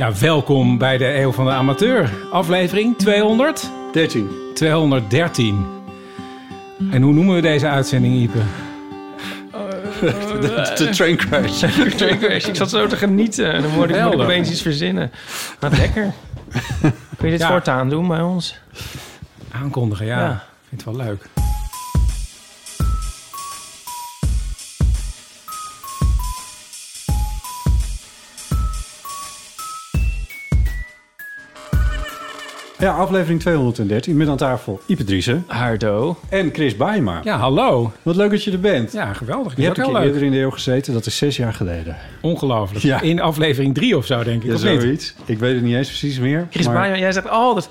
Ja, welkom bij de Eeuw van de Amateur. Aflevering 200? 13. 213. En hoe noemen we deze uitzending, Ipe? De train crash. Train crash. Ik zat zo te genieten. Dan moet ik, moet ik opeens iets verzinnen. Wat lekker. Kun je dit Ja. voortaan doen bij ons? Aankondigen, ja. Ja. Ik vind het wel leuk. Ja, aflevering 213 met aan tafel Ipe Driessen Hardo. en Chris Baaema. Ja, hallo. Wat leuk dat je er bent. Ja, geweldig. je hebt een keer leuk. eerder in de eeuw gezeten, dat is zes jaar geleden. Ongelooflijk. Ja. In aflevering 3 of zo, denk ik. Ja, of niet? zoiets. Ik weet het niet eens precies meer. Chris maar- Bijma, jij zegt altijd...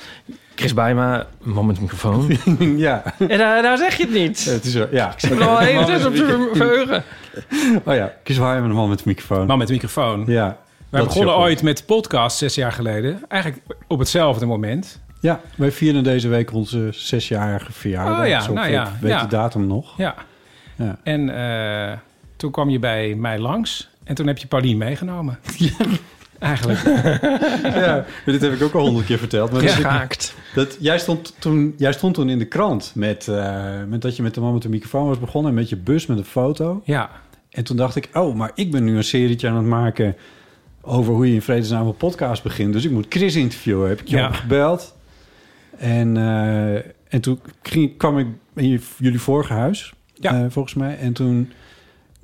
Chris Bijma, man met microfoon. ja, en daar, daar zeg je het niet. het is zo. Ja. Ik ben al even op te verheugen. Oh ja, Chris een man met microfoon. Man met microfoon. Ja. Wij dat begonnen ooit met podcast zes jaar geleden. Eigenlijk op hetzelfde moment. Ja, wij vieren deze week onze zesjarige verjaardag. Oh ja, Zo nou ja, weet ja. de datum nog. Ja. Ja. En eh, toen kwam je bij mij langs. En toen heb je Paulien meegenomen. Eigenlijk. Ja, dit heb ik ook al honderd keer verteld. Maar dat, Geschaakt. dat, jij, stond toen, jij stond toen in de krant met, eh, met dat je met de man met de microfoon was begonnen... en met je bus met een foto. Ja. En toen dacht ik, oh, maar ik ben nu een serietje aan het maken... over hoe je in vredesnaam een podcast begint. Dus ik moet Chris interviewen. Heb ik je Ja. opgebeld. En, eh, en toen ging, kwam ik in jullie vorige huis, Ja. eh, volgens mij. En toen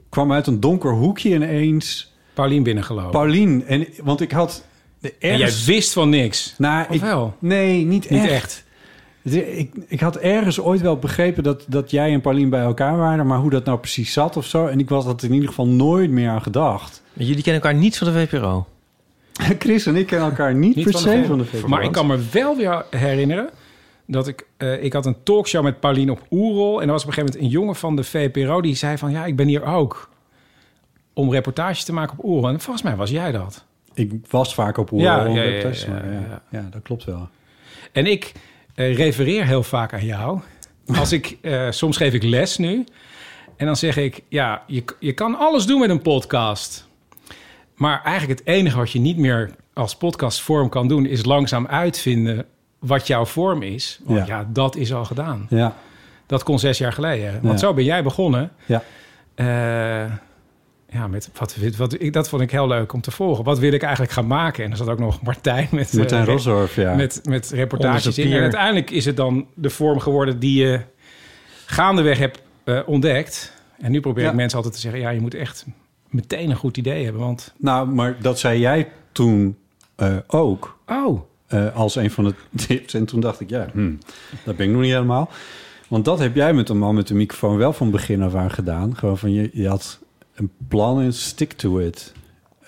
kwam uit een donker hoekje ineens Paulien binnengelopen. Paulien. En, want ik had... en jij wist van niks. nou, ik, wel? Nee, niet echt. Niet echt. Ik, ik had ergens ooit wel begrepen dat, dat jij en Paulien bij elkaar waren... maar hoe dat nou precies zat of zo. En ik was dat in ieder geval nooit meer aan gedacht. Jullie kennen elkaar niet van de VPRO. Chris en ik kennen elkaar niet, Niet per van se de van de VPRO. Maar ik kan me wel weer herinneren dat ik... eh, ik had een talkshow met Paulien op Oerol. En er was op een gegeven moment een jongen van de VPRO... die zei van, ja, ik ben hier ook om reportages te maken op Oerol. En volgens mij was jij dat. Ik was vaak op Oerol. ja, Ja, ja, ja, ja, ja, ja. ja, dat klopt wel. En ik refereer heel vaak aan jou. Als ik, eh, soms geef ik les nu. En dan zeg ik, ja, je, je kan alles doen met een podcast. Maar eigenlijk het enige wat je niet meer als podcastvorm kan doen... is langzaam uitvinden wat jouw vorm is. Want ja, Ja. dat is al gedaan. Ja, Dat kon zes jaar geleden. Want Ja. zo ben jij begonnen. ja. Eh, ja, met wat, wat, ik, dat vond ik heel leuk om te volgen. Wat wil ik eigenlijk gaan maken? En er zat ook nog Martijn met... eh, Martijn Rosdorf, ja. met, met reportages in. En uiteindelijk is het dan de vorm geworden die je gaandeweg hebt eh, ontdekt. En nu probeer Ja. ik mensen altijd te zeggen... ja, je moet echt meteen een goed idee hebben. Want, Nou, maar dat zei jij toen eh, ook... oh, als een van de tips. En toen dacht ik, ja, hmm, dat ben ik nog niet helemaal. Want dat heb jij met een man met de microfoon wel van begin af aan gedaan. Gewoon van, je, je had een plan en stick to it.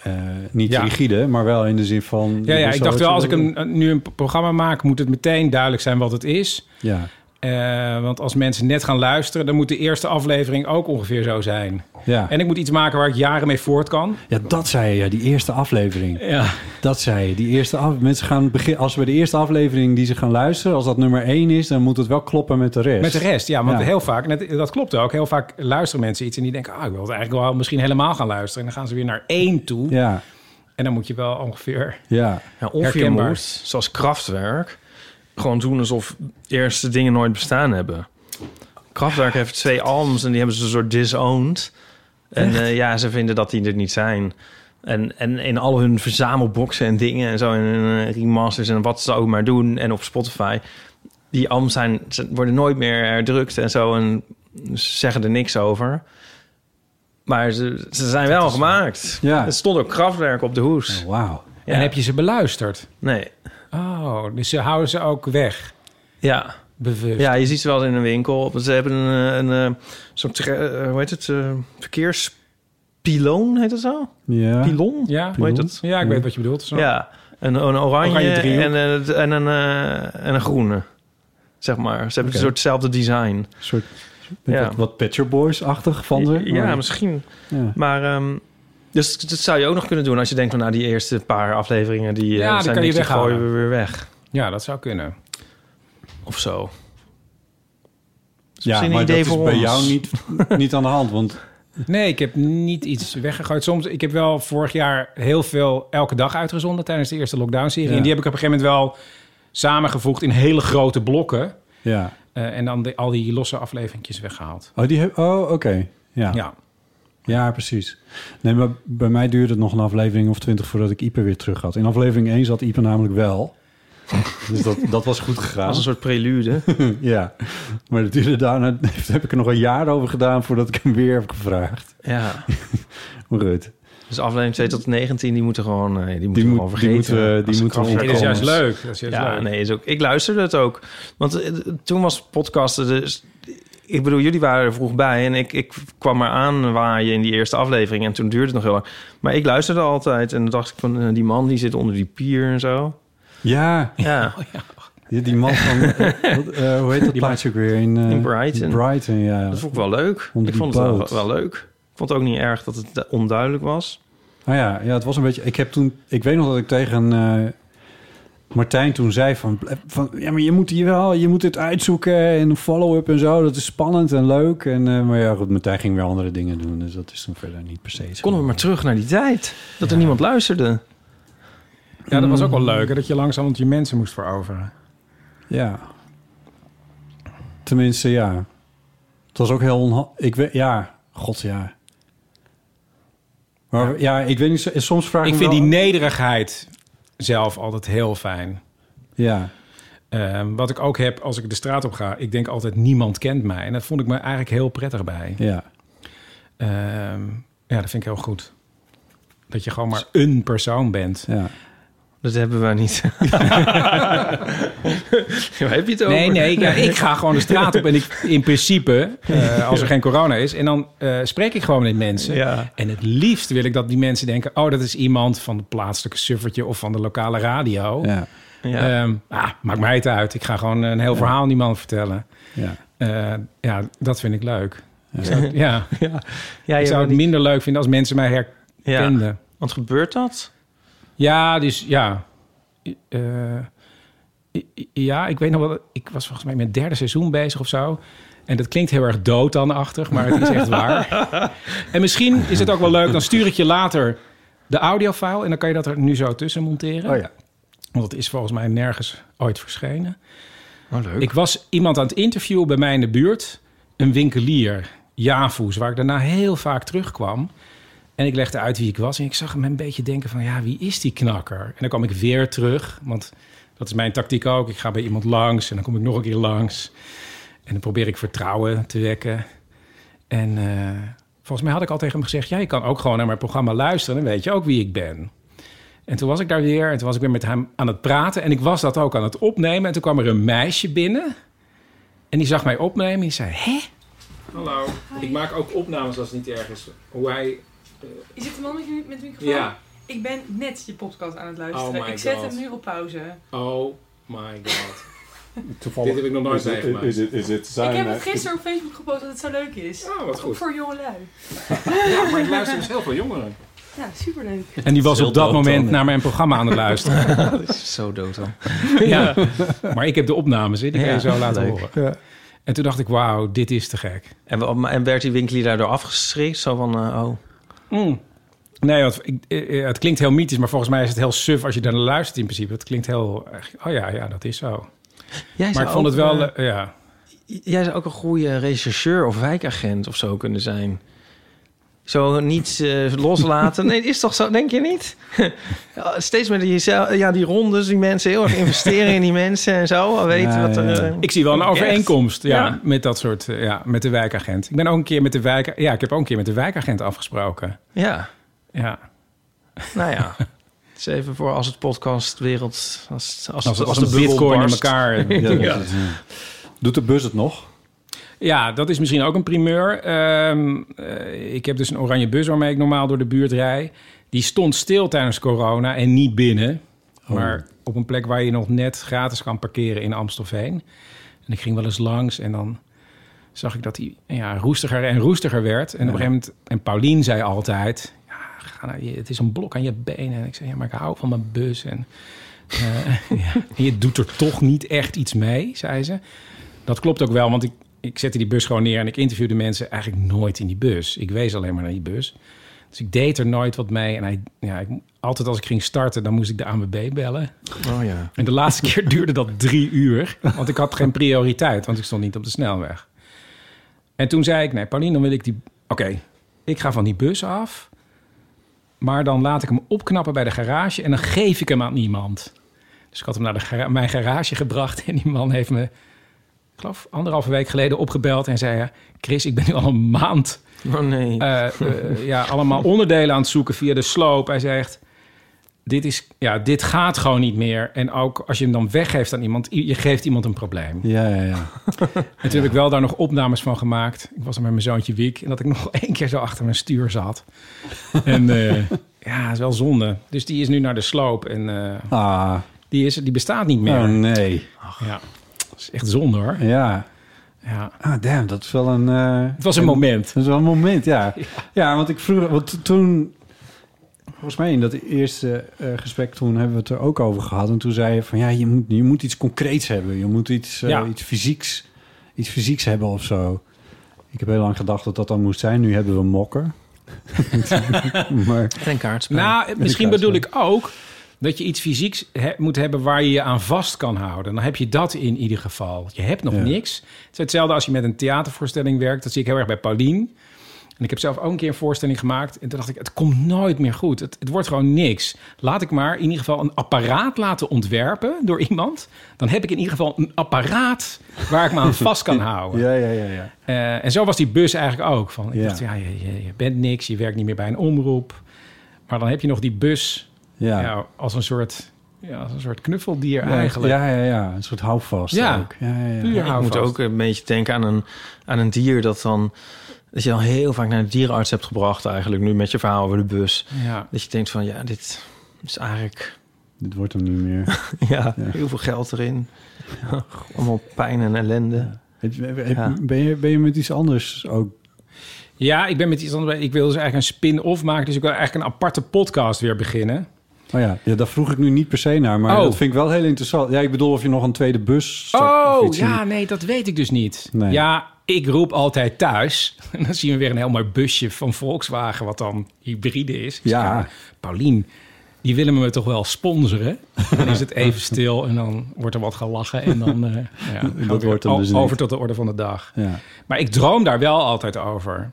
Eh, niet Ja. rigide, maar wel in de zin van... ja, ja, ik dacht wel, als ik een, nu een programma maak... moet het meteen duidelijk zijn wat het is. Ja, Eh, want als mensen net gaan luisteren... dan moet de eerste aflevering ook ongeveer zo zijn. ja. En ik moet iets maken waar ik jaren mee voort kan. ja, dat zei je, ja, die eerste aflevering. Ja, Dat zei je, die eerste af, mensen gaan beginnen... Als we de eerste aflevering die ze gaan luisteren... als dat nummer één is, dan moet het wel kloppen met de rest. Met de rest, ja. Want Ja. heel vaak, net, dat klopt ook, heel vaak luisteren mensen iets... en die denken, ah, ik wil het eigenlijk wel misschien helemaal gaan luisteren. En dan gaan ze weer naar één toe. Ja, En dan moet je wel ongeveer... ja. Ja, of je Herkenbaar. moet, zoals Kraftwerk, gewoon doen alsof eerste dingen nooit bestaan hebben. Kraftwerk heeft twee albums en die hebben ze een soort disowned. En eh, ja, ze vinden dat die er niet zijn. En, en in al hun verzamelboxen en dingen en zo, en eh, remasters en wat ze ook maar doen. En op Spotify, die albums zijn, ze worden nooit meer herdrukt en zo. En ze zeggen er niks over. Maar ze, ze zijn wel gemaakt. Ja. Er stond ook krachtwerk op de hoes. Oh, Wauw. Ja. En heb je ze beluisterd? Nee. Oh, dus ze houden ze ook weg, Ja. bewust. ja, je ziet ze wel in een winkel. Ze hebben een, eh, een, eh, soort, tre- eh, hoe heet het, eh, verkeerspiloon, heet het zo? Ja. Pilon? Ja, Hoe heet het? ja ik weet wat je bedoelt. Zo. Ja, een, een oranje, Oranje en, een- en, een, eh, en een groene, zeg maar. Ze hebben een soort hetzelfde design. Een soort Ja. wat, wat Boys-achtig van ze. Ja, Maar- misschien. Ja. Maar ehm, dus dat zou je ook nog kunnen doen als je denkt van nou die eerste paar afleveringen die eh, Ja, zijn kan je niks, die gooien we weer weg Ja, dat zou kunnen. of zo. Dus Ja, maar dat is voor bij jou niet, niet aan de hand. Want Nee, ik heb niet iets weggegooid. Soms, ik heb wel vorig jaar heel veel elke dag uitgezonden tijdens de eerste lockdown-serie. Ja. En die heb ik op een gegeven moment wel samengevoegd in hele grote blokken. ja. Eh, en dan de- al die losse afleveringjes weggehaald. Oh, die heb, oh oké. Ja. ja. Ja. precies. Nee, maar bij mij duurde het nog een aflevering of twintig voordat ik Ipe weer terug had. In aflevering 1 zat Ipe namelijk wel. dus dat, dat was goed gegaan. Als een soort prelude. ja. Maar het duurde daarna, heb ik er nog een jaar over gedaan voordat ik hem weer heb gevraagd. ja. Maar goed. Dus aflevering 2 tot 19, die moeten gewoon, eh, die moeten Die, moet, gewoon die vergeten. moeten, die moeten krachtwerk Het is juist leuk. Dat is juist Ja, leuk. nee, is ook, ik luisterde het ook. Want eh, toen was podcasten dus... Ik bedoel, jullie waren er vroeg bij en ik, ik kwam maar aan waaien in die eerste aflevering. En toen duurde het nog heel lang. Maar ik luisterde altijd en dan dacht ik van... eh, die man die zit onder die pier en zo. Ja, Ja, die, die man van... eh, eh, hoe heet dat plaatsje ook weer? In, eh, In Brighton. Brighton, ja. dat vond ik wel leuk. Onder Ik die vond het wel, wel leuk. Ik vond het ook niet erg dat het onduidelijk was. Nou ja, ja, het was een beetje... Ik heb toen... Ik weet nog dat ik tegen eh, Martijn toen zei van, van... Ja, maar je moet hier wel... Je moet het uitzoeken en follow-up en zo. Dat is spannend en leuk. En, eh, maar ja, goed, Martijn ging weer andere dingen doen. Dus dat is dan verder niet per se zo. Konden we maar terug naar die tijd. Dat er niemand luisterde. Ja, dat was ook wel leuk. Hè, dat je langzaam je mensen moest veroveren. Ja. Tenminste, ja. Het was ook heel onha- Ik weet... Ja, god ja. Maar ja, ik weet niet... zo- Soms vraag ik Ik vind wel- die nederigheid zelf altijd heel fijn. Ja. Ehm, wat ik ook heb als ik de straat op ga. Ik denk altijd, niemand kent mij. En dat vond ik me eigenlijk heel prettig bij. Ja. Ehm, ja, dat vind ik heel goed. Dat je gewoon maar een persoon bent. Ja. Dat hebben we niet. Waar heb je het over? Nee, nee, ja, ik ga gewoon de straat op. En ik, in principe, eh, als er geen corona is... en dan eh, spreek ik gewoon met mensen. Ja. En het liefst wil ik dat die mensen denken... oh, dat is iemand van het plaatselijke suffertje... of van de lokale radio. Ja. Ja. Ehm, ah, maakt mij het uit. Ik ga gewoon een heel verhaal aan die man vertellen. Ja. Eh, ja, dat vind ik leuk. Ik zou, het- ja, ja, ik zou het minder leuk vinden als mensen mij herkenden. ja. Want gebeurt dat? Ja, dus ja. Eh, ja, ik weet nog wel. Ik was volgens mij met het derde seizoen bezig of zo. En dat klinkt heel erg dooddanachtig, maar het is echt waar. En misschien is het ook wel leuk. Dan stuur ik je later de audiofile. En dan kan je dat er nu zo tussen monteren. Oh ja. Want dat is volgens mij nergens ooit verschenen. Oh, leuk. Ik was iemand aan het interviewen bij mij in de buurt. Een winkelier, Javoes, waar ik daarna heel vaak terugkwam. En ik legde uit wie ik was. En ik zag hem een beetje denken van, ja, wie is die knakker? En dan kwam ik weer terug, want dat is mijn tactiek ook. Ik ga bij iemand langs en dan kom ik nog een keer langs. En dan probeer ik vertrouwen te wekken. En eh, volgens mij had ik al tegen hem gezegd... ja, je kan ook gewoon naar mijn programma luisteren... dan weet je ook wie ik ben. En toen was ik daar weer en toen was ik weer met hem aan het praten. En ik was dat ook aan het opnemen. En toen kwam er een meisje binnen. En die zag mij opnemen en die zei... Hè? Hallo, ik maak ook opnames als het niet erg is. Hoe hij... Is het de man met, je- met de microfoon? Ja. Ik ben net je podcast aan het luisteren. Oh my ik zet God. hem nu op pauze. Oh my god. Toevallig. Dit heb ik nog nooit is het- meegemaakt. Is het, is het zijn, ik heb het gisteren op Facebook gepost dat het zo leuk is. Oh, wat Ook goed. voor jongelui. Ja, maar ik luister dus heel veel jongeren. Ja, superleuk. En die was op dat moment dan. naar mijn programma aan het luisteren. Dat is zo dood dan. ja. Maar ik heb de opnames, hè, die kan je Ja, zo laten leuk. horen. En toen dacht ik, wauw, dit is te gek. En, en werd die winkelier daardoor afgeschrikt? Zo van, eh, oh... Mm. Nee, want ik, eh, het klinkt heel mythisch, maar volgens mij is het heel suf als je daar naar luistert in principe. Het klinkt heel, oh ja, ja, dat is zo. Jij Maar ik vond het wel, eh, ja. jij zou ook een goede rechercheur of wijkagent of zo kunnen zijn. Zo niet eh, loslaten. Nee, is toch zo, denk je niet? Ja, Steeds met die, ja, die rondes, die mensen heel erg investeren in die mensen en zo. Weten Ja, wat er... ja. eh, Ik zie wel een overeenkomst ja, Ja. met dat soort, eh, ja, met de wijkagent. Ik ben ook een keer met de wijk, ja, ik heb ook een keer met de wijkagent afgesproken. Ja, Ja, nou ja. Het is even voor als het podcastwereld... Als, als, als, als, als, de bitcoin in elkaar. Ja. Doet de bus het nog? Ja, dat is misschien ook een primeur. Ehm, eh, ik heb dus een oranje bus waarmee ik normaal door de buurt rij. Die stond stil tijdens corona en niet binnen. Maar op een plek waar je nog net gratis kan parkeren in Amstelveen. En ik ging wel eens langs en dan zag ik dat hij ja, roestiger en roestiger werd. En op een gegeven moment, en Paulien zei altijd... Ja, ga nou, het is een blok aan je benen. En ik zei, ja, maar ik hou van mijn bus. En, eh, ja, en je doet er toch niet echt iets mee, zei ze. Dat klopt ook wel, want ik, ik zette die bus gewoon neer... en ik interviewde mensen eigenlijk nooit in die bus. Ik wees alleen maar naar die bus. Dus ik deed er nooit wat mee. En hij, ja, ik, altijd als ik ging starten, dan moest ik de ANWB bellen. Oh ja. En de laatste keer duurde dat drie uur. Want ik had geen prioriteit, want ik stond niet op de snelweg. En toen zei ik, nee, Paulien, dan wil ik die... Oké, ik ga van die bus af. Maar dan laat ik hem opknappen bij de garage... en dan geef ik hem aan iemand. Dus ik had hem naar de mijn garage gebracht... en die man heeft me, ik geloof, anderhalve week geleden opgebeld... en zei, Chris, ik ben nu al een maand Oh nee. eh, eh, ja, allemaal onderdelen aan het zoeken via de sloop. Hij zegt, dit, is, ja, dit gaat gewoon niet meer. En ook als je hem dan weggeeft aan iemand, je geeft iemand een probleem. Ja, ja, ja. En toen heb ik wel daar nog opnames van gemaakt. Ik was er met mijn zoontje Wiek en dat ik nog één keer zo achter mijn stuur zat. En eh, ja, dat is wel zonde. Dus die is nu naar de sloop en eh, Ah, die, is, die bestaat niet meer. oh nee. Ja, dat is echt zonde hoor. Ja. Ja. Ah, damn, dat is wel een... eh, Het was een moment. Dat is wel een moment, ja. Ja, want ik vroeg... Want to- toen... Volgens mij in dat eerste eh, gesprek toen hebben we het er ook over gehad. En toen zei je van ja, je moet, je moet iets concreets hebben. Je moet iets, eh, Ja. iets, fysieks, iets fysieks hebben of zo. Ik heb heel lang gedacht dat dat dan moest zijn. Nu hebben we mokken. maar En een kaartspel. Nou, misschien bedoel ik ook dat je iets fysieks he- moet hebben waar je je aan vast kan houden. Dan heb je dat in ieder geval. Je hebt nog Ja. niks. Het is hetzelfde als je met een theatervoorstelling werkt. Dat zie ik heel erg bij Paulien. En ik heb zelf ook een keer een voorstelling gemaakt. En toen dacht ik, het komt nooit meer goed. Het, het wordt gewoon niks. Laat ik maar in ieder geval een apparaat laten ontwerpen door iemand. Dan heb ik in ieder geval een apparaat waar ik me aan vast kan houden. ja, ja, ja, ja. Eh, en zo was die bus eigenlijk ook. Van, ik Ja. dacht, ja, je, je, je bent niks, je werkt niet meer bij een omroep. Maar dan heb je nog die bus Ja, ja. als, een soort, ja, als een soort knuffeldier ja, eigenlijk. Ja, ja, ja. Een soort houvast Ja. ook. Ja, ja, ja. Ja, ik moet ook een beetje denken aan een, aan een dier dat dan... Dat je dan heel vaak naar de dierenarts hebt gebracht eigenlijk nu met je verhaal over de bus. Ja. Dat je denkt van ja, dit is eigenlijk Dit wordt hem niet meer. ja, heel veel geld erin. Ja, allemaal pijn en ellende. Ben, je, ben je met iets anders ook? ja, ik ben met iets anders. Ik wil dus eigenlijk een spin-off maken. Dus ik wil eigenlijk een aparte podcast weer beginnen. Oh ja, ja, daar vroeg ik nu niet per se naar. Maar Oh. dat vind ik wel heel interessant. Ja, ik bedoel of je nog een tweede bus... of Oh, in- ja, nee, dat weet ik dus niet. Nee. Ja, ik roep altijd thuis. En dan zien we weer een heel mooi busje van Volkswagen... wat dan hybride is. Zeg, Ja. Paulien, die willen me toch wel sponsoren? Dan is het even stil en dan wordt er wat gelachen... en dan eh, ja, weer wordt o- dus over niet. tot de orde van de dag. Ja. Maar ik droom daar wel altijd over.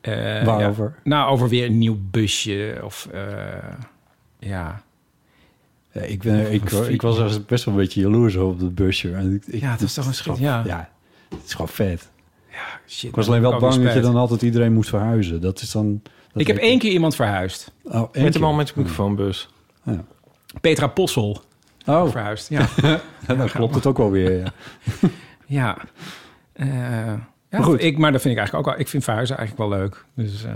Eh, Waarover? ja, nou, over weer een nieuw busje of... eh, ja, Ja, ik, ben, ik, ik was er best wel een beetje jaloers op dat busje. En ik, ik- Ja, het is toch een schrik, ja. ja. Het is gewoon vet. shit. Ik was alleen wel bang dat je dan altijd iedereen moest verhuizen. Dat is dan... dat Ik heb één keer iemand verhuisd. Oh, één Met de keer. man met de microfoonbus. Petra Possel Oh, verhuisd. Ja, dan klopt het ook wel weer. Ja. ja. Eh, ja Maar goed. Ik, maar dat vind ik eigenlijk ook wel... Ik vind verhuizen eigenlijk wel leuk. Dus eh,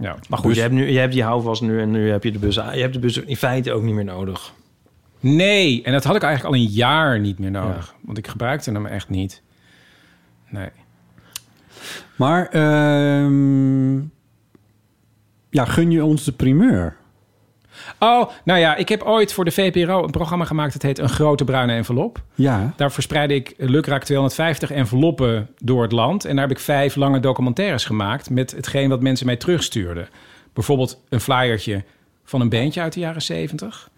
ja. Maar goed, Dus- je, hebt nu, je hebt die houvast nu en nu heb je de bus. Je hebt de bus in feite ook niet meer nodig. Nee, en dat had ik eigenlijk al een jaar niet meer nodig. Want ik gebruikte hem echt niet. Nee. Maar ehm, ja, gun je ons de primeur? Oh, nou ja, ik heb ooit voor de VPRO een programma gemaakt... dat heet Een Grote Bruine Envelop. Ja. Daar verspreidde ik lukraak 250 enveloppen door het land. En daar heb ik vijf lange documentaires gemaakt... met hetgeen wat mensen mij terugstuurden. Bijvoorbeeld een flyertje van een bandje uit de jaren 70.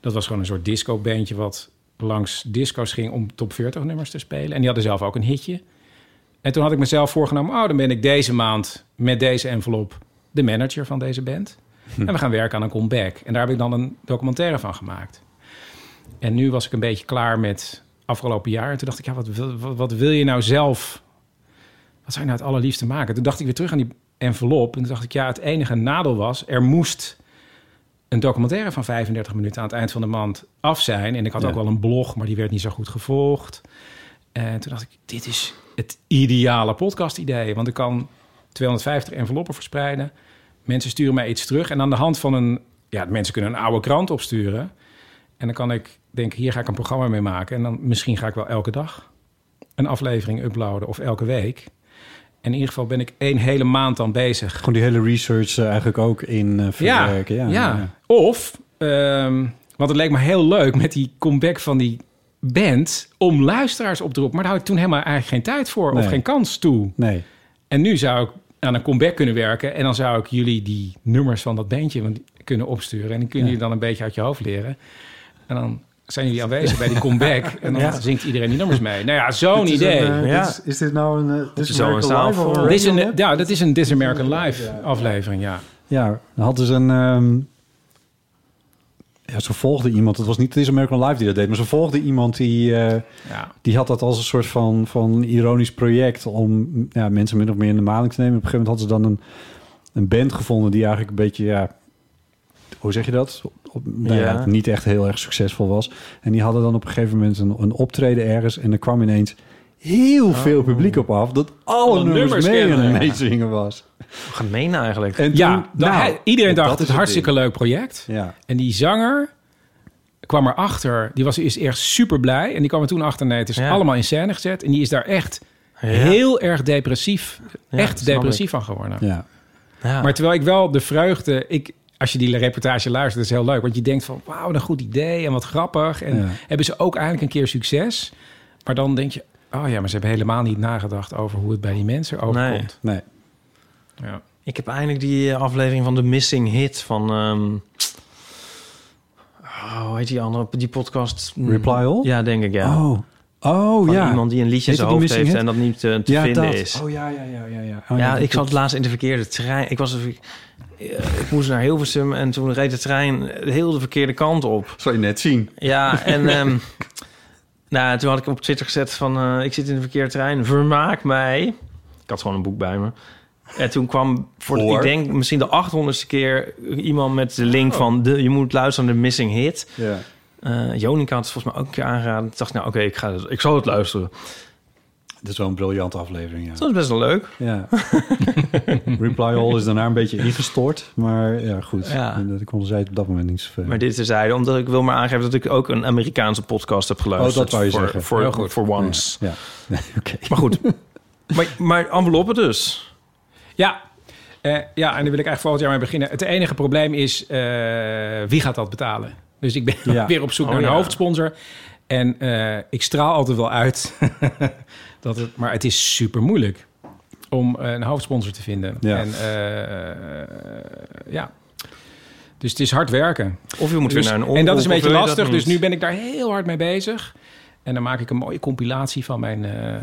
Dat was gewoon een soort disco-bandje... wat langs disco's ging om top 40 nummers te spelen. En die hadden zelf ook een hitje. En toen had ik mezelf voorgenomen... oh, dan ben ik deze maand met deze envelop de manager van deze band. En we gaan werken aan een comeback. En daar heb ik dan een documentaire van gemaakt. En nu was ik een beetje klaar met afgelopen jaar. En toen dacht ik, ja, wat wil, wat, wat wil je nou zelf? Wat zou je nou het allerliefste maken? Toen dacht ik weer terug aan die envelop. En toen dacht ik, ja, het enige nadeel was... er moest een documentaire van 35 minuten aan het eind van de maand af zijn. En ik had Ja. ook wel een blog, maar die werd niet zo goed gevolgd. En toen dacht ik, dit is het ideale podcast-idee. Want ik kan 250 enveloppen verspreiden. Mensen sturen mij iets terug. En aan de hand van een... Ja, mensen kunnen een oude krant opsturen. En dan kan ik denken, hier ga ik een programma mee maken. En dan misschien ga ik wel elke dag een aflevering uploaden of elke week. En in ieder geval ben ik één hele maand dan bezig. Gewoon die hele research eh, eigenlijk ook in eh, verwerken. Ja, ja. Of, ehm, want het leek me heel leuk met die comeback van die band... om luisteraars op te roepen. Maar daar had ik toen helemaal eigenlijk geen tijd voor Nee. of geen kans toe. Nee. En nu zou ik aan een comeback kunnen werken... en dan zou ik jullie die nummers van dat bandje kunnen opsturen... en die kunnen Ja. jullie dan een beetje uit je hoofd leren. En dan zijn jullie aanwezig bij die comeback... en dan zingt iedereen die nummers mee. Nou ja, zo'n idee. een, eh, Ja. dit is, is dit nou een uh, This American Live Dit is een, ja, dat is een This American Live aflevering, ja. Ja, dan hadden ze een... ehm, ja, ze volgde iemand. Het was niet This American Live die dat deed, maar ze volgde iemand die... eh, ja. die had dat als een soort van, van ironisch project om ja, mensen min of meer in de maling te nemen. Op een gegeven moment hadden ze dan een, een band gevonden die eigenlijk een beetje, ja, hoe zeg je dat? Op, nou. Ja. niet echt heel erg succesvol was. En die hadden dan op een gegeven moment een, een optreden ergens en er kwam ineens heel veel publiek op af dat alle, nummers, nummers mee kennen. het meezingen was. Gemeen eigenlijk. En Ja, toen- nou, nou, hij- iedereen dat dacht is het hartstikke ding. leuk project. Ja, En die zanger kwam erachter. Die was eerst echt super blij. En die kwam er toen achter. Nee, het is Ja. allemaal in scène gezet. En die is daar echt Ja. heel erg depressief. Ja, echt depressief van geworden. ja. Ja. Maar terwijl ik wel de vreugde... Ik, als je die reportage luistert, is heel leuk. Want je denkt van, wauw, een goed idee en wat grappig. En Ja. hebben ze ook eindelijk een keer succes. Maar dan denk je, oh ja, maar ze hebben helemaal niet nagedacht... over hoe het bij die mensen overkomt. Nee. Ja. Ik heb eindelijk die eh, aflevering van The Missing Hit van... ehm oh, hoe heet die andere? Die podcast? Reply All? Ja, denk ik, ja. Oh, oh van ja. iemand die een liedje in zijn hoofd heeft en dat niet eh, te ja, vinden dat. is. Oh ja, ja, ja, ja. ja. Oh, ja, ik zat laatst in de verkeerde trein. Ik was ik, ik moest naar Hilversum en toen reed de trein heel de verkeerde kant op. Zou je net zien. Ja, en ehm, nou, toen had ik op Twitter gezet van... eh, ik zit in de verkeerde trein, vermaak mij. Ik had gewoon een boek bij me. En toen kwam voor, ik denk misschien de 800ste keer iemand met de link van... De, je moet luisteren naar de Missing Hit. Ja. Jonica had het volgens mij ook een keer aangeraden. Toen dacht ik, nou oké, ik, ga het- ik zal het luisteren. Dit is wel een briljante aflevering, ja. Dat is best wel leuk. Ja. Reply All is daarna een beetje ingestort. Maar ja, goed. Ja. Dat ik zei het op dat moment niet zoveel. Maar dit terzijde, omdat ik wil maar aangeven... dat ik ook een Amerikaanse podcast heb geluisterd. Oh, dat wou je voor, zeggen. Voor, Heel goed. voor once. Ja. Maar goed. maar, maar enveloppen dus. Ja. Eh, ja, en daar wil ik eigenlijk volgend jaar mee beginnen. Het enige probleem is, eh, wie gaat dat betalen? Dus ik ben Ja. weer op zoek Oh, naar een ja. hoofdsponsor. En eh, ik straal altijd wel uit. Dat het, maar het is super moeilijk om eh, een hoofdsponsor te vinden. Ja. En eh, ja. Dus het is hard werken. Of je moet Dus- weer naar een en dat is omroep, een beetje lastig. Dus nu ben ik daar heel hard mee bezig. En dan maak ik een mooie compilatie van mijn eh, eh,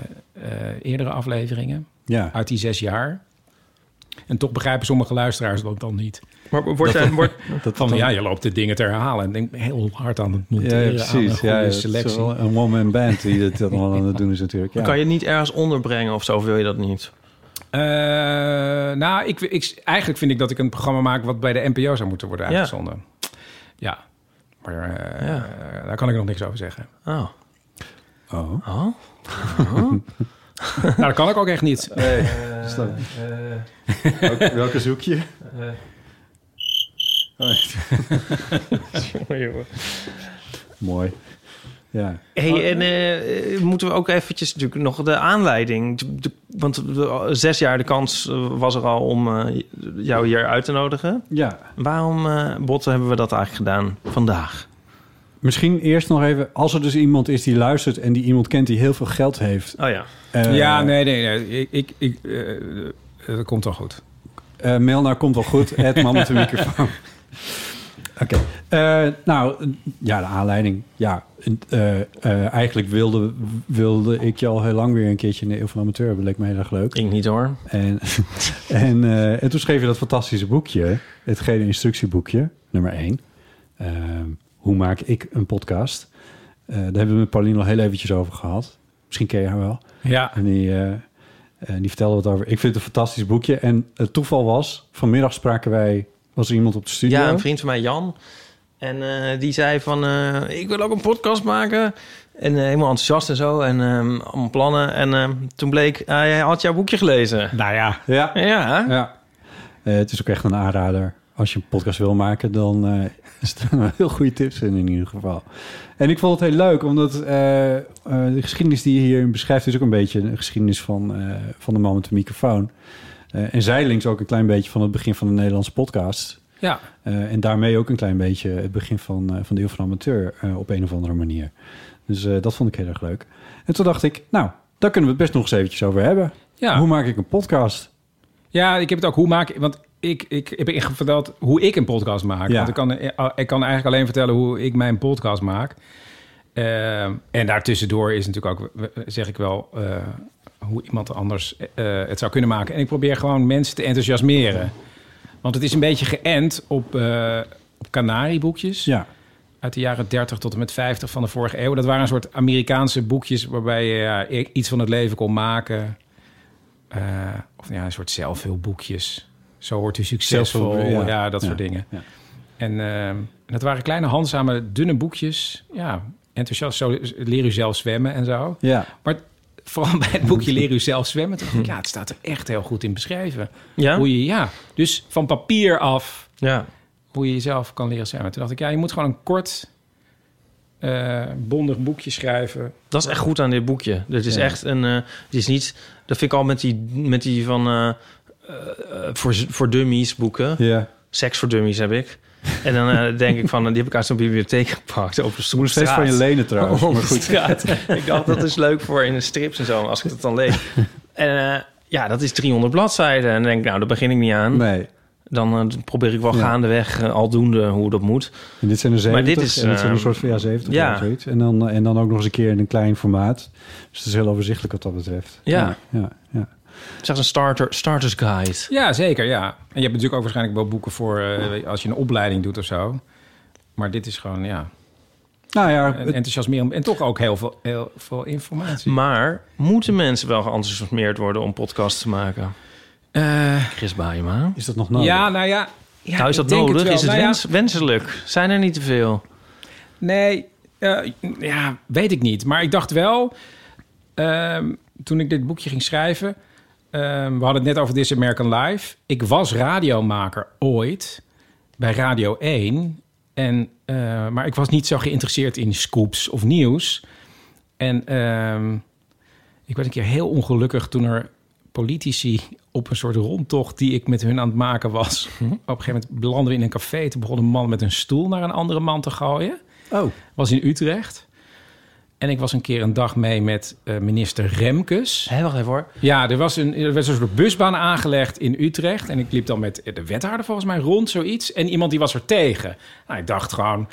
eerdere afleveringen Ja. uit die zes jaar. En toch begrijpen sommige luisteraars dat dan niet. Maar wordt jij, wordt, Dat Van dan- ja, je loopt de dingen te herhalen. En denk heel hard aan het Ja, monteren, aan een precies. goede Ja, het is selectie. wel een one-man band die dat allemaal aan het doen is natuurlijk. Ja. kan je het niet ergens onderbrengen of zo, of wil je dat niet? Eh, nou, ik, ik, eigenlijk vind ik dat ik een programma maak... wat bij de NPO zou moeten worden Ja. uitgezonden. Ja, maar eh, Ja. daar kan ik nog niks over zeggen. Oh. Oh. Oh? nou, dat kan ik ook echt niet. Welke, welke zoek je? Mooi. Ja. Hey, en eh, moeten we ook eventjes natuurlijk nog de aanleiding... de- want de- zes jaar de kans eh, was er al om eh, jou hier uit te nodigen. ja. Waarom, eh Botten, hebben we dat eigenlijk gedaan vandaag? Misschien eerst nog even, als er dus iemand is die luistert en die iemand kent die heel veel geld heeft. Oh ja. eh, ja, nee, nee, nee. Ik, ik, ik, dat komt wel goed. eh, mail naar komt wel goed, het man met de microfoon. Oké. Eh, nou, ja, de aanleiding. Ja, eh, eh, eigenlijk wilde, wilde ik je al heel lang weer een keertje in de Eeuw van Amateur hebben. Leek me heel erg leuk. Ik niet hoor. En, en, eh, en toen schreef je dat fantastische boekje. Het gele instructieboekje, nummer 1. hoe maak ik een podcast? Eh, daar hebben we met Pauline al heel eventjes over gehad. Misschien ken je haar wel. Ja, En die, eh, en die vertelde wat over. Ik vind het een fantastisch boekje. En het toeval was, vanmiddag spraken wij... Was er iemand op de studio? Ja, een vriend van mij, Jan. En eh, die zei van, eh, ik wil ook een podcast maken. En eh, helemaal enthousiast en zo. En ehm, allemaal plannen. En ehm, toen bleek, eh, hij had jouw boekje gelezen. nou ja. Ja, Ja, ja. Eh, het is ook echt een aanrader. Als je een podcast wil maken, dan eh staan er heel goede tips in in ieder geval. En ik vond het heel leuk, omdat eh, eh, de geschiedenis die je hierin beschrijft... is ook een beetje een geschiedenis van, eh, van de man met de microfoon. Eh, en zijlings ook een klein beetje van het begin van de Nederlandse podcast. Ja, Eh, en daarmee ook een klein beetje het begin van, eh, van de Eeuw van Amateur op een of andere manier. Dus dat vond ik heel erg leuk. En toen dacht ik, nou, daar kunnen we het best nog eens eventjes over hebben. ja. Hoe maak ik een podcast? Ja, ik heb het ook hoe maak Want ik, ik heb echt verteld hoe ik een podcast maak. Ja. Want ik kan, ik kan eigenlijk alleen vertellen hoe ik mijn podcast maak. Ehm, en daartussendoor is natuurlijk ook, zeg ik wel, hoe iemand anders eh, het zou kunnen maken. En ik probeer gewoon mensen te enthousiasmeren. Want het is een beetje geënt op, eh op Canarieboekjes Ja, uit de jaren 30 tot en met 50 van de vorige eeuw. Dat waren een soort Amerikaanse boekjes waarbij je iets van het leven kon maken. Eh, of ja, een soort zelfhulpboekjes. Zo wordt u succesvol. Ja, ja. dat Ja. soort dingen. Ja. En eh, dat waren kleine, handzame, dunne boekjes. Ja, enthousiast. Zo leer u zelf zwemmen en zo. ja. Maar vooral bij het boekje Leer u zelf zwemmen... toen dacht ik, ja, het staat er echt heel goed in beschreven. ja? Hoe je, ja, dus van papier af ja. hoe je jezelf kan leren zwemmen. Toen dacht ik, ja, je moet gewoon een kort, eh, bondig boekje schrijven. Dat is echt goed aan dit boekje. Dit is Ja. echt een. eh, het is niet. Dat vind ik al met die, met die van. eh, eh, voor, voor dummies boeken. ja. Seks voor dummies heb ik. En dan eh, denk ik van. Die heb ik uit zo'n bibliotheek gepakt. Op een Ik moet steeds van je lenen trouwens. Op Maar de goed. straat. ik dacht, dat is leuk voor in de strips en zo. Als ik dat dan lees. En eh, ja, dat is 300 bladzijden. En dan denk ik, nou, daar begin ik niet aan. Nee. Dan eh, probeer ik wel Ja. gaandeweg aldoende hoe dat moet. En dit zijn er 70. dit is, en dit zijn een soort van ja, 70 ja. of. En dan, en dan ook nog eens een keer in een klein formaat. Dus het is heel overzichtelijk wat dat betreft. Ja. Ja, ja. Het is echt een starter, starters guide. Ja, zeker, ja. En je hebt natuurlijk ook waarschijnlijk wel boeken voor eh, als je een opleiding doet of zo. Maar dit is gewoon, ja, Nou ja, een het- enthousiasmerend en toch ook heel veel, heel veel informatie. Maar moeten mensen wel geenthousiasmeerd worden om podcasts te maken? Eh, Chris Baaiema. is dat nog nodig? ja, nou ja. ja nou, is ik dat denk nodig? wel. Is het Nou ja, wenselijk? Zijn er niet te veel? Nee, eh, ja, weet ik niet. Maar ik dacht wel, ehm, toen ik dit boekje ging schrijven... ehm, we hadden het net over This American Life. Ik was radiomaker ooit bij Radio 1. En, eh, maar ik was niet zo geïnteresseerd in scoops of nieuws. En ehm, ik werd een keer heel ongelukkig toen er politici op een soort rondtocht die ik met hun aan het maken was. Op een gegeven moment belanden we in een café. Toen begon een man met een stoel naar een andere man te gooien Oh, was in Utrecht. En ik was een keer een dag mee met eh, minister Remkes. Hé, wacht even hoor. Ja, er, was een, er werd een soort busbaan aangelegd in Utrecht. En ik liep dan met de wethouder volgens mij rond, zoiets. En iemand die was er tegen. Nou, ik dacht gewoon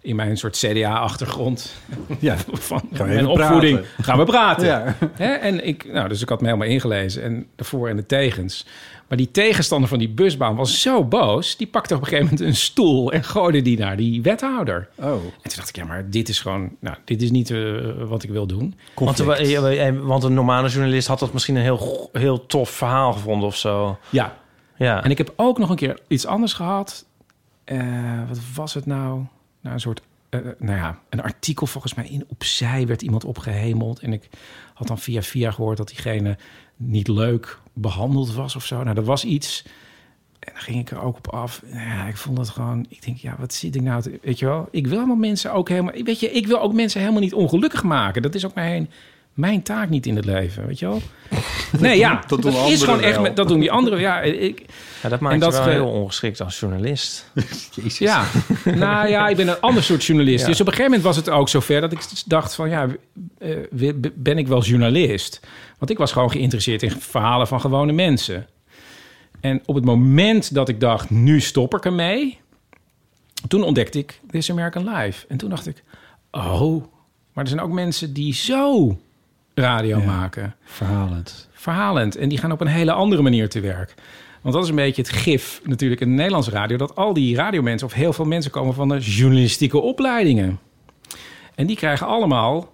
in mijn soort CDA-achtergrond ja. van mijn opvoeding. praten. Gaan we praten. Ja. Hè? En ik, nou, dus ik had me helemaal ingelezen. En de voor- en de tegens. Maar die tegenstander van die busbaan was zo boos. Die pakte op een gegeven moment een stoel en gooide die naar die wethouder. Oh, En toen dacht ik, ja, maar dit is gewoon, nou, dit is niet eh, wat ik wil doen. Want, conflict. eh, eh, want een normale journalist had dat misschien een heel, heel tof verhaal gevonden of zo. Ja. Ja. En ik heb ook nog een keer iets anders gehad. Eh, wat was het nou? Nou, een soort, nou ja, een artikel volgens mij in Opzij werd iemand opgehemeld. En ik had dan via via gehoord dat diegene niet leuk behandeld was of zo. Nou, er was iets. En dan ging ik er ook op af. Ja, ik vond dat gewoon. Ik denk, ja, wat zit ik nou? Te, weet je wel? Ik wil helemaal mensen ook helemaal. Weet je, ik wil ook mensen helemaal niet ongelukkig maken. Dat is ook mijn, mijn taak niet in het leven. Weet je wel? Nee, ja, Dat doen is gewoon echt. met- Dat doen die anderen. Ja, ik, ja, dat maakt en dat je wel heel ongeschikt als journalist. ja, nou ja, ik ben een ander soort journalist. Ja. Dus op een gegeven moment was het ook zover dat ik dacht van ja, eh, ben ik wel journalist? Want ik was gewoon geïnteresseerd in verhalen van gewone mensen. En op het moment dat ik dacht, nu stop ik ermee, toen ontdekte ik This American Life. En toen dacht ik, oh, maar er zijn ook mensen die zo radio Ja. maken. Verhalend. Verhalend. En die gaan op een hele andere manier te werk. Want dat is een beetje het gif natuurlijk in de Nederlandse radio... dat al die radiomensen of heel veel mensen komen van de journalistieke opleidingen. En die krijgen allemaal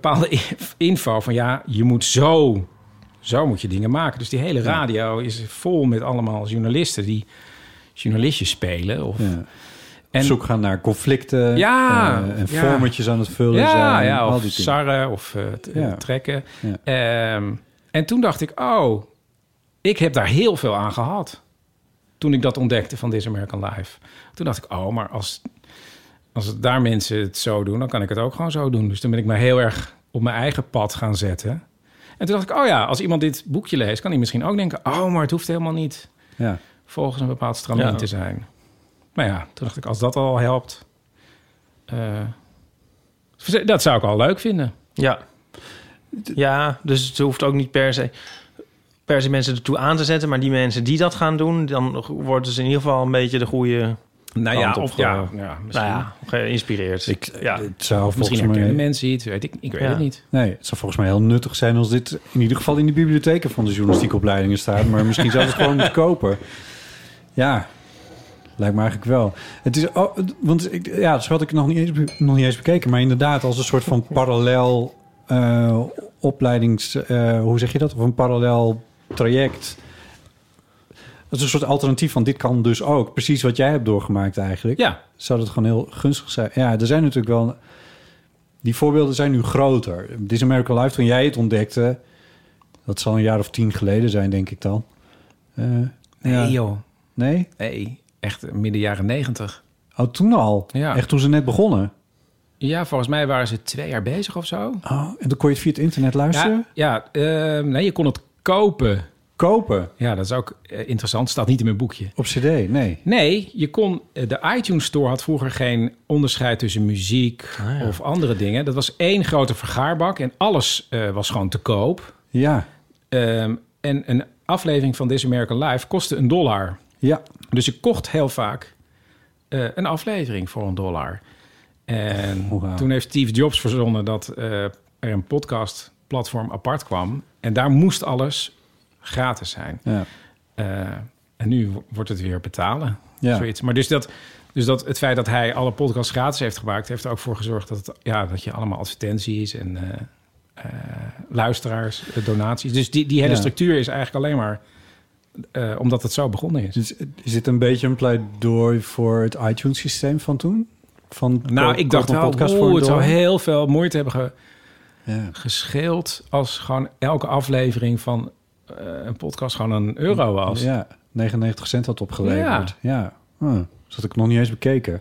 bepaalde info van... ja, je moet zo, zo moet je dingen maken. Dus die hele radio is vol met allemaal journalisten... die journalistjes spelen. Of, Ja. en, zoek gaan naar conflicten. Ja, eh, en ja. vormertjes aan het vullen ja, zijn. ja, al of sarren of eh, trekken. Ehm, en toen dacht ik, oh, ik heb daar heel veel aan gehad. Toen ik dat ontdekte van This American Life. Toen dacht ik, oh, maar als, als het daar mensen het zo doen... dan kan ik het ook gewoon zo doen. Dus toen ben ik me heel erg op mijn eigen pad gaan zetten. En toen dacht ik, oh ja, als iemand dit boekje leest... kan hij misschien ook denken, oh, maar het hoeft helemaal niet... Ja. volgens een bepaald stramien Ja. te zijn. Maar ja, toen dacht ik, als dat al helpt... eh, dat zou ik al leuk vinden. Ja. Ja, dus het hoeft ook niet per se, per se mensen ertoe aan te zetten. Maar die mensen die dat gaan doen, dan worden ze in ieder geval een beetje de goede... Nou ja, of ja, misschien, Nou ja, geïnspireerd. Ik, ja. Het zou of misschien volgens mij... mensen iets, weet ik, ik weet Ja. het niet. Nee, het zou volgens mij heel nuttig zijn als dit in ieder geval in de bibliotheken van de journalistieke opleidingen staat. Maar misschien zou het gewoon moeten kopen. Ja, lijkt me eigenlijk wel. Het is, oh, want ik, ja, dat had ik nog niet, eens, nog niet eens bekeken. Maar inderdaad, als een soort van parallel eh, opleidings... eh, hoe zeg je dat? Of een parallel traject. Dat is een soort alternatief van dit kan dus ook. Precies wat jij hebt doorgemaakt eigenlijk Ja, zou dat gewoon heel gunstig zijn. Ja, er zijn natuurlijk wel... Die voorbeelden zijn nu groter. This American Life, toen jij het ontdekte... dat zal een jaar of tien geleden zijn, denk ik dan. Eh, nee ja. joh, Nee? nee, echt midden jaren negentig. Oh, toen al? Ja. Echt toen ze net begonnen? Ja, volgens mij waren ze twee jaar bezig of zo. Oh, en dan kon je het via het internet luisteren? Ja, ja ehm, nee, je kon het kopen. Kopen? Ja, dat is ook eh, interessant, staat niet in mijn boekje. Op cd? Nee. Nee, je kon, eh, de iTunes Store had vroeger geen onderscheid tussen muziek Ah, ja. of andere dingen. Dat was één grote vergaarbak en alles eh, was gewoon te koop. Ja. Ehm, en een aflevering van This American Life kostte een dollar. Ja. Dus je kocht heel vaak eh, een aflevering voor een dollar. En Oh, toen heeft Steve Jobs verzonnen dat eh, er een podcastplatform apart kwam. En daar moest alles gratis zijn. Ja. Eh, en nu wo- wordt het weer betalen. Ja. Zoiets. Maar dus, dat, dus dat het feit dat hij alle podcasts gratis heeft gemaakt... heeft er ook voor gezorgd dat, het, ja, dat je allemaal advertenties en eh, eh, luisteraars, donaties... Dus die, die hele Ja. structuur is eigenlijk alleen maar... omdat het zo begonnen is. Dus is dit een beetje een pleidooi voor het iTunes-systeem van toen? Van Nou, ik dacht wel, podcast oh, voor een het zou heel veel moeite hebben ge- Ja. gescheeld... als gewoon elke aflevering van een podcast gewoon een euro was. Ja, 99 cent had opgeleverd. Ja. Dat had ik nog niet eens bekeken.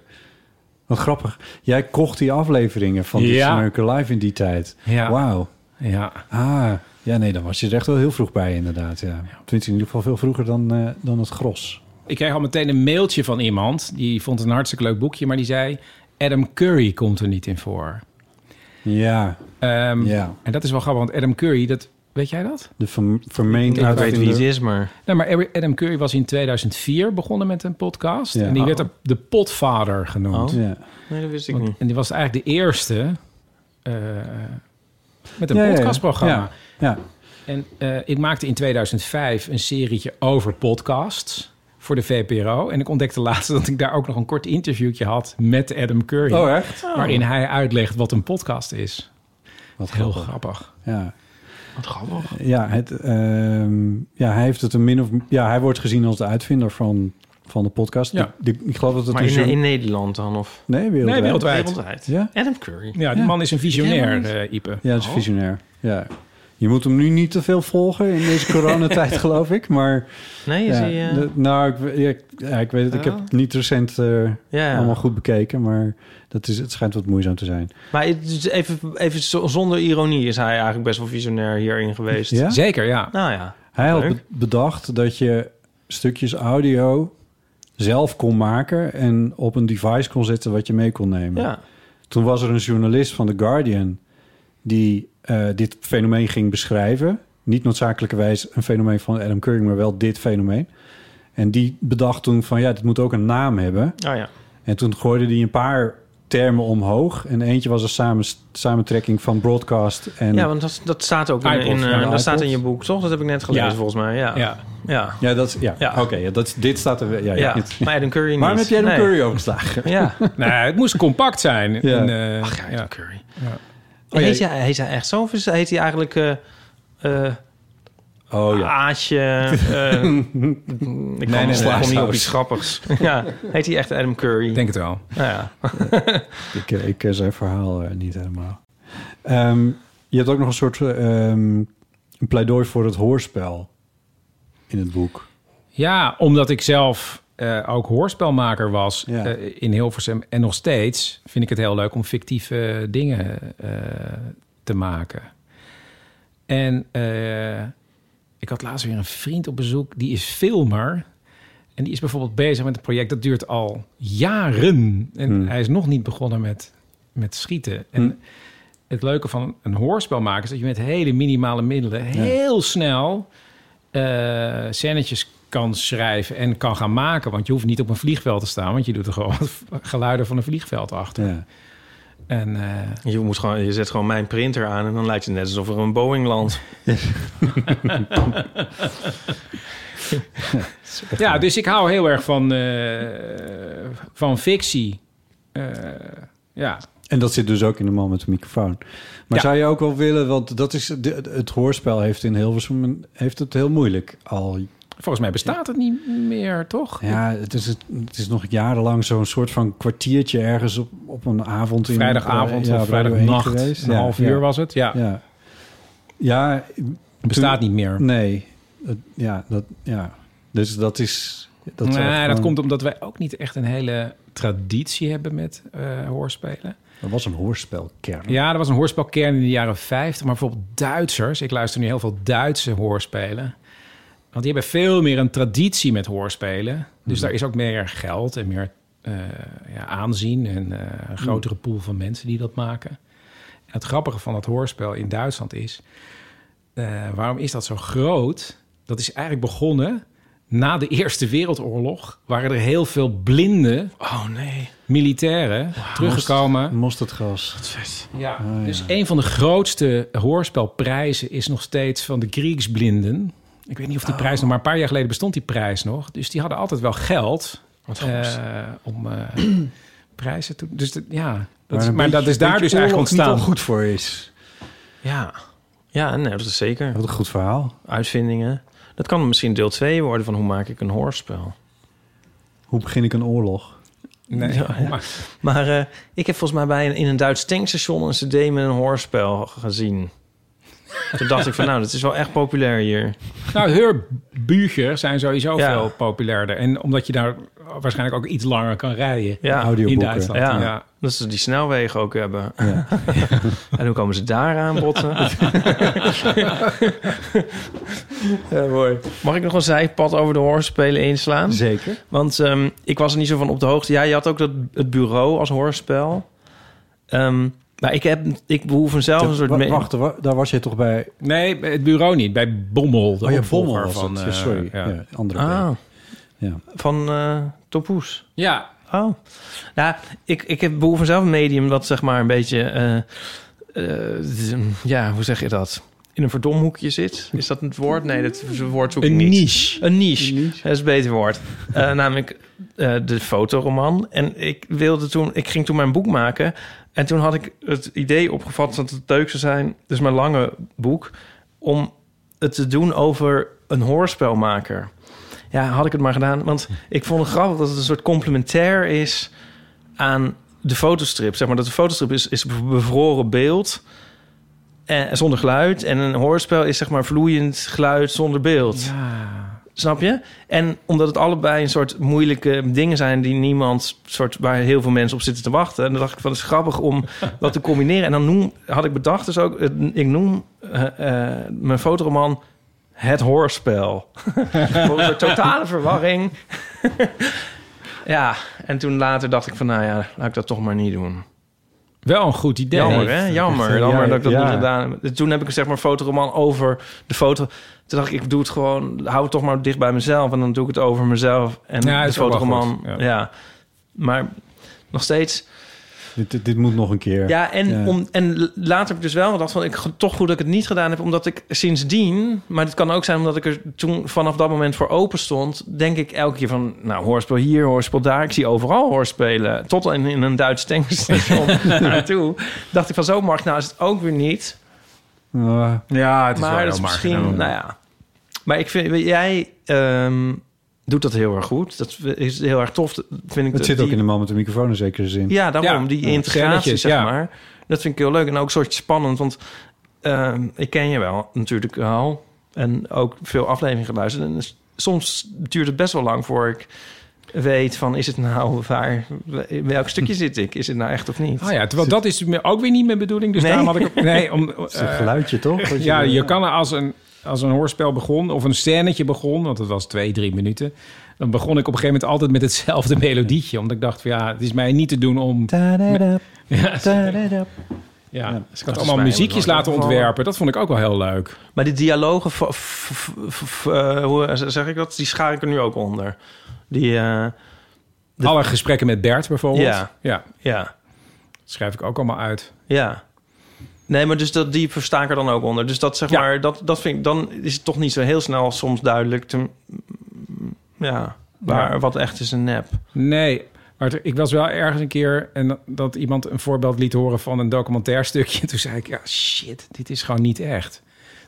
Wat grappig. Jij kocht die afleveringen van Ja. American Live in die tijd. Ja. Wauw. ja. Ah, ja, nee, dan was je er echt wel heel vroeg bij inderdaad. Ja. Tenminste, in ieder geval veel vroeger dan, eh, dan het gros. Ik kreeg al meteen een mailtje van iemand... die vond een hartstikke leuk boekje... maar die zei... Adam Curry komt er niet in voor. Ja, Ehm, ja. En dat is wel grappig, want Adam Curry... Dat, weet jij dat? De verm- vermeend Ik weet wie het is, maar... Nou, maar Adam Curry was in 2004 begonnen met een podcast. Ja. En die Oh. werd de, de potvader genoemd. Oh. Ja. Nee, dat wist ik Want- niet. en die was eigenlijk de eerste... eh, met een Ja, ja, ja. podcastprogramma. Ja, En eh, ik maakte in 2005 een serietje over podcasts voor de VPRO. En ik ontdekte laatst dat ik daar ook nog een kort interviewtje had met Adam Curry. Oh, echt? Waarin hij uitlegt wat een podcast is. Wat Heel grappig. grappig. Ja. Wat grappig. Ja, het, ehm, ja, hij heeft het een min of ja, hij wordt gezien als de uitvinder van, van de podcast. Ja. De- de- ik geloof dat het Maar een in, in Nederland dan? Of nee, wereldwijd. Nee, wereldwijd. wereldwijd? Ja, Adam Curry. Ja, die Ja. man is een visionair, eh, Ipe. ja, is Oh. visionair. Ja. Je moet hem nu niet te veel volgen in deze coronatijd, geloof ik. Maar Nee, ja, hij... eh, nou, ik, ja, ik- ja, ik weet het. Ik heb Oh. het niet recent eh, ja, ja. allemaal goed bekeken, maar dat is, het schijnt wat moeizaam te zijn. Maar het is even, even zo- zonder ironie is hij eigenlijk best wel visionair hierin geweest. Ja? Zeker, ja. Nou ja. Hij had Leuk. bedacht dat je stukjes audio zelf kon maken en op een device kon zetten wat je mee kon nemen. Ja. Toen was er een journalist van The Guardian die eh, dit fenomeen ging beschrijven. Niet noodzakelijkerwijs een fenomeen van Adam Curry, maar wel dit fenomeen. En die bedacht toen van ja, dit moet ook een naam hebben. Oh ja. En toen gooide hij een paar termen omhoog. En eentje was een samen, samentrekking van broadcast en... Ja, want dat, dat staat ook in, iPod, in, eh, ja, dat staat in je boek, toch? Dat heb ik net gelezen, Ja. volgens mij. Ja. Ja. Ja. Ja, dat, is- ja. Ja. oké. ja, dat, dit staat er... Ja, ja, Ja. Maar Adam Curry niet. Waarom heb jij Nee. curry overgeslagen? Ja. Nee, het moest compact zijn. Ja. En, eh, Ach ja, ja. Adam Curry. Oh, heet, hij, heet hij echt zo? Of is, heet hij eigenlijk... eh eh Oh ja. Aatje... eh, ik nee, ik kom niet op iets grappigs. ja, heet hij echt Adam Curry? Ik denk het wel. Nou ja. Ik, ik ken zijn verhaal niet helemaal. Ehm, je hebt ook nog een soort eh, ehm, een pleidooi voor het hoorspel in het boek. Ja, omdat ik zelf eh, ook hoorspelmaker was Ja. eh, in Hilversum. En nog steeds vind ik het heel leuk om fictieve dingen eh, te maken. En ik had laatst weer een vriend op bezoek, die is filmer. En die is bijvoorbeeld bezig met een project dat duurt al jaren. En Hmm. hij is nog niet begonnen met, met schieten. En Hmm. het leuke van een hoorspel maken is dat je met hele minimale middelen heel snel eh scènetjes kan schrijven en kan gaan maken. Want je hoeft niet op een vliegveld te staan, want je doet er gewoon geluiden van een vliegveld achter. Ja. En eh, Je, moet gewoon, je zet gewoon mijn printer aan en dan lijkt het net alsof er een Boeing landt. ja, dus ik hou heel erg van, eh, van fictie. Eh, ja, En dat zit dus ook in de man met de microfoon. Maar Ja. zou je ook wel willen, want dat is de, het hoorspel heeft in Hilversum heeft het heel moeilijk al. Volgens mij bestaat het niet meer, toch? Ja, het is, het, het is nog jarenlang zo'n soort van kwartiertje ergens op, op een avond in Vrijdagavond ja, of op Radio 1 vrijdagnacht, geweest. een Ja, half ja. uur was het. Ja, Ja, ja bestaat niet meer. nee, Het- ja, dat, ja. Dus dat is. Dat nee, dat komt omdat wij ook niet echt een hele traditie hebben met eh, hoorspelen. Dat was een hoorspelkern. Ja, er was een hoorspelkern in de jaren 50, maar bijvoorbeeld Duitsers. Ik luister nu heel veel Duitse hoorspelen. Want die hebben veel meer een traditie met hoorspelen. Dus daar is ook meer geld en meer eh, ja, aanzien en eh, een grotere pool van mensen die dat maken. En het grappige van het hoorspel in Duitsland is, eh, waarom is dat zo groot? Dat is eigenlijk begonnen na de Eerste Wereldoorlog. Waren er heel veel blinde Oh nee. militairen teruggekomen. Mosterdgas. Ja, dus ja. een van de grootste hoorspelprijzen is nog steeds van de Kriegsblinden. Ik weet niet of die prijs nog, maar een paar jaar geleden bestond die prijs nog. Dus die hadden altijd wel geld eh, om eh, prijzen te Dus de- ja, dat is, maar dat is daar dus eigenlijk niet ontstaan. wel goed voor is. Ja. Ja, nee, dat is zeker. Wat een goed verhaal. Uitvindingen. Dat kan misschien deel 2 worden van hoe maak ik een hoorspel. Hoe begin ik een oorlog? Nee, Ja, ja. maar- Maar eh, ik heb volgens mij bij een, in een Duits tankstation een cd met een hoorspel gezien. Toen dacht ik van, nou, dat is wel echt populair hier. nou, heurbugen zijn sowieso Ja. veel populairder. En omdat je daar waarschijnlijk ook iets langer kan rijden Ja, in. Duitsland. Ja. Ja. dat ze die snelwegen ook hebben. Ja. En hoe komen ze daar aan botten? ja, mooi. Mag ik nog een zijpad over de hoorspelen inslaan? Zeker. Want ehm, ik was er niet zo van op de hoogte. Ja, je had ook dat, het bureau als hoorspel. Ehm, maar ik, heb, ik behoef zelf een soort... Wa- me- Wacht, wa- daar was je toch bij... Nee, bij het bureau niet. Bij Bommel, de Oh ja, Bommel was van... het. Ja, eh, sorry. ja. Ja, andere Ah. Ja. van eh Topoes. ja, Oh. Nou, ik, ik heb behoefte zelf een medium dat zeg maar een beetje... eh, eh, z- ja, hoe zeg je dat? In een verdomhoekje zit. Is dat het woord? Nee, dat woord zoek ik een niet. niche. Een niche. Dat is een beter woord. Eh, namelijk eh, de fotoroman. En ik wilde toen, ik ging toen mijn boek maken. En toen had ik het idee opgevat dat het leuk zou zijn, dus mijn lange boek, om het te doen over een hoorspelmaker. Ja, had ik het maar gedaan. Want ik vond het grappig dat het een soort complementair is aan de fotostrip. Zeg maar dat de fotostrip is, is bevroren beeld. En, zonder geluid. En een hoorspel is zeg maar vloeiend geluid zonder beeld. Ja. Snap je? En omdat het allebei een soort moeilijke dingen zijn die niemand, soort waar heel veel mensen op zitten te wachten. En dan dacht ik van het is grappig om dat te combineren. En dan noem, had ik bedacht dus ook, ik noem eh, eh, mijn fotoroman het hoorspel. Voor een totale verwarring. ja, en toen later dacht ik van nou ja, laat ik dat toch maar niet doen. Wel een goed idee. Jammer, hè? Jammer. Ja, Jammer dat ik dat ja. niet gedaan heb. Toen heb ik zeg maar een fotoroman over de foto. Toen dacht ik, ik doe het gewoon, hou het toch maar dicht bij mezelf. En dan doe ik het over mezelf en Ja, de fotoroman. ja. Maar nog steeds... Dit, dit, dit moet nog een keer. Ja, en, Ja. Om, en later heb ik dus wel, dat vond ik toch goed dat ik het niet gedaan heb, omdat ik sindsdien, maar het kan ook zijn omdat ik er toen vanaf dat moment voor open stond, denk ik elke keer van, nou, hoorspel hier, hoorspel daar, ik zie overal hoorspelen, tot in, in een Duits tankstation naartoe. Dacht ik van, zo mag nou is het ook weer niet. Ja, het is maar wel dat is heel misschien, nou ja. Maar ik vind, jij ehm, doet dat heel erg goed. Dat is heel erg tof. Dat Vind ik het zit ook in de man met de microfoon in zekere zin. ja, daarom. Ja, die integratie, zeg ja. maar. Dat vind ik heel leuk. En ook een soort spannend. Want ehm, ik ken je wel natuurlijk al. En ook veel afleveringen geluisterd. En soms duurt het best wel lang voor ik weet van... is het nou waar... in welk stukje zit ik? Is het nou echt of niet? Ah ja, terwijl dat is ook weer niet mijn bedoeling. Dus Nee. daarom had ik... ook- Nee, om, Het is een eh, geluidje, toch? Ja, je kan er als een, als een hoorspel begon, of een scènetje begon, want het was twee, drie minuten. Dan begon ik op een gegeven moment altijd met hetzelfde melodietje. Omdat ik dacht, van, ja, het is mij niet te doen om... Ja, ta-da-da. ja. Dus ik had allemaal muziekjes laten ontwerpen. Dat vond ik ook wel heel leuk. Maar die dialogen... eh, hoe zeg ik dat? Die schaar ik er nu ook onder. Die... eh, De- Alle gesprekken met Bert bijvoorbeeld. Ja. ja. ja, Dat schrijf ik ook allemaal uit. ja. Nee, maar dus dat, die versta ik er dan ook onder. Dus dat zeg Ja. maar, dat, dat vind ik, dan is het toch niet zo heel snel soms duidelijk te, ja, waar, Ja. wat echt is een nep. Nee, maar ik was wel ergens een keer en dat, dat iemand een voorbeeld liet horen van een documentair stukje. En toen zei ik, ja shit, dit is gewoon niet echt.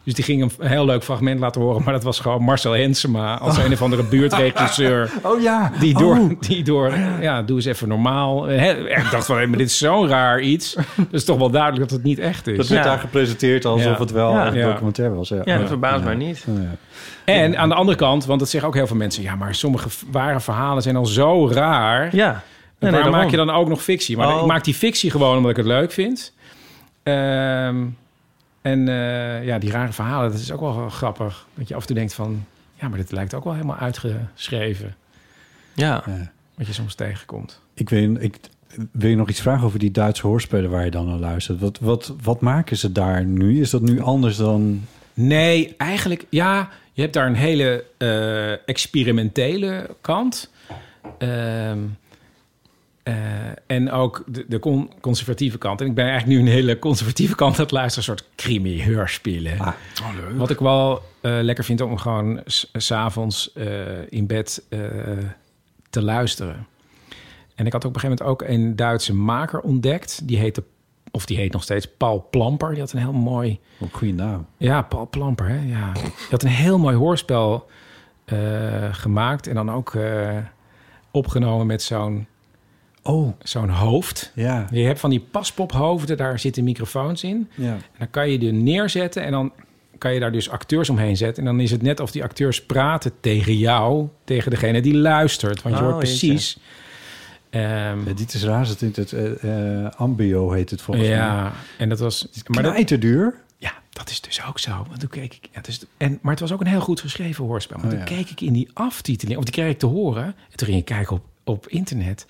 Dus die ging een heel leuk fragment laten horen, maar dat was gewoon Marcel Hensema als een of andere buurtregisseur. Oh ja. Die door, Oh. die door, ja, doe eens even normaal. Hè, Ik dacht van, hé, maar dit is zo'n raar iets. Dat is toch wel duidelijk dat het niet echt is. Dat werd Ja. daar gepresenteerd alsof Ja. het wel Ja. een documentaire was. Ja, Ja, dat verbaast Ja. mij niet. Ja. En aan de andere kant, want dat zeggen ook heel veel mensen... ja, maar sommige ware verhalen zijn al zo raar... Ja, En nee, maak je dan ook nog fictie? Maar Oh. ik maak die fictie gewoon omdat ik het leuk vind. Ehm, en eh, ja, die rare verhalen, dat is ook wel grappig. Dat je af en toe denkt van... ja, maar dit lijkt ook wel helemaal uitgeschreven. Ja. Ja. Wat je soms tegenkomt. Ik, weet, ik wil je nog iets vragen over die Duitse hoorspelen waar je dan naar luistert. Wat, wat, wat maken ze daar nu? Is dat nu anders dan... Nee, eigenlijk, ja, je hebt daar een hele eh, experimentele kant. Ehm, eh, en ook de, de con- conservatieve kant. En ik ben eigenlijk nu een hele conservatieve kant aan het luisteren. Een soort crimi-heurspelen. Ah, Wat ik wel eh, lekker vind om gewoon s- s'avonds eh in bed eh, te luisteren. En ik had op een gegeven moment ook een Duitse maker ontdekt. Die heette, of die heet nog steeds Paul Plamper. Die had een heel mooi... Op goede naam. Ja, Paul Plamper, hè? Ja. Die had een heel mooi hoorspel eh, gemaakt. En dan ook eh, opgenomen met zo'n Oh, zo'n hoofd. ja. Je hebt van die paspophoofden, daar zitten microfoons in. ja. En dan kan je die neerzetten en dan kan je daar dus acteurs omheen zetten. En dan is het net of die acteurs praten tegen jou, tegen degene die luistert. Want je Oh, hoort precies... ehm, Ja, dit is raar. Het, eh, eh, Ambio heet het volgens mij. ja, en dat was... Maar dat, Knijterduur. ja, dat is dus ook zo. Want toen keek ik... Ja, het is, en, maar het was ook een heel goed geschreven hoorspel. Maar Oh, toen ja. keek ik in die aftiteling... Of die kreeg ik te horen. En toen ging ik kijken op, op internet.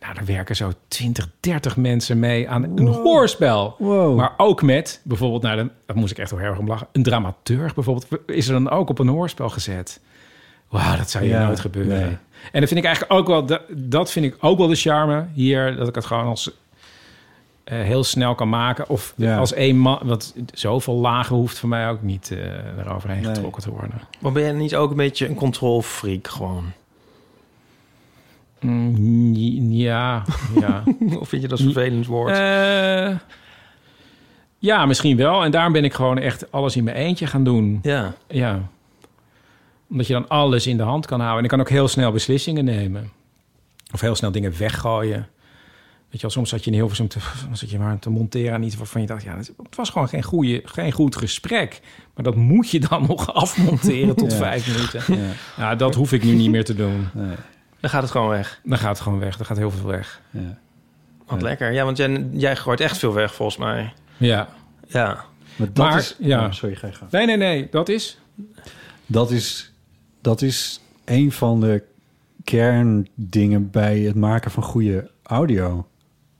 Nou, daar werken zo 20, 30 mensen mee aan een hoorspel. Wow. Maar ook met, bijvoorbeeld, nou, dan, daar moest ik echt wel heel erg om lachen. Een dramaturg bijvoorbeeld, is er dan ook op een hoorspel gezet. Wauw, dat zou hier Ja, nooit gebeuren. nee. En dat vind ik eigenlijk ook wel, dat, dat vind ik ook wel de charme hier, dat ik het gewoon als eh, heel snel kan maken. Of Ja. als één man, want zoveel lagen hoeft voor mij ook niet eh eroverheen Nee. getrokken te worden. Maar ben je niet ook een beetje een controlfreak gewoon? Mm, ja, ja. Of vind je dat een vervelend woord? Eh, ja, misschien wel. En daarom ben ik gewoon echt alles in mijn eentje gaan doen. ja. Ja. Omdat je dan alles in de hand kan houden. En ik kan ook heel snel beslissingen nemen. Of heel snel dingen weggooien. Weet je wel, soms zat je in Hilversum te, zat je maar te monteren aan iets waarvan je dacht... ja, het was gewoon geen, goede, geen goed gesprek. Maar dat moet je dan nog afmonteren tot Ja. vijf minuten. Ja, Ja, dat hoef ik nu niet meer te doen. nee, Dan gaat het gewoon weg. Dan gaat het gewoon weg. Dan gaat heel veel weg. ja. Wat Ja. lekker. Ja, want jij, jij gooit echt veel weg volgens mij. Ja. Ja. Maar dat Maar, is... ja. Oh, sorry, ga je gang. Nee, nee, nee. Dat is... Dat is, dat is een van de kerndingen bij het maken van goede audio.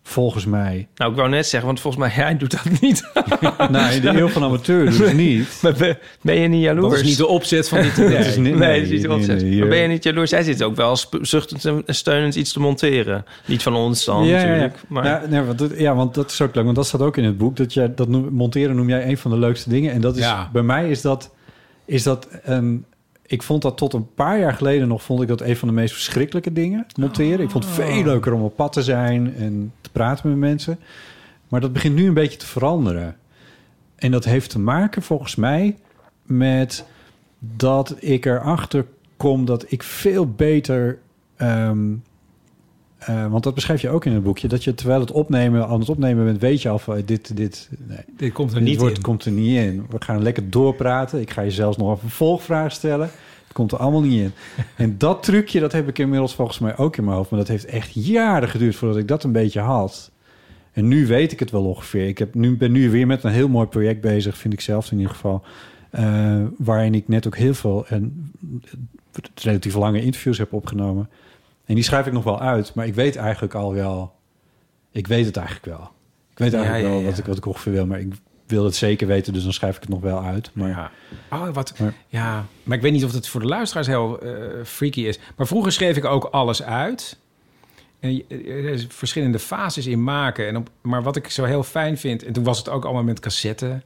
Volgens mij. Nou, ik wou net zeggen, want volgens mij jij doet dat niet. nou, in de eeuw van amateur dus niet. Maar ben, ben je niet jaloers? Dat is niet de opzet van dit idee. Dat is niet- Nee, dat is niet de nee, opzet. nee, Maar ben je niet jaloers? Jij zit ook wel zuchtend en steunend iets te monteren. Niet van ons dan natuurlijk. Maar Ja, nee, want dat, ja, want dat is ook leuk. Want dat staat ook in het boek. Dat jij, dat noem- monteren noem jij een van de leukste dingen. En dat is, Ja. bij mij is dat, is dat een... Ik vond dat tot een paar jaar geleden nog... vond ik dat een van de meest verschrikkelijke dingen, monteren. Ik vond het veel leuker om op pad te zijn... en te praten met mensen. Maar dat begint nu een beetje te veranderen. En dat heeft te maken, volgens mij... met dat ik erachter kom dat ik veel beter... ehm, eh, want dat beschrijf je ook in het boekje. Dat je terwijl het opnemen, aan het opnemen bent, weet je al van eh, dit, dit, nee, Dit komt er dit niet woord in. komt er niet in. We gaan lekker doorpraten. Ik ga je zelfs nog een vervolgvraag stellen. Het komt er allemaal niet in. En dat trucje, dat heb ik inmiddels volgens mij ook in mijn hoofd. Maar dat heeft echt jaren geduurd voordat ik dat een beetje had. En nu weet ik het wel ongeveer. Ik heb nu, ben nu weer met een heel mooi project bezig, vind ik zelf in ieder geval. eh, waarin ik net ook heel veel en relatief lange interviews heb opgenomen. En die schrijf ik nog wel uit, maar ik weet eigenlijk al wel. Ik weet het eigenlijk wel. Ik weet eigenlijk Ja, ja, wel. Wat, ik, wat ik ongeveer wil, maar ik wil het zeker weten, dus dan schrijf ik het nog wel uit. Maar Ja. Oh, wat, Maar- ja, maar ik weet niet of het voor de luisteraars heel eh, freaky is. Maar vroeger schreef ik ook alles uit. En je- er is verschillende fases in maken. En op, maar wat ik zo heel fijn vind... en toen was het ook allemaal met cassette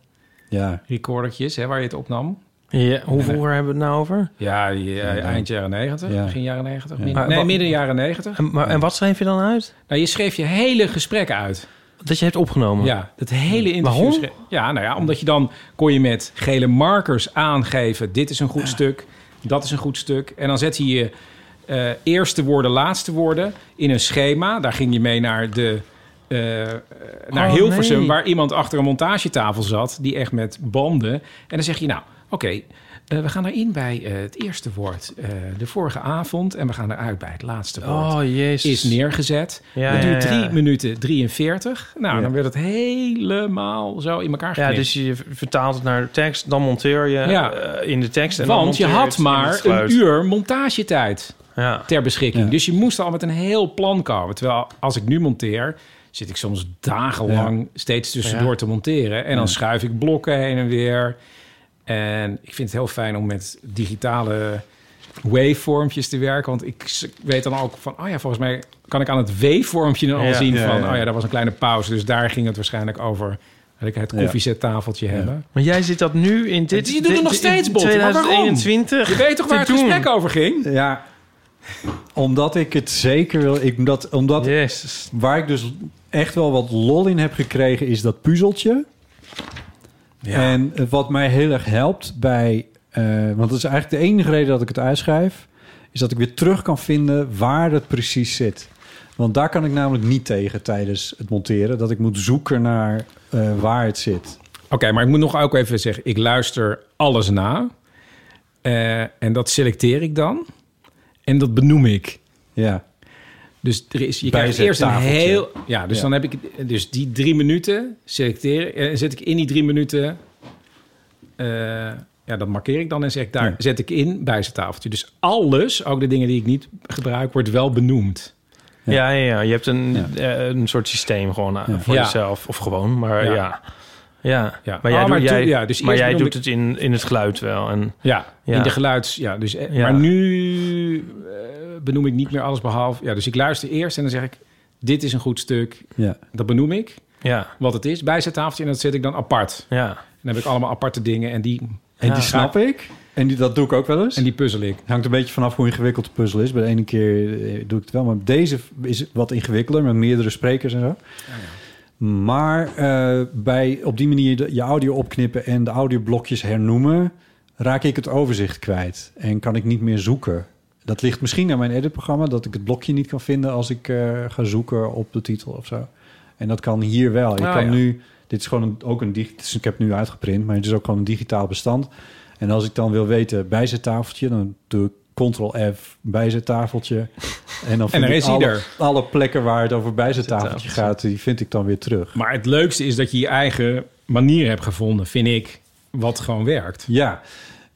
ja, recordertjes, hè, waar je het opnam. Ja, hoeveel hebben we het nou over? Ja, die, eh, eind jaren negentig, Ja. begin jaren negentig. Ja. Min- Maar nee, midden jaren negentig. En, maar, en wat schreef je dan uit? Nou, je schreef je hele gesprek uit. Dat je hebt opgenomen? Ja, dat hele interview. Waarom? schreef- Ja, nou ja, omdat je dan kon je met gele markers aangeven... dit is een goed stuk, dat is een goed stuk. En dan zet je je eh, eerste woorden, laatste woorden in een schema. Daar ging je mee naar de... eh, naar Oh, Hilversum, nee. waar iemand achter een montagetafel zat... die echt met banden... En dan zeg je, nou, oké, eh, we gaan erin bij eh, het eerste woord eh, de vorige avond... en we gaan eruit bij het laatste woord Oh, jezus. is neergezet. Ja, dat ja, duurt ja. 3 minuten 43. Nou, Ja. dan werd het helemaal zo in elkaar Ja, geknipt. dus je vertaalt het naar de tekst, dan monteer je Ja. eh, in de tekst. En dan Want je had maar een uur montagetijd Ja. ter beschikking. Ja. Dus je moest al met een heel plan komen. Terwijl als ik nu monteer, zit ik soms dagenlang steeds tussendoor Ja. te monteren. En dan schuif ik blokken heen en weer. En ik vind het heel fijn om met digitale wavevormpjes te werken. Want ik weet dan ook van, oh ja, volgens mij kan ik aan het wavevormpje dan al Ja. zien Ja, van, ja. oh ja, daar was een kleine pauze. Dus daar ging het waarschijnlijk over. Dat ik het Ja. koffiezetafeltje hebben. Maar jij zit dat nu in dit... Je doet het nog steeds, waarom? 2021. Je weet toch waar het doen? gesprek over ging? ja, omdat ik het zeker wil. Ik, omdat, omdat Jezus. waar ik dus echt wel wat lol in heb gekregen, is dat puzzeltje. En wat mij heel erg helpt bij... eh, want dat is eigenlijk de enige reden dat ik het uitschrijf... is dat ik weer terug kan vinden waar het precies zit. Want daar kan ik namelijk niet tegen tijdens het monteren... dat ik moet zoeken naar eh, waar het zit. Oké, maar ik moet nog ook even zeggen, ik luister alles na. Eh, en dat selecteer ik dan. En dat benoem ik. Ja, Dus er is, je Bij krijgt eerst een heel... Ja, dus Ja. dan heb ik dus die drie minuten selecteren. En zet ik in die drie minuten... eh, ja, dat markeer ik dan en zeg ik daar Ja. zet ik in bij zijn tafeltje. Dus alles, ook de dingen die ik niet gebruik, wordt wel benoemd. Ja, ja, ja. Je hebt een, Ja. eh, een soort systeem gewoon eh, Ja. voor Ja. jezelf. Of gewoon, maar Ja. ja. Maar jij, Oh, doet, maar jij, toen- ja, dus maar eerst jij doet ik- het in, in het geluid wel. En, Ja, Ja. in de geluids... Ja, dus, eh, Ja. Maar nu eh, benoem ik niet meer alles behalve... Ja, dus ik luister eerst en dan zeg ik... Dit is een goed stuk. ja. Dat benoem ik. ja, Wat het is. Bij zijn tafeltje en dat zet ik dan apart. ja. Dan heb ik allemaal aparte dingen en die, En Ja. die snap ik. En die, dat doe ik ook wel eens. en die puzzel ik. Hangt een beetje vanaf hoe ingewikkeld de puzzel is. Bij de ene keer eh, doe ik het wel, maar deze is wat ingewikkelder met meerdere sprekers en zo. Maar eh, bij op die manier de, je audio opknippen en de audioblokjes hernoemen, raak ik het overzicht kwijt en kan ik niet meer zoeken. Dat ligt misschien aan mijn editprogramma, dat ik het blokje niet kan vinden als ik eh, ga zoeken op de titel of zo. En dat kan hier wel. Je Ah, kan ja. nu, dit is gewoon een, ook een digitaal, ik heb het nu uitgeprint, maar het is ook gewoon een digitaal bestand. En als ik dan wil weten bij zijn tafeltje, dan doe ik Ctrl-F bij zijn tafeltje. En dan vind ik alle, alle plekken waar het over bij zijn tafeltje. gaat, die vind ik dan weer terug. Maar het leukste is dat je je eigen manier hebt gevonden, vind ik, wat gewoon werkt. Ja,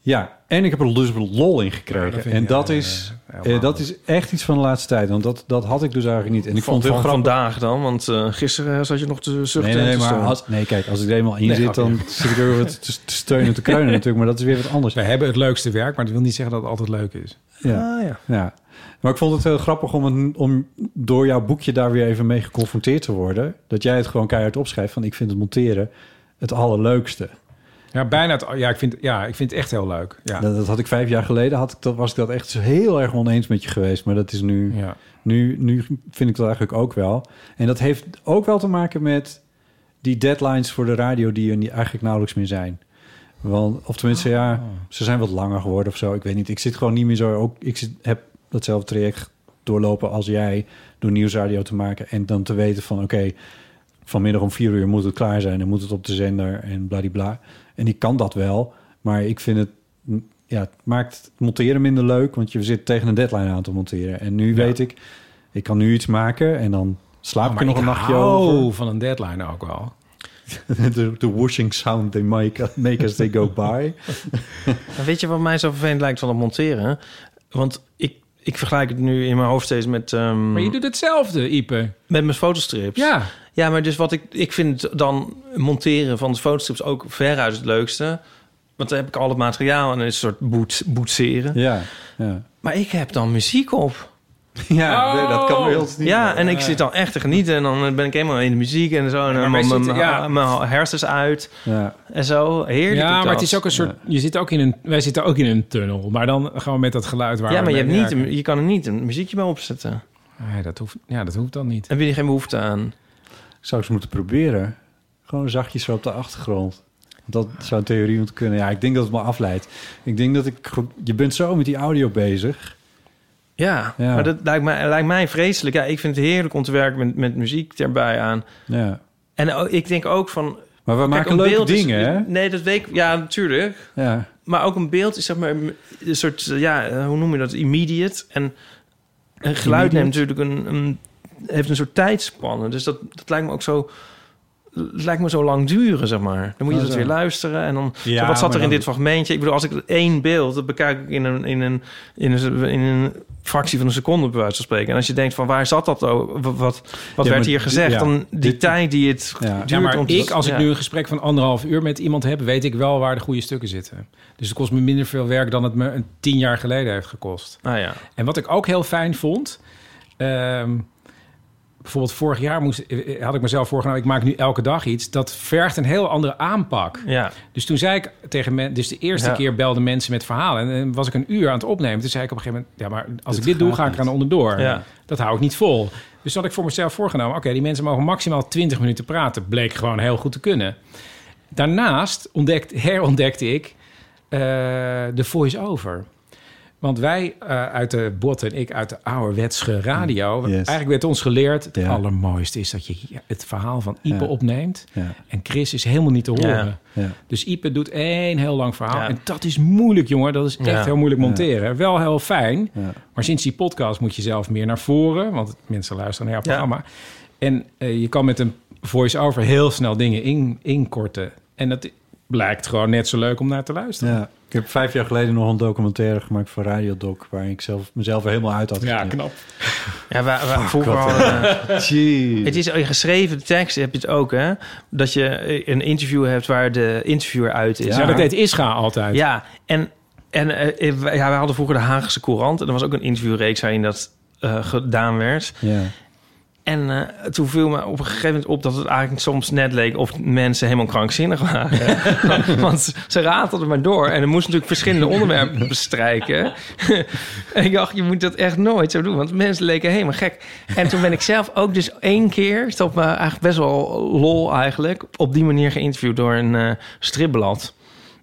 Ja, en ik heb er dus lol in gekregen. en dat, is, eh, dat is echt iets van de laatste tijd. Want dat, dat had ik dus eigenlijk niet. En ik van, vond het heel van grappig. vandaag dan, want eh, gisteren zat je nog te zuchten Nee, nee, nee, te maar als, nee, kijk, als ik er eenmaal in Nee, zit, grapje. dan zit ik er wat te, te steunen en te kreunen natuurlijk. Maar dat is weer wat anders. We hebben het leukste werk, maar dat wil niet zeggen dat het altijd leuk is. Ja, Ah, ja. ja. Maar ik vond het heel grappig om, het, om door jouw boekje daar weer even mee geconfronteerd te worden. Dat jij het gewoon keihard opschrijft van ik vind het monteren het allerleukste. Ja, bijna. Het, ja, ik vind, ja, ik vind het echt heel leuk. Ja. Dat, dat had ik vijf jaar geleden, had ik dat, was ik dat echt heel erg oneens met je geweest. Maar dat is nu, ja. nu, nu vind ik dat eigenlijk ook wel. En dat heeft ook wel te maken met die deadlines voor de radio die er niet, eigenlijk nauwelijks meer zijn. Want, of tenminste, ja, ze zijn wat langer geworden of zo. Ik weet niet. Ik zit gewoon niet meer zo. Ook, ik zit, heb datzelfde traject doorlopen als jij door nieuwsradio te maken. En dan te weten van oké, vanmiddag om vier uur moet het klaar zijn en moet het op de zender en bladibla. En ik kan dat wel, maar ik vind het, ja, het maakt het monteren minder leuk, want je zit tegen een deadline aan te monteren. En nu Ja. weet ik, ik kan nu iets maken en dan slaap Oh, ik er nog een nachtje hou over. van een deadline ook wel. de, de whooshing sound they make, make as they go by. Weet je wat mij zo vervelend lijkt van het monteren? Want ik, ik vergelijk het nu in mijn hoofd steeds met, ehm, Maar je doet hetzelfde, Ipe. met mijn fotostrips. Ja. Ja, maar dus wat ik... Ik vind dan monteren van de fotostrips ook veruit het leukste. Want dan heb ik al het materiaal en een soort boet, boetseren. Ja, ja. Maar ik heb dan muziek op. Ja, nee, dat kan niet. Ja, en ik zit dan echt te genieten. En dan ben ik helemaal in de muziek en zo. En wij mijn, ja. hersens uit Ja. en zo. Heerlijk. Ja, maar het is ook een soort... Je zit ook in een... Wij zitten ook in een tunnel. Maar dan gewoon met dat geluid waar Ja, we maar je, hebt niet, je kan er niet een muziekje bij opzetten. Nee, dat hoeft, ja, dat hoeft dan niet. Heb je er geen behoefte aan? Ik zou eens moeten proberen. Gewoon zachtjes zo op de achtergrond. Dat zou een theorie moeten kunnen. Ja, ik denk dat het me afleidt. Ik denk dat ik... Je bent zo met die audio bezig. Ja, Ja. maar dat lijkt mij, lijkt mij vreselijk. Ja, ik vind het heerlijk om te werken met, met muziek erbij aan. Ja. En ik denk ook van... Maar we kijk, maken leuke beeld is- dingen, hè? Nee, dat weet ik. Ja, natuurlijk. Ja. Maar ook een beeld is zeg maar een soort... Ja, hoe noem je dat? Immediate. En een geluid neemt natuurlijk een, een... Heeft een soort tijdspannen. Dus dat, dat lijkt me ook zo... Het lijkt me zo lang duren, zeg maar. Dan moet je Oh, dat weer luisteren. En dan, Ja, zo, wat zat er in dit fragmentje? Ik bedoel, als ik één beeld, dat bekijk ik in een, in een, in een, in een fractie van een seconde, bij wijze van spreken. En als je denkt van waar zat dat? Oh, wat wat, Ja, werd hier gezegd? ja, dan die dit- tijd die het Ja. duurt maar om te- ik, als ik nu een gesprek van anderhalf uur met iemand heb... weet ik wel waar de goede stukken zitten. Dus het kost me minder veel werk dan het me een tien jaar geleden heeft gekost. Ah ja. En wat ik ook heel fijn vond... ehm, bijvoorbeeld vorig jaar moest, eh, had ik mezelf voorgenomen... ik maak nu elke dag iets. Dat vergt een heel andere aanpak. Ja. Dus toen zei ik tegen mensen... Dus de eerste Ja. keer belden mensen met verhalen. En was ik een uur aan het opnemen. Toen zei ik op een gegeven moment... Ja, maar als Dit ik dit doe, ga ik er aan onderdoor. Ja. Dat hou ik niet vol. Dus had ik voor mezelf voorgenomen... Oké, die mensen mogen maximaal 20 minuten praten. Bleek gewoon heel goed te kunnen. Daarnaast ontdekt, herontdekte ik eh, de voice-over. Want wij eh, uit de bot en ik uit de ouderwetse radio... Yes. eigenlijk werd ons geleerd... het Ja. allermooiste is dat je het verhaal van Ipe Ja. opneemt... Ja. en Chris is helemaal niet te horen. Ja. Dus Ipe doet één heel lang verhaal. Ja. En dat is moeilijk, jongen. Dat is echt Ja. heel moeilijk monteren. Wel heel fijn. Ja. Maar sinds die podcast moet je zelf meer naar voren. Want mensen luisteren naar jouw Ja. programma. En eh, je kan met een voice-over heel snel dingen in, inkorten. En dat blijkt gewoon net zo leuk om naar te luisteren. Heb vijf jaar geleden nog een documentaire gemaakt voor Radiodoc... waar ik zelf, mezelf er helemaal uit had Ja, geknipt. knap. Ja, vroeger God, hadden, eh. Het is in geschreven tekst heb je het ook, hè? Dat je een interview hebt waar de interviewer uit is. Ja. Ja, dat deed Ischa altijd. Ja, en, en eh, ja, wij hadden vroeger de Haagse Courant. En er was ook een interviewreeks waarin dat eh, gedaan werd. Ja. En eh, toen viel me op een gegeven moment op dat het eigenlijk soms net leek of mensen helemaal krankzinnig waren. Want ze ratelden maar door. En er moest natuurlijk verschillende onderwerpen bestrijken. en ik dacht, je moet dat echt nooit zo doen. Want mensen leken helemaal gek. En toen ben ik zelf ook dus één keer, dat me eigenlijk best wel lol eigenlijk, op die manier geïnterviewd door een eh stripblad.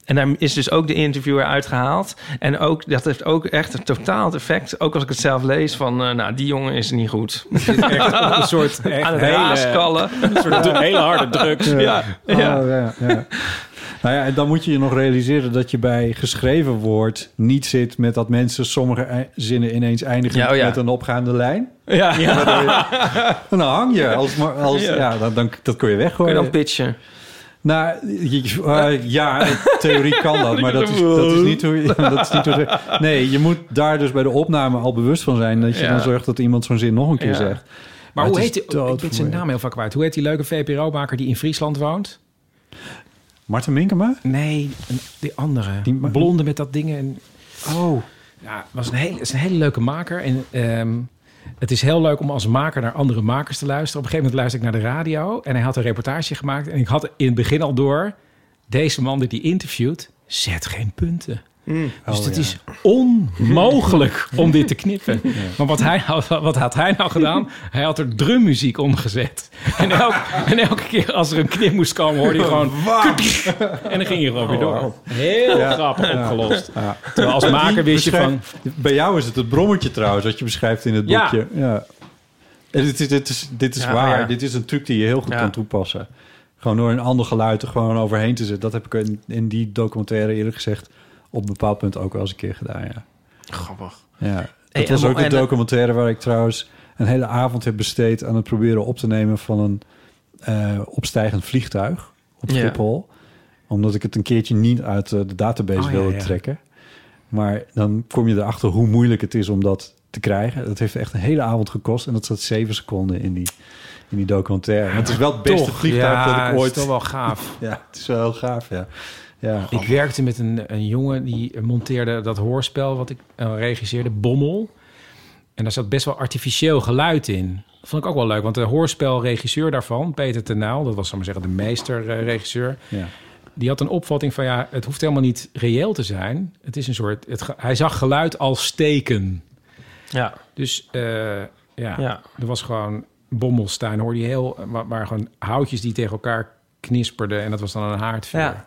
En daar is dus ook de interviewer uitgehaald. En ook, dat heeft ook echt een totaal effect. Ook als ik het zelf lees van, eh, nou, die jongen is niet goed. Echt op een soort echt Aan het hele, een soort hele harde drugs. Ja, ja. Oh, ja, ja. nou ja, en dan moet je je nog realiseren dat je bij geschreven woord niet zit met dat mensen sommige zinnen ineens eindigen Ja, oh ja. met een opgaande lijn. Ja, En dan hang je. Als, maar- als, Ja. ja. dan, dan, dat kun je kun je weggooien. dan pitchen? Nou, eh, ja, in theorie kan dat, maar dat is, dat is niet hoe je... Dat is niet hoe je- nee, je moet daar dus bij de opname al bewust van zijn... dat je Ja. dan zorgt dat iemand zo'n zin nog een keer Ja. zegt. Maar, hoe heet die? Ik ben zijn naam heel vaak kwijt. Hoe heet die leuke VPRO-maker die in Friesland woont? Martin Minkema? Nee, die andere. Die blonde met dat ding. En, Oh, ja, was een hele, is een hele leuke maker. En ehm, het is heel leuk om als maker naar andere makers te luisteren. Op een gegeven moment luisterde ik naar de radio. En hij had een reportage gemaakt. En ik had in het begin al door... Deze man die die interviewt, zet geen punten. Dus Oh, het ja. is onmogelijk om dit te knippen. Maar wat, hij wat had hij nou gedaan? Hij had er drummuziek onder gezet. En, elk, en elke keer als er een knip moest komen, hoorde je gewoon... En dan ging je gewoon weer door. Heel grappig opgelost. Ja. Terwijl als maker wist je van... Bij jou is het het brommetje trouwens, wat je beschrijft in het boekje. Ja. En dit is, dit is, dit is Ja, waar. ja. Dit is een truc die je heel goed Ja. kan toepassen. Gewoon door een ander geluid er gewoon overheen te zetten. Dat heb ik in, in die documentaire eerlijk gezegd op een bepaald punt ook wel eens een keer gedaan. Ja. Grappig. Ja, Hey, was en- ook de en- documentaire waar ik trouwens een hele avond heb besteed aan het proberen op te nemen van een eh, opstijgend vliegtuig op Ja. Schiphol. Omdat ik het een keertje niet uit eh, de database Oh, ja, wilde ja. trekken. Maar dan kom je erachter hoe moeilijk het is om dat te krijgen. Dat heeft echt een hele avond gekost en dat zat zeven seconden in die, in die documentaire. Het is wel het beste Toch, vliegtuig ja, dat ik het ooit... is toch wel gaaf. Ja, het is wel heel gaaf, ja. Ja, Ik werkte met een, een jongen die monteerde dat hoorspel wat ik eh, regisseerde, Bommel. En daar zat best wel artificieel geluid in. Dat vond ik ook wel leuk, want de hoorspelregisseur daarvan, Peter Tenaal, dat was zal ik maar zeggen de meesterregisseur, ja. die had een opvatting van ja, het hoeft helemaal niet reëel te zijn. Het is een soort, het, hij zag geluid als steken. Ja, Dus eh, ja, ja. er was gewoon Bommelstein, hoorde je heel, waar, waar gewoon houtjes die tegen elkaar knisperden en dat was dan een haardvuur. Ja.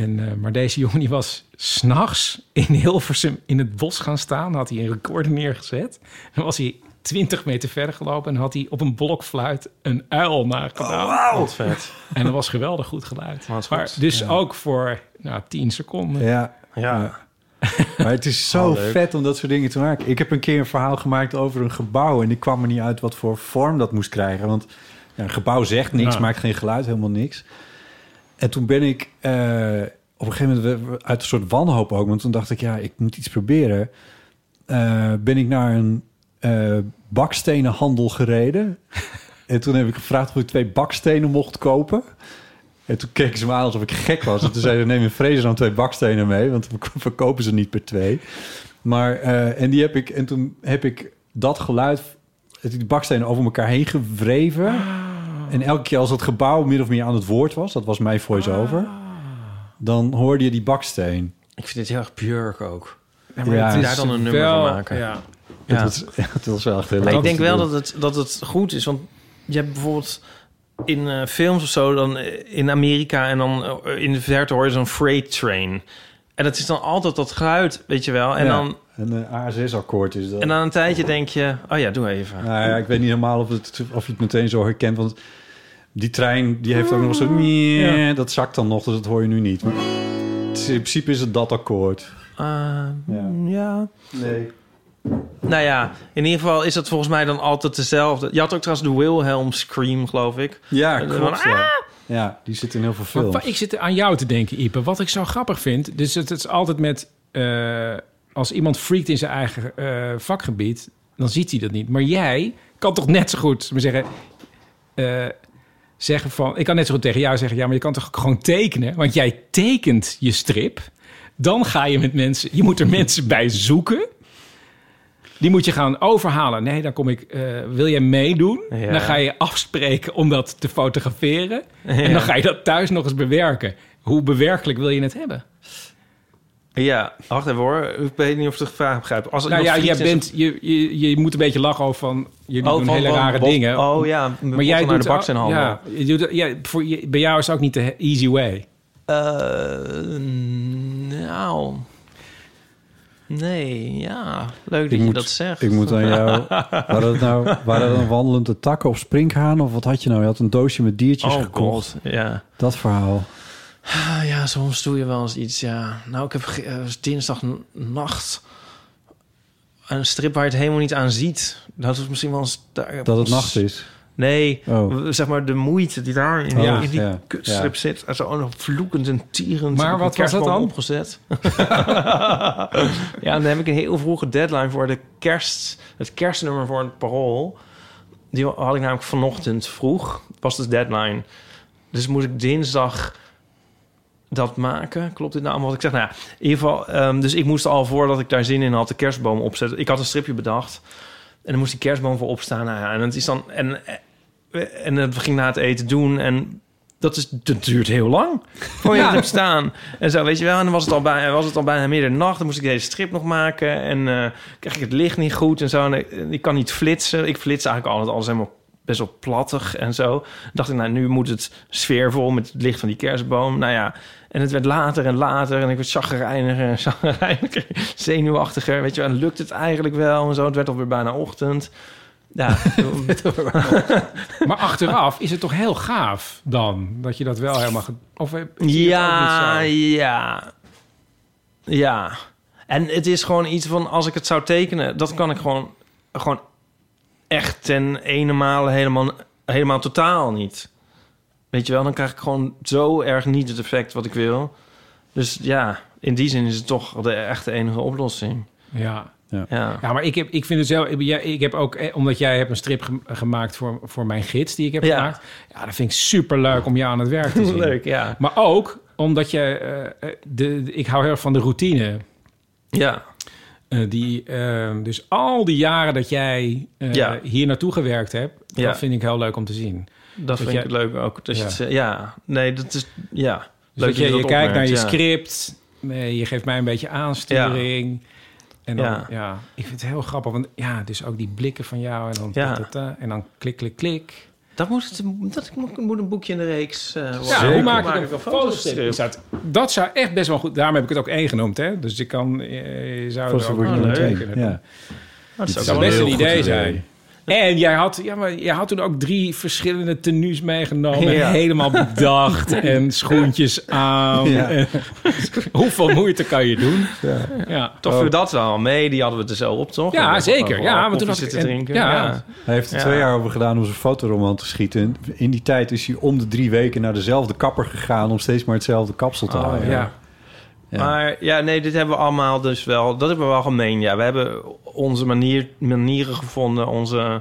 En, eh, maar deze jongen die was s'nachts in Hilversum in het bos gaan staan. Had hij een recorder neergezet. Dan was hij 20 meter verder gelopen en had hij op een blokfluit een uil nagedaan. Wat vet. En dat was geweldig goed geluid. Goed. Maar dus ook voor nou, 10 seconden. ja. Ja. Maar het is zo Oh, vet om dat soort dingen te maken. Ik heb een keer een verhaal gemaakt over een gebouw... en ik kwam er niet uit wat voor vorm dat moest krijgen. Want ja, een gebouw zegt niks, maakt geen geluid, helemaal niks. En toen ben ik eh, op een gegeven moment uit een soort wanhoop ook... want toen dacht ik, ja, ik moet iets proberen. Eh, ben ik naar een eh bakstenenhandel gereden. en toen heb ik gevraagd of ik twee bakstenen mocht kopen... En toen keken ze me aan alsof ik gek was. En toen zeiden ze, neem in Vrezen twee bakstenen mee... want we verkopen ze niet per twee. Maar, en, die heb ik, en toen heb ik dat geluid... die bakstenen over elkaar heen gewreven. En elke keer als het gebouw min of meer aan het woord was... dat was mijn voice-over... dan hoorde je die baksteen. Ik vind dit heel erg Björk ook. Ja, Ja. het is Daar dan een nummer wel- van maken. Ja. Ja. Dat, dat was wel echt heel Maar ik denk wel dat het, dat het goed is. Want je hebt bijvoorbeeld in eh, films of zo... dan eh, in Amerika en dan eh, in de verte hoor je zo'n freight train. En dat is dan altijd dat geluid, weet je wel. En, Ja, dan, Een eh, ASS-akkoord is dat. en dan een tijdje denk je... oh ja, doe even. Nou ja, ik weet niet helemaal of, het, of je het meteen zo herkent. Want die trein die heeft ook nog zo... Ja. Dat zakt dan nog, dus dat hoor je nu niet. Maar in principe is het dat akkoord. Ah, Ja. ja. Nee. Nou ja, in ieder geval is dat volgens mij dan altijd dezelfde. Je had ook trouwens de Wilhelm Scream, geloof ik. Ja, klopt. van, Ja. ja, die zit in heel veel Maar films. wa- ik zit aan jou te denken, Ipe. Wat ik zo grappig vind... Dus het, het is altijd met... eh, als iemand freakt in zijn eigen eh, vakgebied... dan ziet hij dat niet. Maar jij kan toch net zo goed maar zeggen... eh, zeggen van... Ik kan net zo goed tegen jou zeggen... Ja, maar je kan toch gewoon tekenen? Want jij tekent je strip. Dan ga je met mensen... Je moet er mensen bij zoeken... Die moet je gaan overhalen. Nee, dan kom ik. eh, wil jij meedoen? Ja. Dan ga je afspreken om dat te fotograferen. En dan ga je dat thuis nog eens bewerken. Hoe bewerkelijk wil je het hebben? Ja, wacht even hoor. Ik weet niet of ik de vraag begrijp. Als Nou ja, in bent, je, je, je moet een beetje lachen over van... Jullie zijn- doen van- hele van rare bot- dingen. Oh ja, maar jij naar doet de baksteenhandel. Ja, je doet, ja, voor je, bij jou is het ook niet de easy way. Eh, nou... Nee, ja. Leuk dat Ik je moet- dat zegt. Ik moet aan jou... Waren het nou waren dat dan wandelende takken of springhaan? Of wat had je nou? Je had een doosje met diertjes Oh gekocht. god, ja. Dat verhaal. Ah, Ja, soms doe je wel eens iets, ja. Nou, ik heb eh, dinsdagnacht een strip waar je het helemaal niet aan ziet. Dat is misschien wel eens... daar- Dat het nacht is. Nee, Oh. zeg maar de moeite die daar in, Ja. in die Ja. kutstrip zit. En zo nog vloekend en tierend. Maar wat was dat dan? Opgezet. ja, dan heb ik een heel vroege deadline voor de kerst, het kerstnummer voor het parool. Die had ik namelijk vanochtend vroeg. Was de deadline. Dus moet ik dinsdag dat maken. Klopt dit nou allemaal wat ik zeg? Nou ja, in ieder geval. ehm, dus ik moest al voordat ik daar zin in had de kerstboom opzetten. Ik had een stripje bedacht. En dan moest die kerstboom voor opstaan. Nou ja, en het is dan... En, en het ging na het eten doen. En dat, is, dat duurt heel lang. Voor je hebt staan. En zo, weet je wel. En dan was het al, bij, was het al bijna middernacht. Dan moest ik deze strip nog maken. En eh kreeg ik het licht niet goed en zo. En ik, ik kan niet flitsen. Ik flits eigenlijk altijd alles helemaal best wel plattig en zo. Dacht ik, nou, nu moet het sfeervol met het licht van die kerstboom. Nou ja, en het werd later en later. En ik werd chagrijniger en chagrijniger. Zenuwachtiger, weet je wel. En lukt het eigenlijk wel en zo. Het werd alweer bijna ochtend. Ja, Maar achteraf is het toch heel gaaf dan dat je dat wel helemaal. Of ook Ja, ja. Ja. En het is gewoon iets van, als ik het zou tekenen... dat kan ik gewoon, gewoon echt ten ene helemaal, helemaal totaal niet. Weet je wel, dan krijg ik gewoon zo erg niet het effect wat ik wil. Dus ja, in die zin is het toch de echte enige oplossing. Ja. Ja. Ja, maar ik, heb, ik vind het zelf... Ik, heb ook, eh, omdat jij hebt een strip gem- gemaakt voor, voor mijn gids die ik heb Ja. gemaakt. Ja, dat vind ik super leuk om jou aan het werk te zien. Leuk, ja. Maar ook omdat je... eh, eh, de, de- ik hou heel erg van de routine. Ja. Eh, die, eh, dus al die jaren dat jij eh, Ja. hier naartoe gewerkt hebt... Ja. dat vind ik heel leuk om te zien. Dat vind jij- ik leuk ook. Dat je Ja. het ja, nee, dat is... Ja, Dus leuk dat je, je dat kijkt naar je ja. script, nee, je geeft mij een beetje aansturing. En dan, ja. Ja. ik vind het heel grappig, want ja, dus ook die blikken van jou en dan, Ja. en dan klik, klik, klik. Dat moet, het, dat moet- moet een boekje in de reeks eh worden. Ja, hoe maak ik een wel fotostrip? foto's Dat, dat zou echt best wel goed, daarom heb ik het ook één genoemd, hè. Dus je kan, eh, je zou er ook Oh, je leuk. tekenen. Ja. Dat Dat zou best wel een idee zijn. En jij had, ja, maar jij had toen ook drie verschillende tenues meegenomen. Ja. Helemaal bedacht en schoentjes aan. Ja. En hoeveel moeite kan je doen? Ja. Toch viel dat wel mee. Die hadden we er zo op, toch? Ja, We zeker. Ja, maar toen had ik- drinken. ja. Ja. Hij heeft er Ja. twee jaar over gedaan om zijn fotoroman te schieten. En In die tijd is hij om de drie weken naar dezelfde kapper gegaan... om steeds maar hetzelfde kapsel te Oh, houden. ja. Ja. Maar ja, nee, dit hebben we allemaal dus wel... Dat hebben we wel gemeen, ja. We hebben onze manier, manieren gevonden, onze...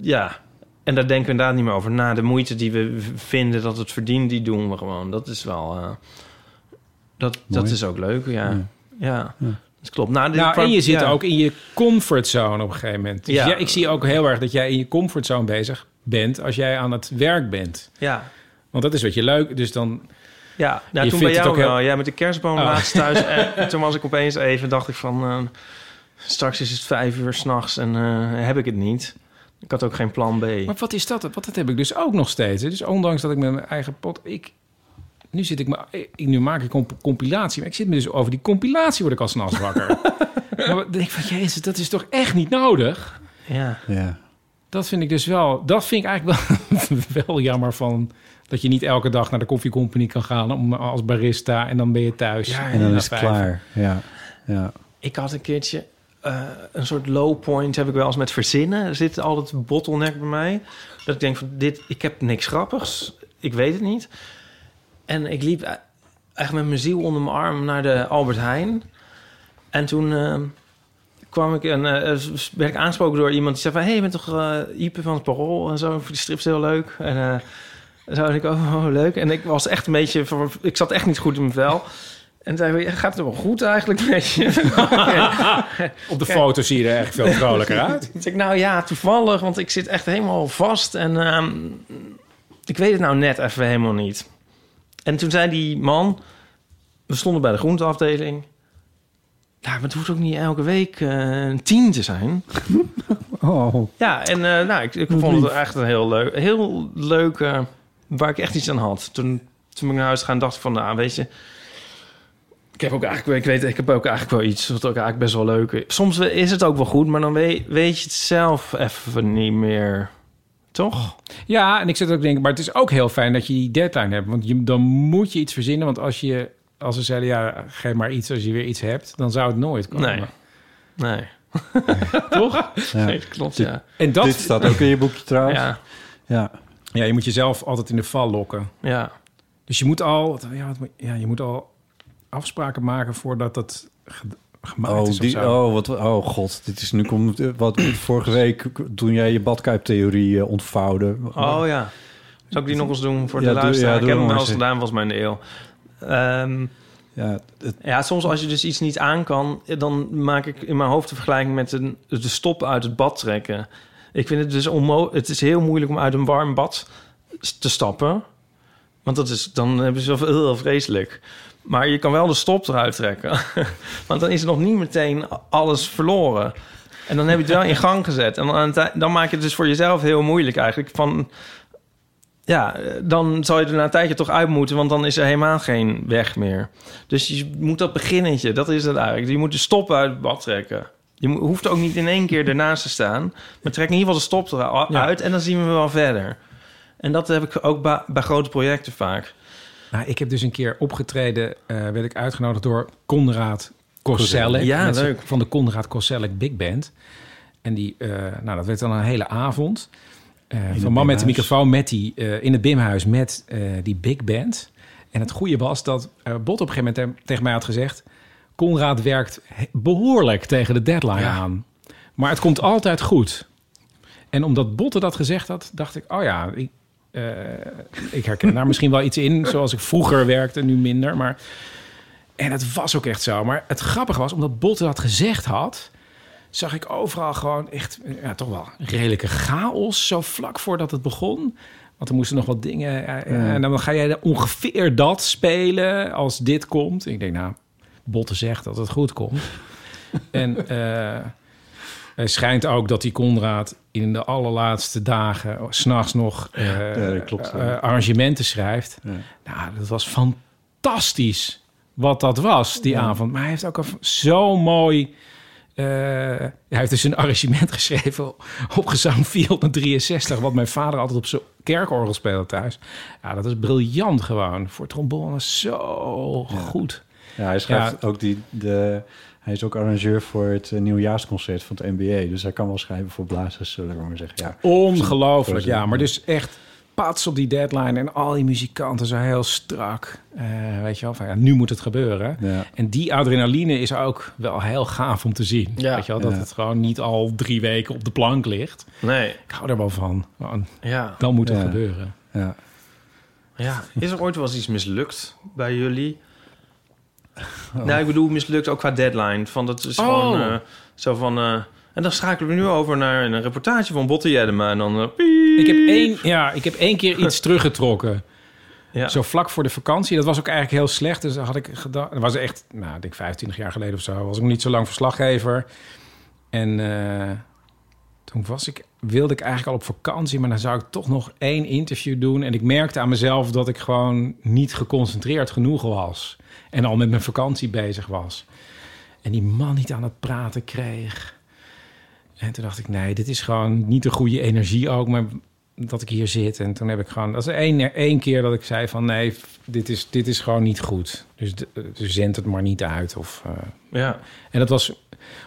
Ja, en daar denken we inderdaad niet meer over na. De moeite die we vinden dat het verdient, die doen we gewoon. Dat is wel... eh, dat, dat is ook leuk, ja. Ja. Ja, dat klopt. Nou, Nou, en je zit ja. ook in je comfortzone op een gegeven moment. Dus Ja. ja, ik zie ook heel erg dat jij in je comfortzone bezig bent als jij aan het werk bent. Ja, Want dat is wat je leuk. Dus dan. Ja, nou, Je toen bij jou ook heel- wel. Ja, met de kerstboom Oh. laatst thuis. En toen was ik opeens even, dacht ik van... eh, straks is het vijf uur s'nachts en eh, heb ik het niet. Ik had ook geen plan B. Maar wat is dat? Wat dat heb ik dus ook nog steeds. hè. Dus ondanks dat ik met mijn eigen pot. Ik, nu zit ik me. Ik, nu maak ik een compilatie. Maar ik zit me dus over die compilatie word ik al s'nachts wakker. maar dan denk ik van jezus, dat is toch echt niet nodig. Ja. Ja. Dat vind ik dus wel. Dat vind ik eigenlijk wel, wel jammer van. Dat je niet elke dag naar de koffiecompany kan gaan om, als barista en dan ben je thuis. En dan is het vijf. klaar. Ja. Ja. Ik had een keertje eh, een soort low point heb ik wel eens met verzinnen. Er zit altijd bottleneck bij mij. Dat ik denk van dit, ik heb niks grappigs. Ik weet het niet. En ik liep echt met mijn ziel onder mijn arm naar de Albert Heijn. En toen eh, kwam ik en eh, werd ik aangesproken door iemand die zei van... hey, je bent toch Ipe van het Parool en zo. Die strip is heel leuk. En zo ik, oh, oh, leuk. En ik was echt een beetje... Ik zat echt niet goed in mijn vel. En zei hij, gaat het wel goed eigenlijk met je? Op de foto zie je er echt veel vrolijker uit. Ik zeg, nou ja, toevallig, want ik zit echt helemaal vast. En ehm, ik weet het nou net even helemaal niet. En toen zei die man... We stonden bij de groenteafdeling. Ja, maar het hoeft ook niet elke week eh, een tien te zijn. Oh. Ja, en eh, nou, ik, ik vond het echt een heel leuk... Heel leuk eh, waar ik echt iets aan had. Toen, toen ben ik naar huis gegaan, dacht ik van... Nou, weet je... Ik heb ook eigenlijk, ik weet, ik heb ook eigenlijk wel iets wat ook eigenlijk best wel leuk is. Soms is het ook wel goed, maar dan weet, weet je het zelf even niet meer. Toch? Ja, en ik zit ook te denken, maar het is ook heel fijn dat je die deadline hebt. Want je, dan moet je iets verzinnen. Want als je, als ze zeiden, ja, geef maar iets als je weer iets hebt, dan zou het nooit komen. Nee. Nee. Toch? Ja. Nee, klopt, ja. En dat, Dit staat ook in je boekje trouwens. Ja, Ja. Ja, je moet jezelf altijd in de val lokken. ja. Dus je moet al, ja, ja, je moet al afspraken maken voordat dat ge- gemaakt Oh, is. die, oh, wat, oh god, dit is nu komt wat vorige week toen jij je badkuiptheorie eh, ontvouwde. Oh ja. Zou ik die nog eens doen voor de Ja, doe- luisteraar? ja, ik heb hem wel eens gedaan, volgens mij in de eeuw. Ehm, Ja, het, ja, soms als je dus iets niet aan kan... dan maak ik in mijn hoofd de vergelijking met een, de stop uit het bad trekken. Ik vind het dus onmo Het is heel moeilijk om uit een warm bad te stappen. Want dat is, dan hebben ze heel vreselijk. Maar je kan wel de stop eruit trekken. Want dan is er nog niet meteen alles verloren. En dan heb je het wel in gang gezet. En dan, dan maak je het dus voor jezelf heel moeilijk eigenlijk. Van, ja, dan zal je er na een tijdje toch uit moeten... want dan is er helemaal geen weg meer. Dus je moet dat beginnetje, dat is het eigenlijk. Je moet de stop uit het bad trekken. Je hoeft ook niet in één keer ernaast te staan. Maar trek in ieder geval de stop eruit en dan zien we wel verder. En dat heb ik ook bij grote projecten vaak. Nou, ik heb dus een keer opgetreden, eh werd ik uitgenodigd door Konrad Koselleck. Ja, leuk. Van de Konrad Koselleck Big Band. En die, eh, nou, dat werd dan een hele avond. Het van man met de microfoon met die, in het Bimhuis met die Big Band. En het goede was dat Bot op een gegeven moment tegen mij had gezegd... Konrad werkt behoorlijk tegen de deadline Ja. aan. Maar het komt altijd goed. En omdat Botte dat gezegd had, dacht ik... oh ja, ik, eh, ik herken daar misschien wel iets in... zoals ik vroeger werkte, nu minder. Maar... En het was ook echt zo. Maar het grappige was, omdat Botte dat gezegd had... zag ik overal gewoon echt ja, toch wel redelijke chaos... zo vlak voordat het begon... Want er moesten nog wat dingen. eh, En dan ga jij ongeveer dat spelen als dit komt. Ik denk, nou, Botte zegt dat het goed komt. en eh het schijnt ook dat die Conrad in de allerlaatste dagen... s'nachts nog eh, Ja, klopt, eh, arrangementen schrijft. Ja. Nou, dat was fantastisch wat dat was, die avond. Maar hij heeft ook een zo mooi... hij heeft dus een arrangement geschreven op gezang 463... wat mijn vader altijd op zijn kerkorgel speelde thuis. Ja, dat is briljant gewoon. Voor trombone zo goed. Ja, hij schrijft ook die, de, hij is ook arrangeur voor het eh, nieuwjaarsconcert van het NBA. Dus hij kan wel schrijven voor blazers, zullen we maar zeggen. Ja. Ongelooflijk, ja. Maar dus echt pats op die deadline... en al die muzikanten zo heel strak. Eh, weet je wel, van, ja, nu moet het gebeuren. Ja. En die adrenaline is ook wel heel gaaf om te zien. Ja. Weet je wel, dat Ja. het gewoon niet al drie weken op de plank ligt. Nee, Ik hou er wel van. Ja. Dan moet het Ja. gebeuren. Ja. ja. Is er ooit wel eens iets mislukt bij jullie? Nou, ik bedoel mislukt ook qua deadline. Van dat is Oh. gewoon eh, zo van... eh, en dan schakelen we nu over naar een reportage van Botte Jellema. En dan... eh, piep. Ik heb één, ja, ik heb één keer iets teruggetrokken. Ja. Zo vlak voor de vakantie. Dat was ook eigenlijk heel slecht. Dus had ik gedaan. Dat was echt, nou, ik denk 25 jaar geleden of zo. Was ik nog niet zo lang verslaggever. En toen was ik, wilde ik eigenlijk al op vakantie. Maar dan zou ik toch nog één interview doen. En ik merkte aan mezelf dat ik gewoon niet geconcentreerd genoeg was. En al met mijn vakantie bezig was. En die man niet aan het praten kreeg. En toen dacht ik, nee, dit is gewoon niet de goede energie ook. Maar dat ik hier zit. En toen heb ik gewoon... Dat is één, één keer dat ik zei van... nee, dit is, dit is gewoon niet goed. Dus, de- dus zend het maar niet uit. Of, eh. Ja. En dat was...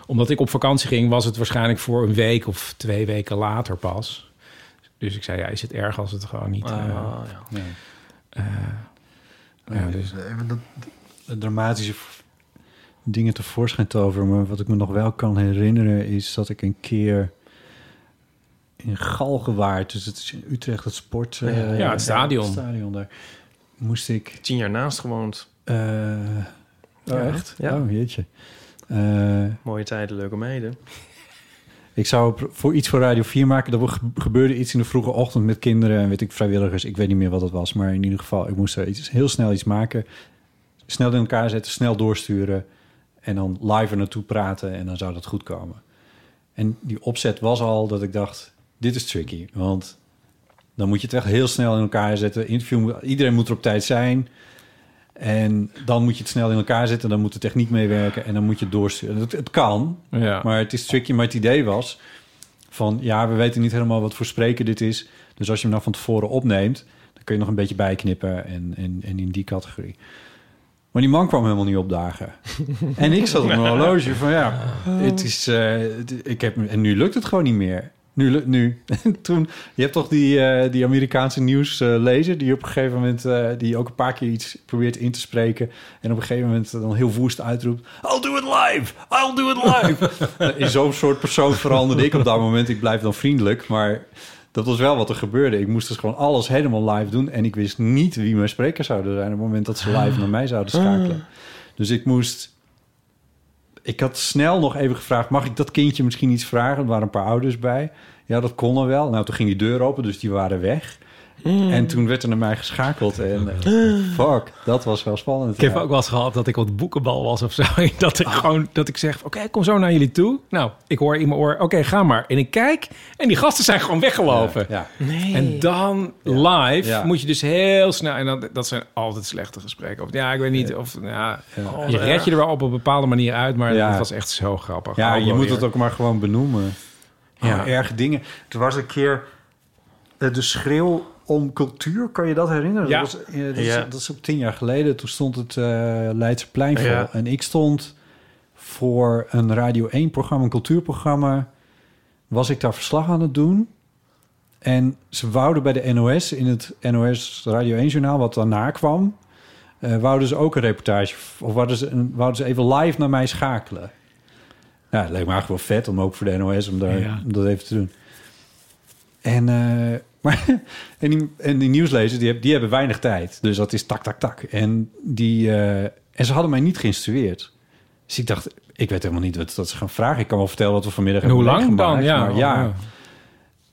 Omdat ik op vakantie ging... was het waarschijnlijk voor een week of twee weken later pas. Dus ik zei, ja, is het erg als het gewoon niet... eh, Ah, ja. eh, ja, dus, Even dat, dat dramatische dingen tevoorschijn toveren. Maar wat ik me nog wel kan herinneren is dat ik een keer in Galgenwaard, dus het is in Utrecht, het sport... eh, Ja, het stadion. Het stadion daar. Moest ik... Tien jaar naast gewoond. eh, oh, Ja, echt? ja. Oh, jeetje. Eh, Mooie tijden, leuke meiden. ik zou voor iets voor Radio 4 maken. Er ge- gebeurde iets in de vroege ochtend met kinderen en weet ik, vrijwilligers. Ik weet niet meer wat het was, maar in ieder geval, ik moest er iets, heel snel iets maken. Snel in elkaar zetten, snel doorsturen en dan live er naartoe praten en dan zou dat goed komen. En die opzet was al dat ik dacht, dit is tricky, want dan moet je het echt heel snel in elkaar zetten. Interview, iedereen moet er op tijd zijn. En dan moet je het snel in elkaar zetten. Dan moet de techniek meewerken. En dan moet je het doorsturen. Het, het kan. ja. Maar het is tricky. Maar het idee was van... Ja, we weten niet helemaal wat voor spreken dit is. Dus als je hem nou van tevoren opneemt... dan kun je nog een beetje bijknippen. En, en, en in die categorie. Maar die man kwam helemaal niet opdagen. en ik zat op mijn horloge van ja, het is, eh, ik heb, en nu lukt het gewoon niet meer. Nu, nu. En toen, je hebt toch die, eh, die Amerikaanse nieuwslezer die op een gegeven moment, eh, die ook een paar keer iets probeert in te spreken. En op een gegeven moment dan heel woest uitroept, I'll do it live, I'll do it live. In zo'n soort persoon veranderde ik op dat moment. Ik blijf dan vriendelijk, maar dat was wel wat er gebeurde. Ik moest dus gewoon alles helemaal live doen. En ik wist niet wie mijn sprekers zouden zijn... op het moment dat ze live naar mij zouden schakelen. Dus ik moest... Ik had snel nog even gevraagd... mag ik dat kindje misschien iets vragen? Er waren een paar ouders bij. Ja, dat kon er wel. Nou, toen ging die deur open, dus die waren weg. En toen werd er naar mij geschakeld. En eh, fuck, dat was wel spannend. Ik heb ja. ook wel eens gehad dat ik op de boekenbal was of zo. Dat ik gewoon, dat ik zeg, oké, ik kom zo naar jullie toe. Nou, ik hoor in mijn oor, oké, ga maar. En ik kijk en die gasten zijn gewoon weggelopen. Ja, En dan live Ja. moet je dus heel snel... En dat, dat zijn altijd slechte gesprekken. Of, ja, ik weet niet. Of, ja, Ja. je red je er wel op een bepaalde manier uit. Maar Ja. het was echt zo grappig. Ja, je moet weer. het ook maar gewoon benoemen. Ja. Ja, erge dingen. Er was een keer eh, de schreeuw om cultuur. Kan je dat herinneren? Ja. Dat, was, eh, dat, is, Ja. dat is ook tien jaar geleden. Toen stond het eh Leidseplein vol. Ja. En ik stond voor een Radio 1-programma, een cultuurprogramma... was ik daar verslag aan het doen. En ze wouden bij de NOS, in het NOS Radio 1-journaal... wat daarna kwam... eh, wouden ze ook een reportage... of wouden ze, een, wouden ze even live naar mij schakelen. Ja, het leek me eigenlijk wel vet om ook voor de NOS om, daar, Ja. om dat even te doen. En, eh, maar, en, die, en die nieuwslezers, die, heb- die hebben weinig tijd. Dus dat is tak, tak, tak. En, die, eh, en ze hadden mij niet geïnstrueerd. Dus ik dacht, ik weet helemaal niet wat, wat ze gaan vragen. Ik kan wel vertellen wat we vanmiddag En hoe hebben lang dan? Ja, maar oh, ja.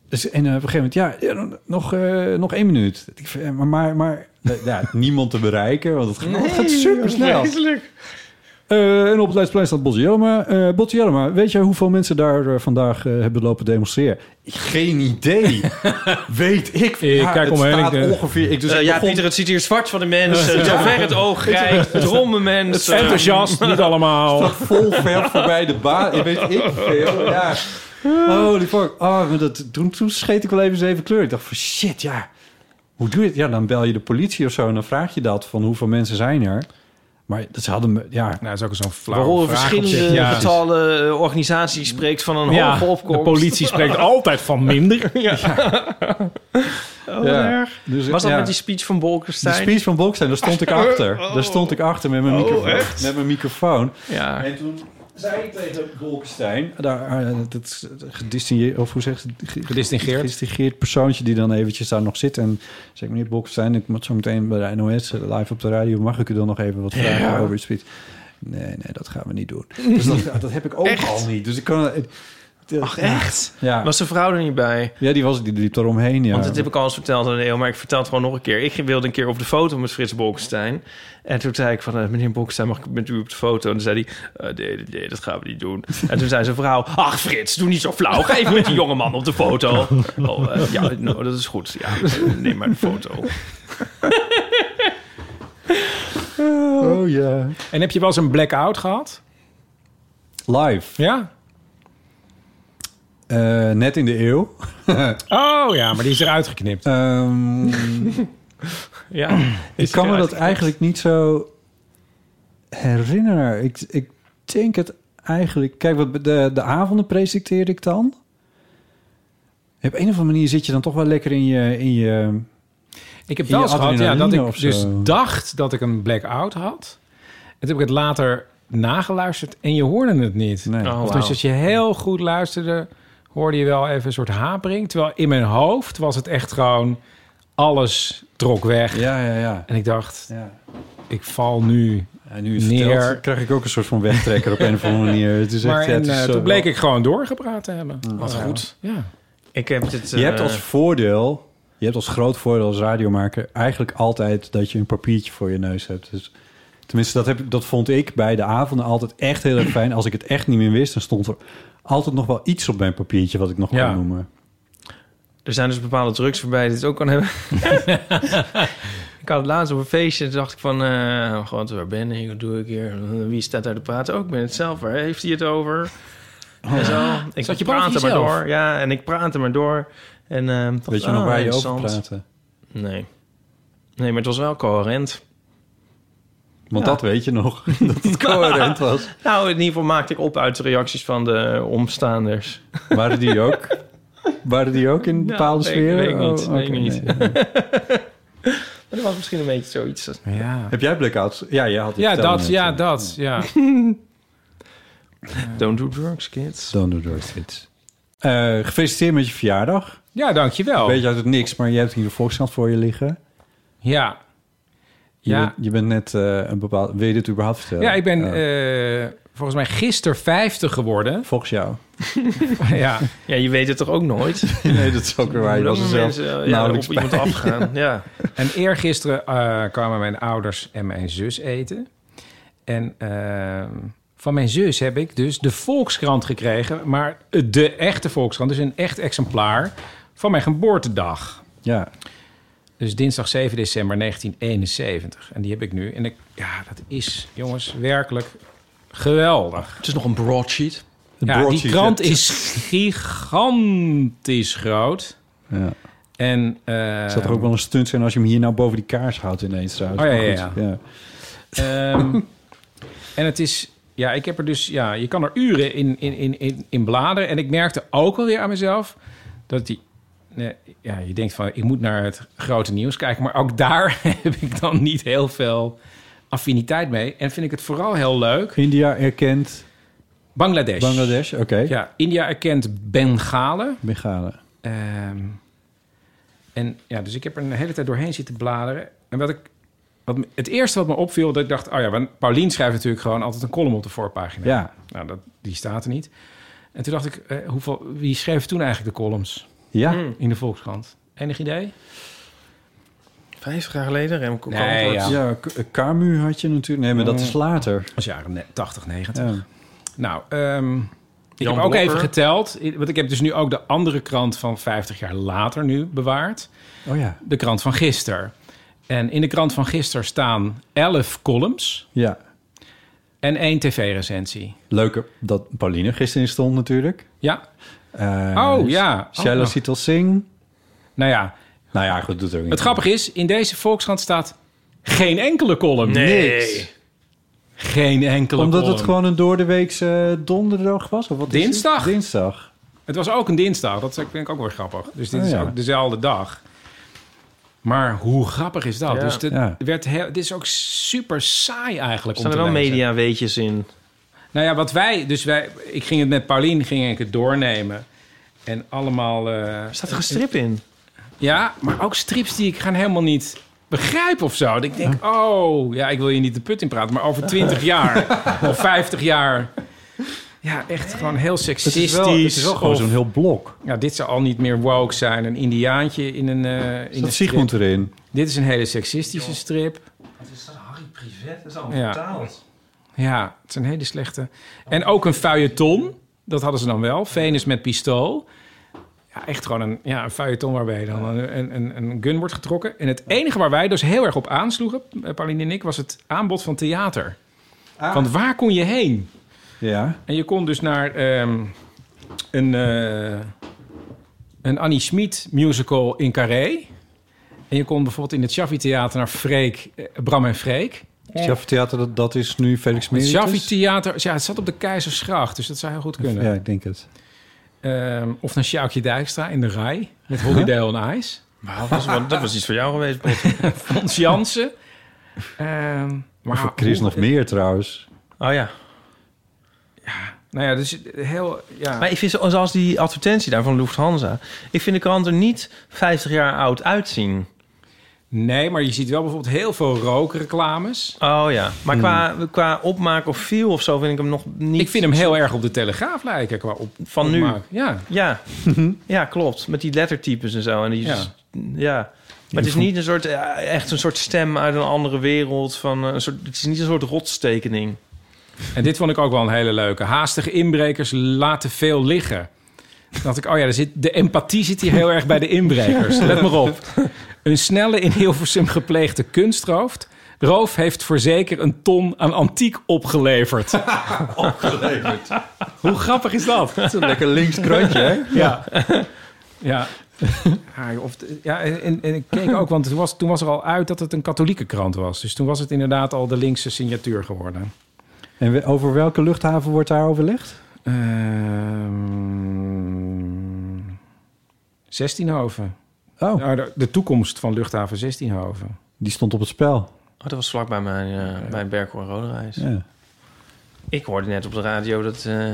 Dus, en eh, op een gegeven moment, ja, nog, eh, nog één minuut. Maar, maar, maar ja, niemand te bereiken, want het gaat, het gaat super snel. Eh, en op het Leidsplein staat Botti Jellema. Eh weet jij hoeveel mensen daar eh, vandaag eh, hebben lopen demonstreren? Geen idee. weet ik. Ik kijk staat ik, eh, ongeveer. Ik, dus ik ja, begon- Pieter, het ziet hier zwart van de mensen. Zover het oog reikt. Dromme mensen. Enthousiast, niet allemaal. vol ver voorbij de baan. Ik weet ik veel. Ja. Holy fuck. Oh, dat, toen, toen scheet ik wel even zeven kleur. Ik dacht van shit, ja. Hoe doe je het? Ja, dan bel je de politie of zo en dan vraag je dat van hoeveel mensen zijn er. Maar dat ze hadden me, ja. Nou, dat is ook zo'n We flauw op verschillende zich. Ja. getallen. eh, organisatie spreekt van een Ja, hoge de opkomst. politie spreekt altijd van minder. Oh, ja. erg. Dus, Was dat ja. met die speech van De Bolkestein? speech van Bolkestein, daar stond ik achter. Daar stond ik achter met mijn, Oh, microfoon, echt? met mijn microfoon. Ja. En toen zei tegen Bolkestein, daar, eh, dat is gedistingeerd, of hoe zeg je Gedistingeerd. Gedistingeerd persoontje die dan eventjes daar nog zit. En zeg meneer Bolkestein, ik moet zo meteen bij de NOS eh, live op de radio. Mag ik u dan nog even wat vragen over het speech? Nee, nee, dat gaan we niet doen. Dus dat, dat heb ik ook Echt? al niet. Dus ik kan... Ach, echt? Ja. Was de vrouw er niet bij? ja, die was die liep eromheen. Ja. Want dat heb ik al eens verteld aan de eeuw, maar ik vertel het gewoon nog een keer. Ik wilde een keer op de foto met Frits Bolkestein. En toen zei ik van, eh, meneer Bolkestein, mag ik met u op de foto? En toen zei hij, eh, nee, nee, nee, dat gaan we niet doen. En toen zei zijn vrouw, ach Frits, doe niet zo flauw. Ga even met die jonge man op de foto. Oh, eh, ja, nou, dat is goed. Ja, neem maar de foto. Oh ja. En heb je wel eens een blackout gehad? Live. Ja? Eh, net in de eeuw. Oh ja, maar die is eruit geknipt. Ehm, Ja, ik kan me dat eigenlijk niet zo herinneren. Ik, ik denk het eigenlijk... Kijk, wat de, de avonden presenteerde ik dan. Op een of andere manier zit je dan toch wel lekker in je... In je Ik heb in wel gehad ja, dat ik dus dacht dat ik een blackout had. En toen heb ik het later nageluisterd en je hoorde het niet. nee. Oh. of dus wauw. als je heel goed luisterde, hoorde je wel even een soort hapering. Terwijl in mijn hoofd was het echt gewoon... alles trok weg. Ja, ja, ja. En ik dacht, ja. ik val nu. En nu Neer. vertelt, krijg ik ook een soort van wegtrekker op een of andere manier. Het is echt, Maar ja, het en, is eh, zo- toen bleek ik gewoon doorgepraat te hebben. Wat Ja. goed. Ja. Ik heb dit... Je hebt eh, als voordeel, je hebt als groot voordeel als radiomaker eigenlijk altijd dat je een papiertje voor je neus hebt. Dus, tenminste, dat, heb, ik- dat vond ik bij de avonden altijd echt heel erg fijn. Als ik het echt niet meer wist, dan stond er altijd nog wel iets op mijn papiertje wat ik nog Ja. kon noemen. Er zijn dus bepaalde drugs waarbij je dit ook kan hebben. ik had het laatst op een feestje. Dacht ik van... eh God, waar ben ik? Wat doe ik hier? Wie staat daar te praten? Oh, ik ben het zelf. Waar heeft hij het over? En zo. Ik Zat je boven praat er maar door. Ja, en ik praat er maar door. En, ehm, dacht, Weet je ah, nog waar je over praatte? Nee. Nee, maar het was wel coherent. Want Ja. dat weet je nog, dat het coherent was. Nou, in ieder geval maakte ik op uit de reacties van de omstaanders. Waren die ook, waren die ook in bepaalde weet- sferen? weet ik niet, Oh, weet niet. nee, nee. Maar dat was misschien een beetje zoiets. Ja, Heb jij blackouts? Ja, je had het ja vertelde dat, net, ja, eh, dat, ja. Don't do drugs, kids. Don't do drugs, kids. Eh, gefeliciteerd met je verjaardag. Ja, dankjewel. Weet je uit het niks, maar je hebt hier de Volkskrant voor je liggen. Ja. Je, Ja. bent, je bent net eh, een bepaald... Wil je dit überhaupt vertellen? Ja, ik ben eh, volgens mij gisteren 50 geworden. Volgens jou. ja. Ja, je weet het toch ook nooit? nee, dat is ook weer waar. Je was er zelf mensen, eh, ja, nauwelijks op iemand bij. afgaan. Ja. En eergisteren eh kwamen mijn ouders en mijn zus eten. En eh, van mijn zus heb ik dus de Volkskrant gekregen. Maar de echte Volkskrant, dus een echt exemplaar van mijn geboortedag. Ja, Dus dinsdag 7 december 1971. En die heb ik nu. En ik, ja, dat is, jongens, werkelijk geweldig. Het is nog een broadsheet. het Ja, die krant ja. is gigantisch groot. Ja. En, eh, Zou er ook wel een stunt zijn als je hem hier nou boven die kaars houdt ineens trouwens. Oh, ja, ja, ja. Ehm, en het is, ja, ik heb er dus, ja, je kan er uren in, in, in, in, bladeren. En ik merkte ook alweer aan mezelf dat die, ja, je denkt van, ik moet naar het grote nieuws kijken. Maar ook daar heb ik dan niet heel veel affiniteit mee. En vind ik het vooral heel leuk. India erkent Bangladesh. Bangladesh, oké. Ja, India erkent Bengalen. Bengalen. Ehm, en ja, dus ik heb er een hele tijd doorheen zitten bladeren. En wat ik, wat, het eerste wat me opviel, dat ik dacht, oh ja, want Paulien schrijft natuurlijk gewoon altijd een column op de voorpagina. Ja. Nou, dat, die staat er niet. En toen dacht ik, eh, hoeveel, wie schreef toen eigenlijk de columns Ja? Hmm. in de Volkskrant? Enig idee? Vijftig jaar geleden, Remco Nee, Kampert. ja. Ja, Camus had je natuurlijk. Nee, maar dat is later. Dat was jaren ne- 80, 90. Ja. Nou, ehm, ik heb ook even geteld. Want ik heb dus nu ook de andere krant van 50 jaar later nu bewaard. Oh ja. De krant van gisteren. En in de krant van gisteren staan 11 columns Ja. en één tv-recensie. Leuke dat Pauline gisteren in stond natuurlijk. Ja. Eh, Oh, ja. Shaila nog. Sital Singh. Nou ja, Nou ja, goed, doet er ook niet. het grappige is, in deze Volkskrant staat geen enkele column. Nee. Niks. Geen enkele Omdat column. het gewoon een doordeweekse donderdag was? Of wat het? Dinsdag. Dinsdag. Het was ook een dinsdag. Dat vind ik ook weer grappig. Dus dit Oh, is ja. ook dezelfde dag. Maar hoe grappig is dat? Ja. Dus dit, Ja. werd heel, dit is ook super saai eigenlijk Er staan te er wel lezen. mediaweetjes in. Nou ja, wat wij... Dus wij, ik ging het met Paulien ging ik het doornemen. En allemaal... eh, Er staat er een strip in. Ja, maar ook strips die ik gaan helemaal niet begrijp of zo. Dat ik denk, oh, ja, ik wil je niet de put in praten, maar over 20 jaar of 50 jaar. Ja, echt gewoon heel Het seksistisch. is wel, het is wel gewoon of- zo'n heel blok. ja, dit zou al niet meer woke zijn. Een indiaantje in een, eh in strip. Sigmund erin? Dit is een hele seksistische strip. Wat is dat? Harry Privet? Dat is al Ja. vertaald. Ja, het is een hele slechte. En ook een feuilleton. Dat hadden ze dan wel. Venus met pistool. Ja, echt gewoon een, ja, een feuilleton waarbij dan een, een, een, gun wordt getrokken. En het enige waar wij dus heel erg op aansloegen, eh, Pauline en ik, was het aanbod van theater. Want waar kon je heen? Ja. En je kon dus naar ehm, een, eh, een Annie Schmid musical in Carré. En je kon bijvoorbeeld in het Shaffi Theater naar Freek, eh, Bram en Freek. Sjaffi Theater, dat, dat is nu Felix Het Meritus? Shaffi Theater, ja, het zat op de Keizersgracht, dus dat zou heel goed kunnen. Ja, ik denk het. Ehm, of naar Sjoukje Dijkstra in de Rij met Holiday on Ice. Maar dat was, dat was iets voor jou geweest. Fons Jansen. Ehm, maar voor Chris hoe- nog meer trouwens. Oh ja. Nou ja, dus heel... Ja. Maar ik vind zo- zoals die advertentie daar van Lufthansa... ik vind de krant er niet 50 jaar oud uitzien. Nee, maar je ziet wel bijvoorbeeld heel veel rookreclames. Oh ja. Maar qua, qua opmaak of feel of zo vind ik hem nog niet... Ik vind hem heel erg op de Telegraaf lijken qua op, Van nu. Ja. Ja. ja, klopt. Met die lettertypes en zo. En die, Ja. ja. Maar het is niet een soort, ja, echt een soort stem uit een andere wereld. Van eh, een soort, het is niet een soort rotstekening. En dit vond ik ook wel een hele leuke. Haastige inbrekers laten veel liggen. Toen dacht ik, oh ja, er zit, de empathie zit hier heel erg bij de inbrekers. Let maar op. Een snelle in Hilversum gepleegde kunstroof... Roof heeft voor zeker een ton aan antiek opgeleverd. Opgeleverd. Hoe grappig is dat? Dat is een lekker links krantje, hè? Ja. Ja. Ja, of, ja en, en ik keek ook, want toen was, toen was er al uit dat het een katholieke krant was. Dus toen was het inderdaad al de linkse signatuur geworden. En we- over welke luchthaven wordt daar overlegd? Ehm 16hoven. Oh, Nou, de, de toekomst van luchthaven 16hoven. die stond op het spel. Oh, dat was vlakbij mijn, eh bij Berkel en Roderijs. Ja. Ik hoorde net op de radio dat eh,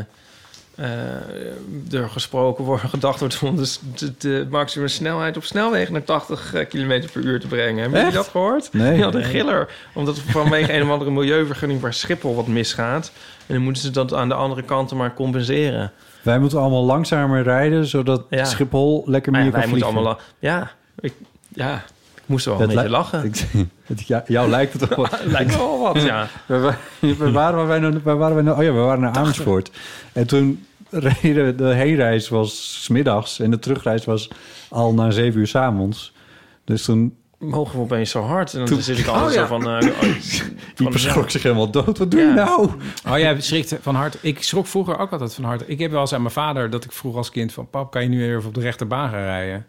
eh, er gesproken wordt, gedacht wordt om de, de, de maximum snelheid op snelwegen naar 80 km per uur te brengen. Hebben jullie dat gehoord? Nee. Ja, de giller. Omdat vanwege een of andere milieuvergunning waar Schiphol wat misgaat. En dan moeten ze dat aan de andere kanten maar compenseren. Wij moeten allemaal langzamer rijden, zodat Ja. Schiphol lekker meer ja, wij kan moeten vliegen. allemaal... Ja, ik, ja, ik moest wel een beetje lachen. Ik, het, ja, jou lijkt het toch wel. Lijkt wel wat, ja. Waar, waar waren wij nou? Waar waren wij nou? Oh ja, we waren naar Amersfoort. En toen reden de heenreis was middags en de terugreis was al na zeven uur 's avonds. Dus toen Mogen we opeens zo hard? En dan Toen- zit ik altijd Oh, ja. zo van... eh, oh, die schrok zich helemaal dood. Wat doe Ja. je nou? Oh, jij schrikt van hart. Ik schrok vroeger ook altijd van hart. Ik heb wel eens aan mijn vader dat ik vroeg als kind van... pap, kan je nu weer even op de rechterbaan gaan rijden?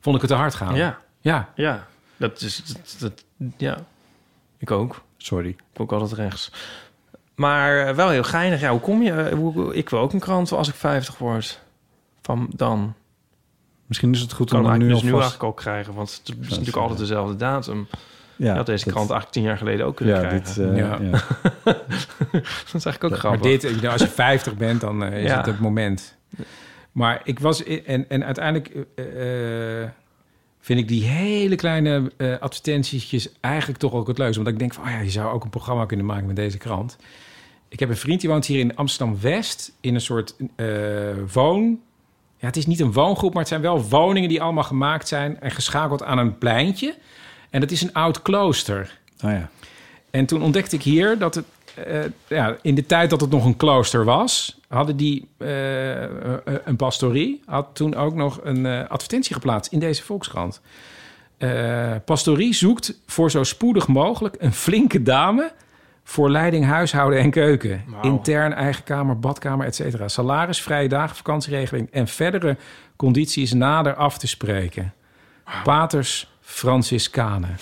Vond ik het te hard gaan. Ja, Ja. ja. Dat is... Dat, dat- ja, ik ook. Sorry. Ik ook altijd rechts. Maar eh, wel heel geinig. Ja, hoe kom je... eh, Hoe, ik wil ook een krant als ik 50 word. Van dan. Misschien is het goed Kan om hem nu dus nu eigenlijk ook krijgen. Want het is natuurlijk altijd dezelfde datum. Ja, had deze dat- krant eigenlijk tien jaar geleden ook kunnen Ja, krijgen. dit, eh, Ja. ja. dat is eigenlijk ook Maar grappig. dit, you know, als je 50 bent, dan eh, is Ja. het het moment. Maar ik was... En, en uiteindelijk eh, eh, vind ik die hele kleine eh advertentietjes eigenlijk toch ook het leukste. Want ik denk van, oh ja, je zou ook een programma kunnen maken met deze krant. Ik heb een vriend die woont hier in Amsterdam-West... in een soort eh, woon... Ja, het is niet een woongroep, maar het zijn wel woningen... die allemaal gemaakt zijn en geschakeld aan een pleintje. En dat is een oud klooster. Oh ja. En toen ontdekte ik hier dat het... eh, ja, in de tijd dat het nog een klooster was... hadden die eh, eh, een pastorie... had toen ook nog een advertentie geplaatst in deze Volkskrant. Pastorie zoekt voor zo spoedig mogelijk... een flinke dame voor leiding huishouden en keuken. Intern, eigen kamer, badkamer, et cetera. Salaris, vrije dagen, vakantieregeling... en verdere condities nader af te spreken. Paters Franciscanen.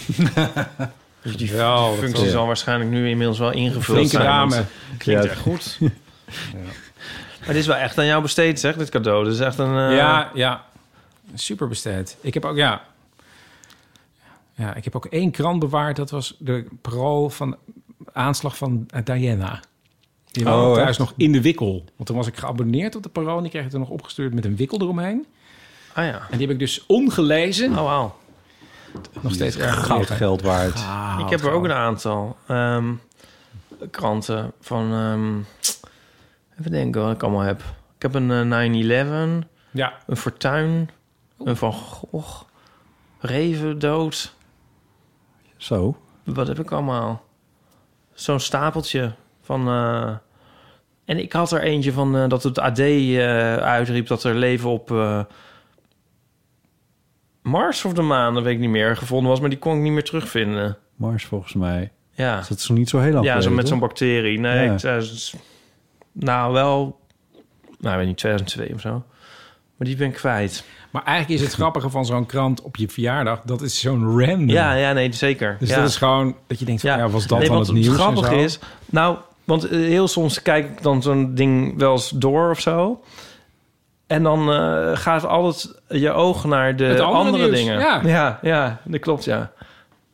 Dus die dat functie zal waarschijnlijk nu inmiddels wel ingevuld Flinke zijn. dame. Klinkt Ja. echt goed. Maar dit is wel echt aan jou besteed, zeg, dit cadeau. Dit is echt een... eh, Ja, ja. Super besteed. Ik heb ook, ja... Ja, ik heb ook één krant bewaard. Dat was de pro van aanslag van eh, Diana. Die was Oh, thuis echt? nog in de wikkel. Want toen was ik geabonneerd op de parool. En die kreeg ik er nog opgestuurd met een wikkel eromheen. Ah ja. En die heb ik dus ongelezen. Oh, wauw. nog steeds erg Goud geld waard. Ik heb er goud. ook een aantal ehm, kranten van... ehm, even denken wat ik allemaal heb. Ik heb een eh, 9-11, Ja, een Fortuin, een Van Gogh, Reven dood. Zo. Wat heb ik allemaal? Zo'n stapeltje van... eh, en ik had er eentje van eh, dat het AD eh, uitriep dat er leven op Mars of de maan, dat weet ik niet meer, gevonden was. Maar die kon ik niet meer terugvinden. Mars volgens mij. Ja, Dat is niet zo heel lang ja zo met zo'n bacterie. Nee, Ja. ik, nou wel... Nou, ik weet niet, 2002 of zo. Maar die ben ik kwijt. maar eigenlijk is het grappige van zo'n krant op je verjaardag... dat is zo'n random. Ja, ja, nee, zeker. Dus ja. dat is gewoon dat je denkt van, ja, was dat nee, dan het nieuws? zo? is, nou, want eh, heel soms kijk ik dan zo'n ding wel eens door of zo. En dan eh, gaat altijd je oog naar de andere dingen. ja. ja, ja, dat klopt, ja.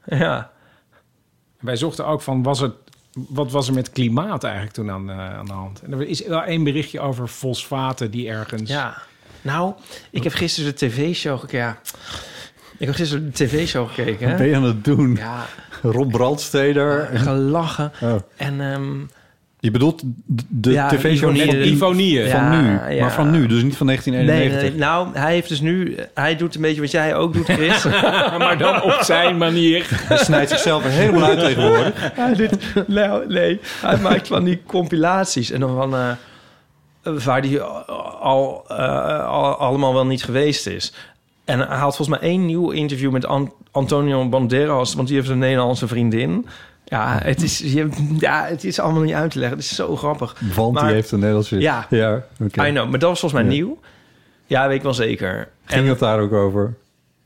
Ja, Wij zochten ook van, was het, wat was er met klimaat eigenlijk toen aan, eh, aan de hand? En er is wel één berichtje over fosfaten die ergens... ja. Nou, ik heb gisteren de tv-show gekeken. Ja. Ik heb gisteren de tv-show gekeken. Wat ben je aan het doen? Ja, Rob Brandsteder. gelachen. Oh. En ehm, Je bedoelt de, Ja, tv-show van, de- van Ja, nu. ja. Maar van nu, dus niet van nee, 1991. nee, nou, hij heeft dus nu... Hij doet een beetje wat jij ook doet, Chris. maar dan op zijn manier. Hij snijdt zichzelf er helemaal uit tegenwoordig. Hij doet, nou, nee, hij maakt van die compilaties. En dan van... eh, waar die al, eh, al allemaal wel niet geweest is. En hij had volgens mij één nieuw interview met An- Antonio Banderas... want die heeft een Nederlandse vriendin. Ja, het is, je, ja, het is allemaal niet uit te leggen. Het is zo grappig. Want Maar- die heeft een Nederlandse... Ja. ja oké. I know, maar dat was volgens mij Ja. nieuw. Ja, weet ik wel zeker. Ging het daar ook over?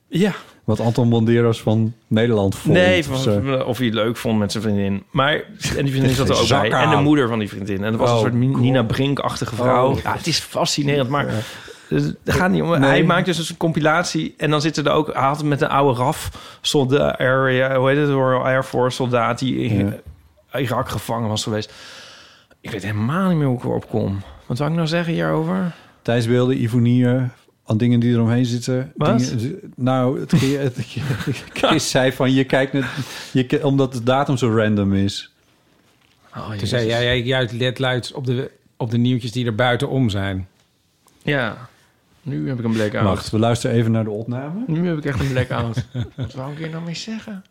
Ja. Wat Anton Banderas van Nederland vond? Nee, of of hij het leuk vond met zijn vriendin. Maar, en die vriendin zat er ook bij. En de moeder van die vriendin. En dat was Oh, een soort Mi- cool. Nina Brink-achtige vrouw. Oh. Ja, het is fascinerend, maar... Dus het gaat niet om. Nee. Hij maakt dus een compilatie en dan zitten er ook. Hij had met een oude RAF soldaat, area, hoe heet het, Royal Air Force soldaat die in Irak gevangen was geweest. Ik weet helemaal niet meer hoe ik erop kom. Wat zou ik nou zeggen hierover? Tijdsbeelden, Ivonieën, aan dingen die eromheen zitten. Wat? Dingen- nou, het, het, Chris zei van je kijkt net, je, omdat de datum zo random is. Oh, Toen zei jij, jij juist let luid op de, op de nieuwtjes die er buitenom zijn. Ja, nu heb ik een blackout. Wacht, we luisteren even naar de opname. Nu heb ik echt een blackout. Wat wou ik hier nou mee zeggen?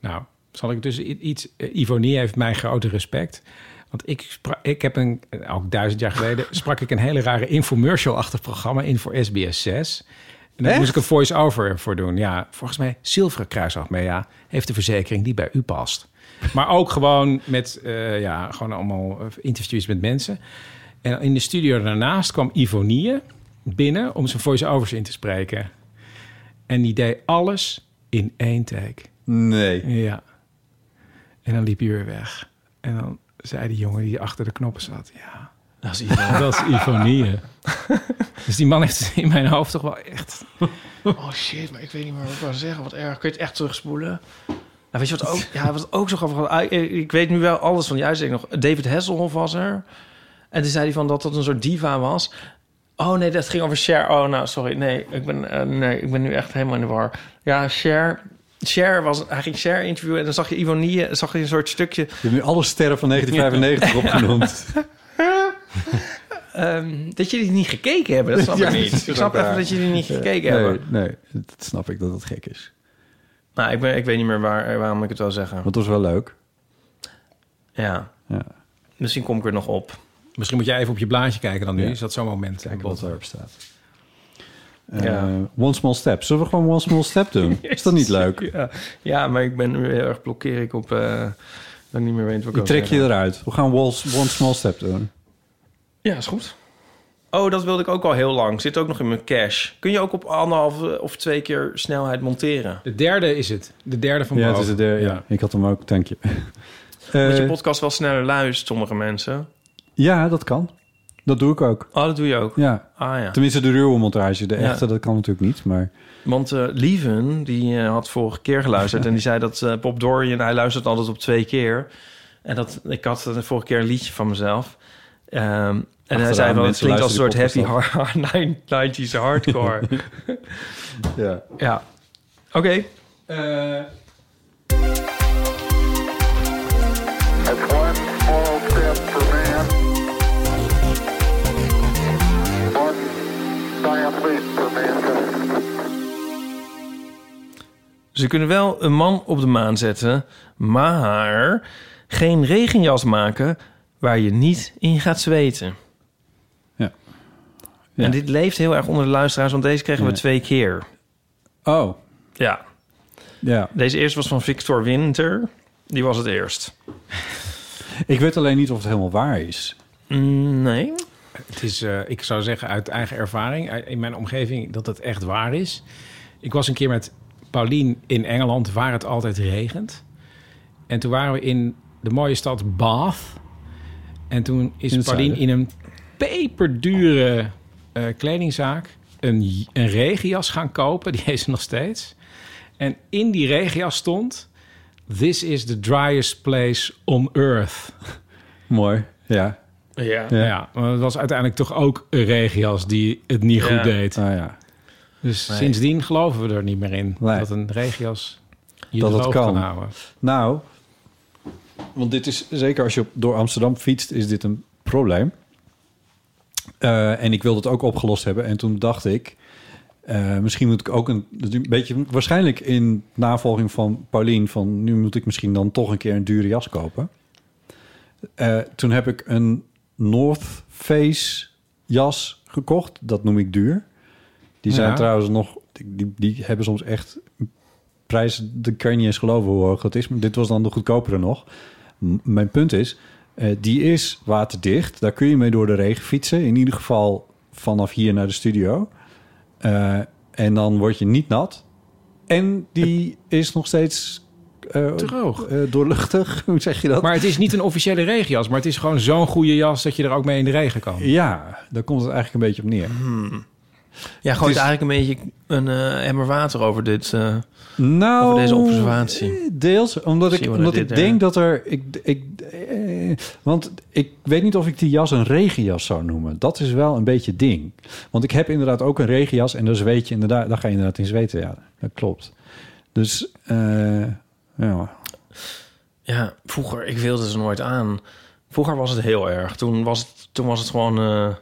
Nou, zal ik dus iets... eh, Ivonie heeft mijn grote respect. Want ik, spra- ik heb een... eh, Ook duizend jaar geleden sprak ik een hele rare infomercial-achtig programma in voor SBS 6. En daar Echt? moest ik een voice-over voor doen. Ja, volgens mij Zilveren Kruis Achmea heeft de verzekering die bij u past. Maar ook gewoon met, eh, ja, gewoon allemaal eh, interviews met mensen. En in de studio daarnaast kwam Ivonie binnen om zijn voice-overs in te spreken. En die deed alles in één take. Nee. Ja. En dan liep hij weer weg. En dan zei die jongen die achter de knoppen zat... Ja, Dat is Ivo. dat is Ivonie. dus die man heeft in mijn hoofd toch wel echt... Oh shit, maar ik weet niet meer wat ik wil zeggen. Wat erg. Kun je het echt terugspoelen? Nou, weet je wat ook, ja, wat ook zo grappig was? Ik, ik weet nu wel alles van die uitzending nog. David Hasselhoff was er. En toen zei hij van dat dat een soort diva was. Oh nee, dat ging over Cher. Oh, nou, sorry. Nee, ik ben, eh, nee, ik ben nu echt helemaal in de war. Ja, Cher... Cher was... Hij ging Cher interviewen en dan zag je Ivonie... zag je een soort stukje... Je hebt nu alle sterren van 1995 opgenoemd. ehm, dat jullie niet gekeken hebben, dat snap Ja, ik dat niet. Ik snap even dat jullie niet gekeken nee, hebben. nee, dat snap ik dat het gek is. Nou, ik, ben, ik weet niet meer waar, waarom ik het wil zeggen. Want het was wel leuk. Ja. Ja. Misschien kom ik er nog op. Misschien moet jij even op je blaadje kijken dan nu. Ja. Is dat zo'n moment? Kijken wat erop staat. Ja. Eh, one small step. Zullen we gewoon one small step doen? Is dat niet leuk? Ja, ja maar ik ben nu heel erg blokkeer ik op... eh dat ik niet meer weet wat ik Ik trek je zeggen. eruit. We gaan one, one small step doen. Ja, is goed. Oh, dat wilde ik ook al heel lang. Zit ook nog in mijn cache. Kun je ook op anderhalve of twee keer snelheid monteren? De derde is het. De derde van Ja, het is de derde. Ja. Ik had hem ook, dank je. Dat je Eh, podcast wel sneller luistert, sommige mensen. ja, dat kan. Dat doe ik ook. Oh, dat doe je ook? Ja. Ah ja. Tenminste, de ruwe montage. De Ja. echte, dat kan natuurlijk niet. Maar Want eh Lieven, die eh, had vorige keer geluisterd... en die zei dat eh Bob Dorian, hij luistert altijd op twee keer. En dat, ik had de vorige keer een liedje van mezelf. Ehm, en hij zei wel, het klinkt als een soort heavy hard, 90s hardcore. ja. ja. Oké. Ze kunnen wel een man op de maan zetten, maar geen regenjas maken waar je niet in gaat zweten. Ja. Ja. En dit leeft heel erg onder de luisteraars, want deze kregen we Ja. twee keer. Oh, Ja. ja. Deze eerste was van Victor Winter. Die was het eerst. Ik weet alleen niet of het helemaal waar is. Mm, nee. Het is, eh, ik zou zeggen uit eigen ervaring, uit- in mijn omgeving, dat het echt waar is. Ik was een keer met Paulien in Engeland, waar het altijd regent. En toen waren we in de mooie stad Bath. En toen is In het Paulien zuiden. in een peperdure eh, kledingzaak een, een regenjas gaan kopen. Die heeft ze nog steeds. En in die regenjas stond... This is the driest place on earth. Mooi. Ja. Ja. Ja. Ja, maar het was uiteindelijk toch ook een regenjas die het niet Ja. goed deed. Ah, ja. Dus Nee. sindsdien geloven we er niet meer in. Nee. Dat een regenjas je Dat het kan. houden. Nou, want dit is zeker als je door Amsterdam fietst, is dit een probleem. Eh, en ik wilde het ook opgelost hebben. En toen dacht ik, eh, misschien moet ik ook een, een beetje, waarschijnlijk in navolging van Paulien, van nu moet ik misschien dan toch een keer een dure jas kopen. Eh, toen heb ik een North Face jas gekocht. Dat noem ik duur. Die zijn Ja. trouwens nog, die, die hebben soms echt prijs, dat kan je niet eens geloven hoe hoog dat is. Maar dit was dan de goedkopere nog. M- mijn punt is, eh, die is waterdicht. Daar kun je mee door de regen fietsen. In ieder geval vanaf hier naar de studio. Eh, en dan word je niet nat. En die is nog steeds eh, Droog. doorluchtig. Hoe zeg je dat? Maar het is niet een officiële regenjas, maar het is gewoon zo'n goede jas dat je er ook mee in de regen kan. Ja, daar komt het eigenlijk een beetje op neer. Ja, gooit is- eigenlijk een beetje een eh, emmer water over dit. eh, Nou, Over deze observatie. Deels, omdat ik, omdat ik eh, denk dat er... Ik, ik, eh, want ik weet niet of ik die jas een regenjas zou noemen. Dat is wel een beetje ding. Want ik heb inderdaad ook een regenjas... en dan zweet je inderdaad, daar ga je inderdaad in zweten. Ja, dat klopt. Dus, ja. Ja, vroeger, ik wilde ze nooit aan. Vroeger was het heel erg. Toen was het, toen was het gewoon...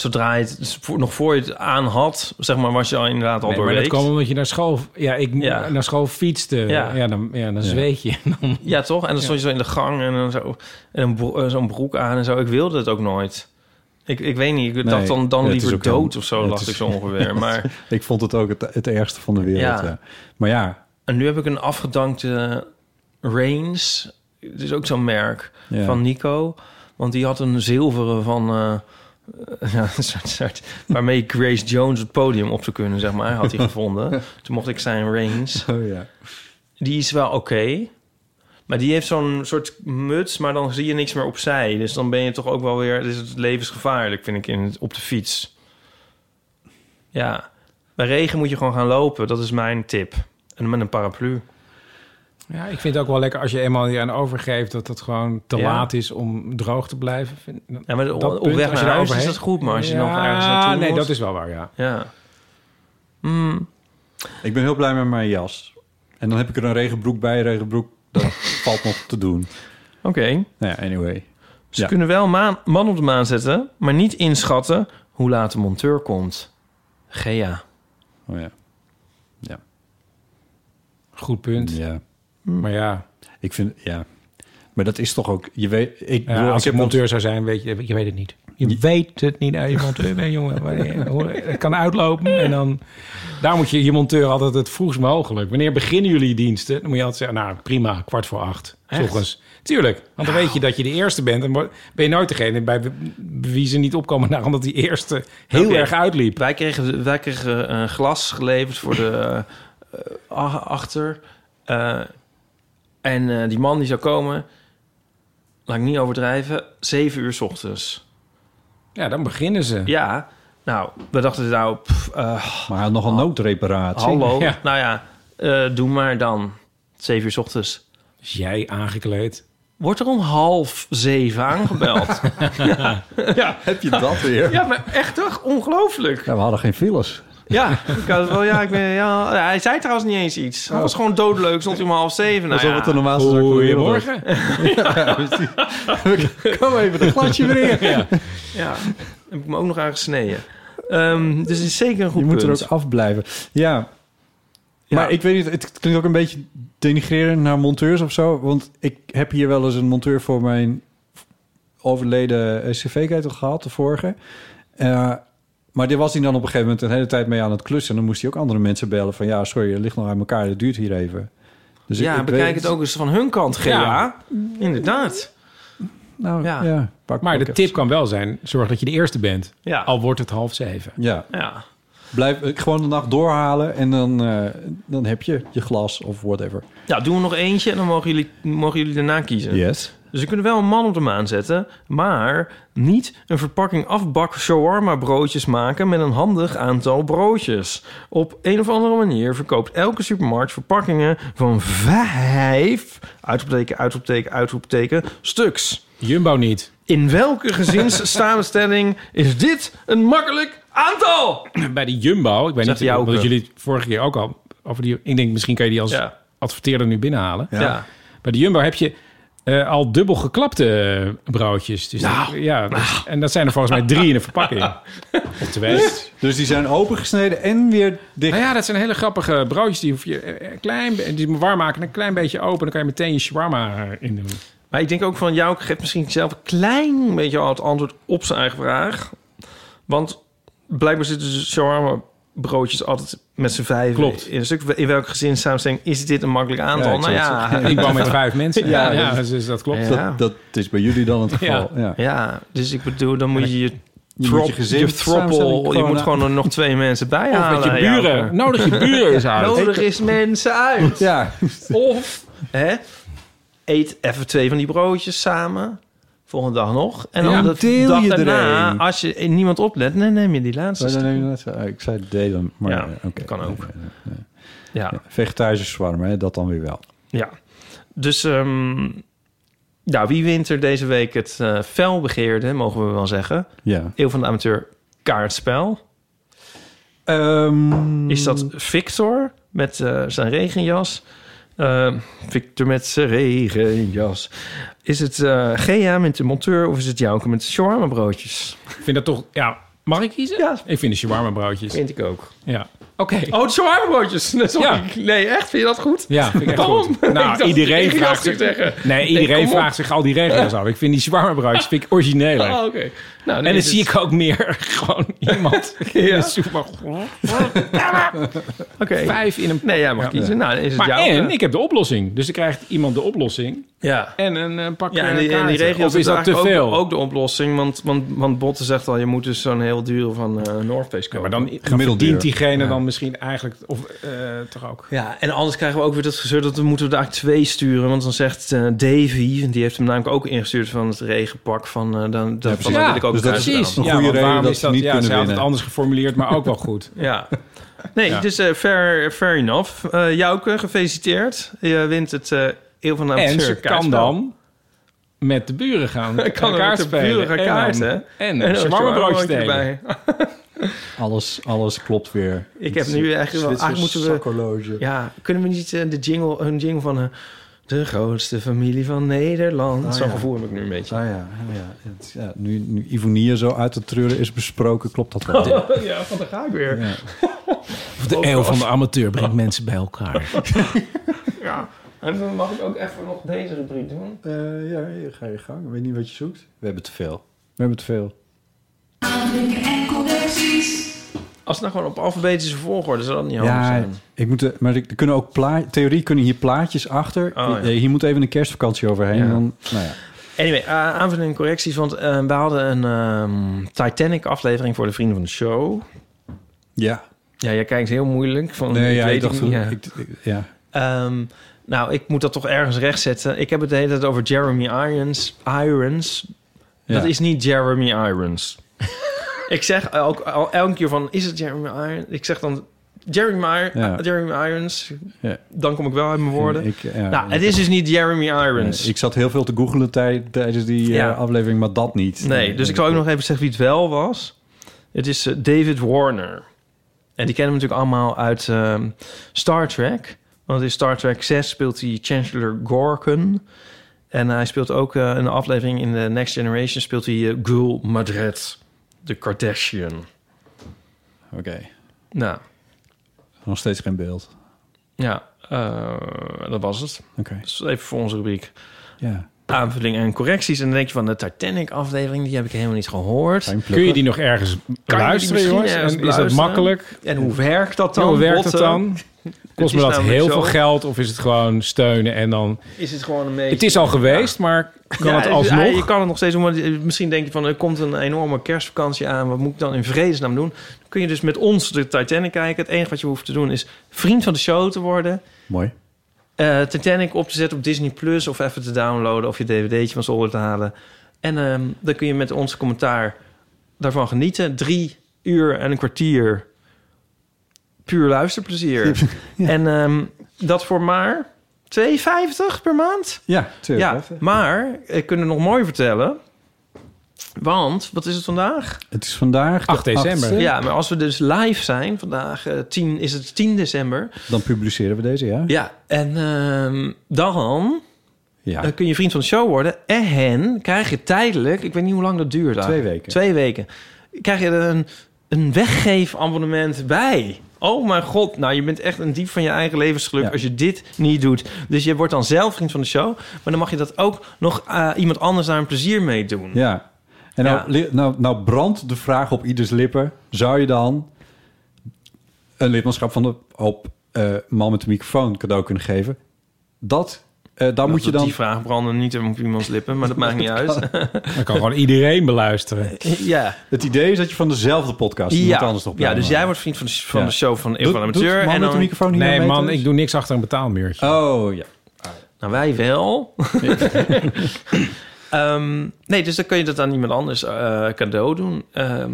zodra je het, nog voor je het aan had, zeg maar, was je al inderdaad al Nee, maar dat kwam omdat je naar school, ja, ik, Ja. naar school fietste. Ja. Ja, dan, ja, dan zweet je. Ja, toch? En dan stond je zo in de gang en dan zo en eh, zo'n broek aan en zo. Ik wilde het ook nooit. Ik, ik weet niet, ik dacht dan, dan liever een- dood of zo, dacht is- ik zo ongeveer. Maar Ik vond het ook het, het ergste van de wereld. Ja. Maar ja, en nu heb ik een afgedankte Reigns. Het is ook zo'n merk van Nico. Want die had een zilveren van... eh, ja, een soort, soort, waarmee Grace Jones het podium op zou kunnen, zeg maar, had hij gevonden. Toen mocht ik zijn Reigns. oh ja. Die is wel oké. maar die heeft zo'n soort muts, maar dan zie je niks meer opzij. Dus dan ben je toch ook wel weer... Dus het levensgevaarlijk, vind ik, in het, op de fiets. Ja. Bij regen moet je gewoon gaan lopen. Dat is mijn tip. En met een paraplu. Ja, ik vind het ook wel lekker als je eenmaal je aan overgeeft... dat het gewoon te Ja. laat is om droog te blijven. Vind- Ja, maar dat op punt, weg als je naar huis is dat goed, maar als je ja, nog ergens naartoe nee, moet- dat is wel waar, ja. Ja. Mm. Ik ben heel blij met mijn jas. En dan heb ik er een regenbroek bij. Regenbroek, dat valt nog te doen. Oké. Nou ja, anyway. Ze Ja. kunnen wel maan, man op de maan zetten, maar niet inschatten hoe laat de monteur komt. Gea. Oh ja. Goed punt. Ja. Maar ja, Ik vind, ja. Maar dat is toch ook, je weet, ik ja, bedoel, als ik heb monteur zou zijn, weet je, je weet het niet. Je weet het niet als je monteur bent, jongen. Hoe- Het kan uitlopen en dan... Daar moet je je monteur altijd het vroegst mogelijk. Wanneer beginnen jullie diensten? Dan moet je altijd zeggen, nou prima, kwart voor acht. Ochtends. Tuurlijk, want dan weet je dat je de eerste bent. En ben je nooit degene bij wie ze niet opkomen... naar omdat die eerste heel erg uitliep. Wij kregen, wij kregen een glas geleverd voor de eh, achter. Eh, en eh, die man die zou komen, laat ik niet overdrijven, zeven uur 's ochtends. Ja, dan beginnen ze. Ja, nou, we dachten nou, pff, eh, maar hij had nog een noodreparatie. hallo. Ja. Nou ja, eh, doe maar dan. Zeven uur 's ochtends. Is jij aangekleed? Wordt er om half zeven aangebeld. ja. Heb je dat weer? ja, maar echt toch? Ongelooflijk. Ja, we hadden geen files. Ja, ik had het wel, ja, ik ben, ja, hij zei trouwens niet eens iets. Hij was gewoon doodleuk, stond hij om half zeven. Nou, Alsof ja. het de normaalste zaak van was. Goedemorgen. Kom even, de glasje weer in. Ja. Ja, heb ik me ook nog aan gesneden. Ehm, dus het is zeker een goed Je moet er punt. ook afblijven. Ja. Ja. Maar ik weet niet, het klinkt ook een beetje denigrerend naar monteurs of zo. Want ik heb hier wel eens een monteur voor mijn overleden eh, cv-ketel gehad, de vorige. Eh, maar dit was hij dan op een gegeven moment een hele tijd mee aan het klussen. En dan moest hij ook andere mensen bellen van... ja, sorry, het ligt nog aan elkaar, het duurt hier even. Dus ja, ik- ik bekijk weet- het ook eens van hun kant, GA. Ja. Inderdaad. Nou, Ja. ja. pak- Maar pak de even. tip kan wel zijn, zorg dat je de eerste bent. Ja. Al wordt het half zeven. Ja, Ja. blijf eh, gewoon de nacht doorhalen en dan, eh, dan heb je je glas of whatever. ja, doen we nog eentje en dan mogen jullie, mogen jullie daarna kiezen. Yes. Dus we kunnen wel een man op de maan zetten, maar niet een verpakking afbak shawarma broodjes maken met een handig aantal broodjes. Op een of andere manier verkoopt elke supermarkt verpakkingen van vijf, uitroepteken, uitroepteken, uitroepteken, stuks. Jumbo niet. In welke gezinssamenstelling is dit een makkelijk aantal? Bij die Jumbo, ik weet Zegt niet, omdat jullie het vorige keer ook al over die... Ik denk, misschien kan je die als Ja. adverteerder nu binnenhalen. Ja. Bij de Jumbo heb je eh, al dubbel geklapte eh, broodjes. Dus Nou. dat- ja, dus- en dat zijn er volgens mij drie in een verpakking. Dus die zijn opengesneden en weer dicht. Nou ja, dat zijn hele grappige broodjes. Die hoef je eh, een klein, die warm maken, een klein beetje open. Dan kan je meteen je shawarma in doen. Maar ik denk ook van jou geeft misschien zelf een klein beetje al het antwoord op zijn eigen vraag. Want blijkbaar zitten dus shawarma broodjes altijd met z'n vijf Klopt. in een stuk. In welk gezin samenstelling is dit een makkelijk aantal? Ja, nou ja, Ik woon met vijf mensen. Ja, Ja, ja dat- dus, dus dat klopt. Ja. Dat, dat is bij jullie dan het geval. Ja. ja, dus ik bedoel, dan moet je je Je Trop- moet je gezin throppel, samenstelling je moet gewoon er nog twee mensen bij Of halen. met je buren. Nodig je buren eens uit. Nodig is mensen uit. Ja, Of, hè, eet even twee van die broodjes samen. Volgende dag nog. En dan Ja, de dag je daarna, als je niemand oplet, dan neem je die laatste. Dan neem je net zo- Ik zei delen, maar Ja, eh, kan ook. Ja, Ja, Vegetarische zwarm, hè, dat dan weer wel. ja. Dus, ehm nou, wie wint er deze week het eh felbegeerde, mogen we wel zeggen. Ja. Eeuw van de amateur kaartspel. Ehm, Is dat Victor met eh, zijn regenjas? Eh, Victor met zijn regenjas. Is het eh Gea met de monteur of is het Jouke met de shawarma broodjes? Ik vind dat toch... Ja, mag ik kiezen? Ja. Ik vind de shawarma broodjes. Vind ik ook. Ja. Oké. Oh, de shawarma broodjes. Sorry. Ja. Nee, echt? Vind je dat goed? Ja, vind ik echt Waarom? goed. Nou, dacht iedereen vraagt zich... zeggen. Nee, iedereen op. vraagt zich al die regenjas af. Ik vind die shawarma broodjes vind ik origineler. Oh, oké. Nou, en dan dus- zie ik ook meer gewoon iemand in Ja. de supermarkt. Oké. Vijf in een... Nee, jij mag kiezen. Nou, is het Maar jouw. en, ik heb de oplossing. Dus dan krijgt iemand de oplossing Ja. en een eh, pak Ja, en eh, die, en die kaarten. regio's Of is dat te ook, veel? ook de oplossing. Want, want, want Botte zegt al, je moet dus zo'n heel duur van eh North Face Ja, kopen. maar dan, Gemiddeld duur. diegene Ja. dan misschien eigenlijk... Of eh, toch ook... Ja, en anders krijgen we ook weer dat gezeur dat we moeten daar twee sturen. Want dan zegt eh, Davy, die heeft hem namelijk ook ingestuurd van het regenpak. Van, eh, dan, dan, van, dan wil ik ook dus dat een is Precies. een goede reden waarom dat is ze niet ja, kunnen ze had het winnen. anders geformuleerd, maar ook wel goed. Ja. Nee, Ja. dus eh fair, fair enough. Eh Jouke, gefeliciteerd. Je wint het eh Eeuw van de En Amateur ze kan dan met de buren gaan kan de spelen. buren gaan En kaarten. En En shawarma delen. erbij. Alles, alles klopt weer. Ik heb nu eigenlijk wel... Eigenlijk moeten we... Ja, kunnen we niet eh, de jingle, een jingle van... eh, de grootste familie van Nederland. Zo'n ja. gevoel heb ik nu een beetje. Ah ja, ah, ja. Het- ja nu, nu Ivonie zo uit de treuren is besproken, klopt dat wel. ja, want daar ga ik weer. Ja. De eeuw van de amateur brengt mensen bij elkaar. Ja. En dan mag ik ook even nog deze rubriek doen. Eh, ja, hier ga je gang. Ik weet niet wat je zoekt. We hebben te veel. We hebben te veel. Als het nou gewoon op alfabetische volgorde, zou dat niet handig Ja, zijn. ik moet, de- maar er kunnen ook pla theorie kunnen hier plaatjes achter. Oh, ja. Eh, Hier moet even een kerstvakantie overheen. Ja. Dan, nou ja. Anyway, uh, aanvulling en correcties. Want eh, we hadden een ehm, Titanic-aflevering voor de vrienden van de show. Ja. Ja, jij kijkt heel moeilijk. Van, Nee, ik ja, weet ik dacht niet, ja. Ik, ik- ja. Ehm, nou, ik moet dat toch ergens rechtzetten. Ik heb het de hele tijd over Jeremy Irons. Irons. Dat Ja. is niet Jeremy Irons. ik zeg ook al elke keer van, is het Jeremy Irons? Ik zeg dan Jeremy, Ja. Jeremy Irons. Ja. Dan kom ik wel uit mijn woorden. Ik, ja, nou, het is dus niet Jeremy Irons. Ik zat heel veel te googelen tij- tijdens die eh, aflevering, maar dat niet. Nee, dus ik zal ook nog even zeggen wie het wel was. Het is eh, David Warner. En die kennen we natuurlijk allemaal uit ehm, Star Trek. Want in Star Trek 6 speelt hij Chancellor Gorkon. En hij speelt ook eh, een aflevering in de Next Generation... speelt hij eh, Gul Madret, de Kardashian. Oké, Nou, nog steeds geen beeld. ja, eh, dat was het. Oké, Dus even voor onze rubriek. ja. Aanvulling en correcties. En dan denk je van de Titanic-aflevering... die heb ik helemaal niet gehoord. Kun je die nog ergens Kan luisteren, jongens? En is dat makkelijk? En hoe werkt dat dan? hoe werkt het Botten? dan? Kost me dat heel zo. veel geld of is het gewoon steunen en dan... Is het gewoon een beetje... Het is al geweest, maar kan Ja, het alsnog? je kan het nog steeds doen, maar misschien denk je van... er komt een enorme kerstvakantie aan, wat moet ik dan in vredesnaam doen? Dan kun je dus met ons de Titanic kijken. Het enige wat je hoeft te doen is vriend van de show te worden... Mooi. eh, Titanic op te zetten op Disney Plus of even te downloaden of je dvd'tje van zolder te halen. En ehm, dan kun je met ons commentaar daarvan genieten. Drie uur en een kwartier puur luisterplezier. En ehm, dat voor maar 2,50 per maand? Ja, tuurlijk. Ja, Even. maar ik kan nog mooi vertellen. Want, wat is het vandaag? Het is vandaag de 8 december. 8e. Ja, maar als we dus live zijn, vandaag eh, 10, is het 10 december. Dan publiceren we deze, ja? Ja, en ehm, dan Ja. Dan kun je vriend van de show worden. En krijg je tijdelijk, ik weet niet hoe lang dat duurt. Twee eigenlijk. weken. Twee weken. Krijg je er een, een weggeefabonnement bij. Oh mijn god, nou je bent echt een diep van je eigen levensgeluk Ja. als je dit niet doet. Dus je wordt dan zelf vriend van de show. Maar dan mag je dat ook nog eh, iemand anders daar een plezier mee doen. Ja. En nou, Ja. nou, nou brandt de vraag op ieders lippen. Zou je dan een lidmaatschap van de op eh, man met de microfoon cadeau kunnen geven? Dat Eh, dan moet je dan... Die vraag branden niet op iemands lippen, maar dat maakt niet uit. Dan kan gewoon iedereen beluisteren. ja. Het idee is dat je van dezelfde podcast Ja. anders nog ja, dus jij wordt vriend van de, van Ja. de show van Eeuw van Amateur. man en dan, de microfoon hier Nee, man, ik doe niks achter een betaalmuurtje. Oh, ja. Nou, wij wel. Ehm, nee, dus dan kun je dat aan iemand anders eh, cadeau doen. Ehm,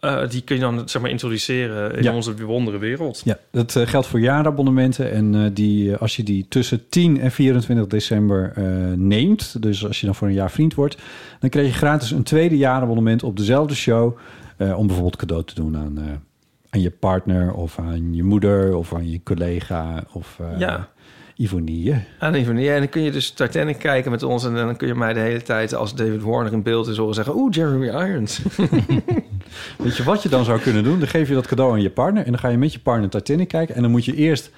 eh, die kun je dan zeg maar introduceren in Ja. onze bijzondere wereld. Ja, dat eh, geldt voor jaarabonnementen. En eh, die, als je die tussen 10 en 24 december neemt... dus als je dan voor een jaar vriend wordt... dan krijg je gratis een tweede jaarabonnement op dezelfde show... om bijvoorbeeld cadeau te doen aan, aan je partner... of aan je moeder of aan je collega of Ja. Ivonie. Aan die- en dan kun je dus Titanic kijken met ons... en dan kun je mij de hele tijd, als David Warner in beeld is... horen zeggen, oeh, Jeremy Irons. Weet je wat je dan zou kunnen doen? Dan geef je dat cadeau aan je partner... en dan ga je met je partner Titanic kijken... en dan moet je eerst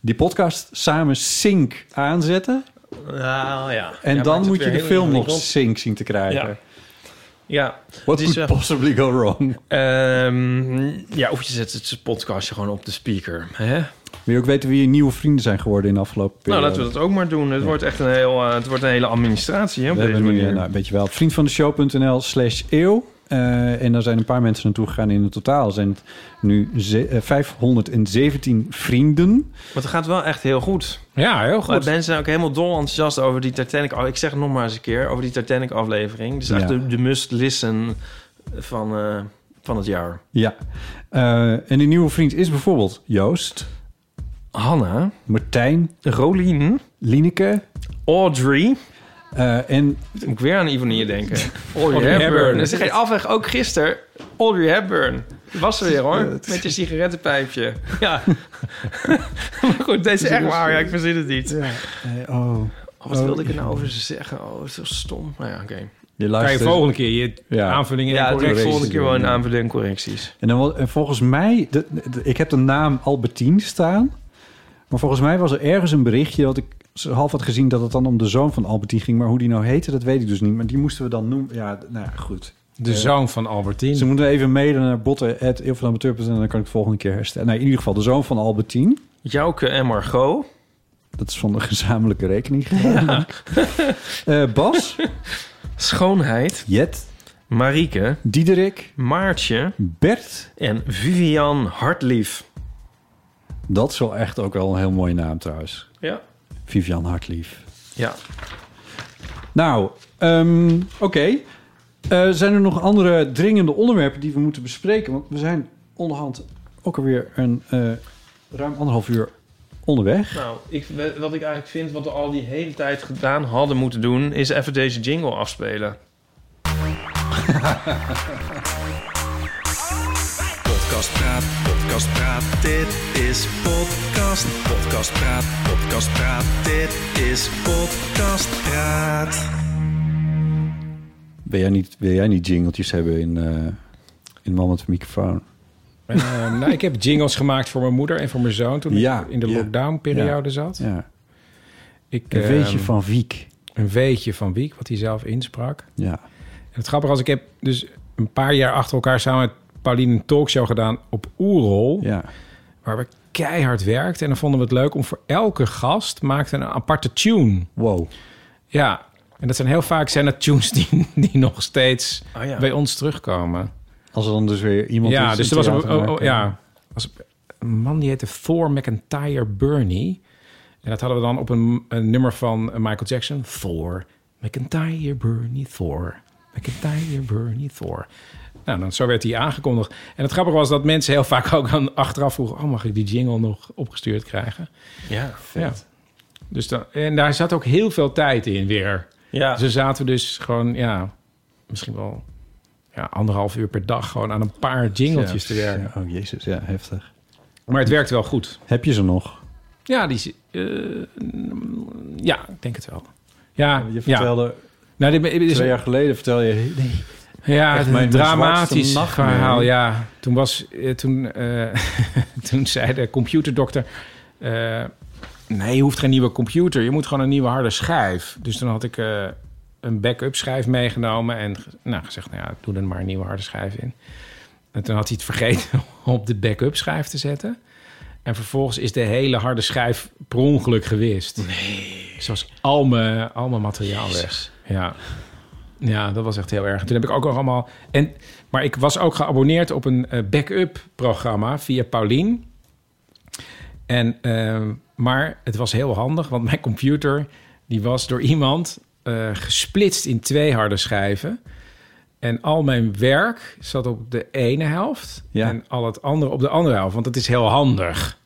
die podcast samen sync aanzetten... nou ja. en Ja, dan moet je de film nog sync zien te krijgen. Ja. Ja. What could eh, possibly go wrong? Ehm, ja, of je zet het podcastje gewoon op de speaker. Hè? Wil je ook weten wie je nieuwe vrienden zijn geworden in de afgelopen Nou, periode? laten we dat ook maar doen. Het wordt echt een, heel, eh, het wordt een hele administratie hè, op We deze hebben nu, manier. nou, weet je wel, vriendvandeshow.nl slash eeuw. Eh, en daar zijn een paar mensen naartoe gegaan. In het totaal zijn het nu ze- eh, 517 vrienden. Maar het gaat wel echt heel goed. Ja, heel Maar goed. mensen zijn ook helemaal dol enthousiast over die Titanic. Oh, ik zeg het nog maar eens een keer over die Titanic aflevering. Dus echt Ja. de, de must listen van, eh, van het jaar. Ja. Eh, en die nieuwe vriend is bijvoorbeeld Joost, Hanna, Martijn, Rolien, Lineke. Audrey. eh, en Moet ik weer aan Ivonie denken. Audrey, Audrey Hepburn. Hepburn. Dat is geen afweg. Ook gisteren. Audrey Hepburn. Die was er weer hoor. Met je sigarettenpijpje. Ja. maar goed, deze is echt waar. Ja, ik verzin het niet. eh, oh, Oh, wat Oh, wilde ik er nou over ze zeggen? Oh, zo stom. Nou ja, oké. je Kan je luistert. volgende keer je Ja. aanvullingen Ja, en doe ik correcties volgende keer wel een ja. aanvulling en correcties. En, dan, wel- en volgens mij, de, de- ik heb de naam Albertine staan. Maar volgens mij was er ergens een berichtje dat ik half had gezien dat het dan om de zoon van Albertine ging. Maar hoe die nou heette, dat weet ik dus niet. Maar die moesten we dan noemen. Ja, nou ja, goed. De zoon van Albertine. Ze moeten even mailen naar botten.eeuwvanamateur.nl en dan kan ik het volgende keer herstellen. Nou, in ieder geval de zoon van Albertine. Jouke en Margot. Dat is van de gezamenlijke rekening gegaan. Eh, Bas, Schoonheid. Jet, Marieke. Diederik, Maartje. Bert. En Vivian Hartlief. Dat is wel echt ook wel een heel mooie naam trouwens. Ja. Vivian Hartlief. Ja. Nou, ehm, oké. Eh, zijn er nog andere dringende onderwerpen die we moeten bespreken? Want we zijn onderhand ook alweer een eh, ruim anderhalf uur onderweg. Nou, ik, wat ik eigenlijk vind, wat we al die hele tijd gedaan hadden moeten doen... is even deze jingle afspelen. Podcast Praat, Podcast Praat, dit is Podcast. Podcast Praat, Podcast Praat, dit is Podcast Praat. Wil jij niet, wil jij niet jingeltjes hebben in, eh in Man met de microfoon? Eh, nou, ik heb jingles gemaakt voor mijn moeder en voor mijn zoon toen Ja, ik in de ja. lockdown-periode zat. Ja. Ik, Een weetje ehm, van Wiek. Een weetje van Wiek, wat hij zelf insprak. Ja. En het grappige was, ik heb dus een paar jaar achter elkaar samen met Pauline een talkshow gedaan op Oerol. Ja. Waar we keihard werkten. En dan vonden we het leuk om voor elke gast maakte een aparte tune. Wow. Ja, en dat zijn heel vaak zijn het tunes die, die nog steeds Oh ja. bij ons terugkomen. Als er dan dus weer iemand ja, is dus in er was een, oh, oh, ja, was een man die heette Thor McIntyre Burney. En dat hadden we dan op een, een nummer van Michael Jackson. Thor McIntyre Burney Thor. McIntyre Burney Thor. Nou, dan, zo werd hij aangekondigd. En het grappige was dat mensen heel vaak ook aan achteraf vroegen... oh, mag ik die jingle nog opgestuurd krijgen? Ja, Ja. Dus dan, en daar zat ook heel veel tijd in weer. Ja. Ze zaten dus gewoon, ja, misschien wel ja, anderhalf uur per dag... gewoon aan een paar jingletjes te werken. Ja, oh jezus, ja, heftig. Maar het werkt wel goed. Heb je ze nog? Ja, die, eh, ja, ik denk het wel. Ja, Je vertelde. Nou, dit, dit is twee jaar geleden vertel je... Nee, ja, echt het een dramatisch verhaal. Ja, toen was eh, toen, eh, toen zei de computerdokter: eh, nee, je hoeft geen nieuwe computer, je moet gewoon een nieuwe harde schijf. Dus toen had ik eh, een backup schijf meegenomen en nou, gezegd: nou ja, doe er maar een nieuwe harde schijf in. En toen had hij het vergeten op de backup schijf te zetten. En vervolgens is de hele harde schijf per ongeluk gewist. Nee. Zoals al mijn, al mijn materiaal weg. Ja. Ja, dat was echt heel erg. Toen heb ik ook nog allemaal... En, maar ik was ook geabonneerd op een eh, backup programma via Paulien. En, ehm, maar het was heel handig, want mijn computer... die was door iemand eh, gesplitst in twee harde schijven. En al mijn werk zat op de ene helft... Ja. en al het andere op de andere helft. Want dat is heel handig.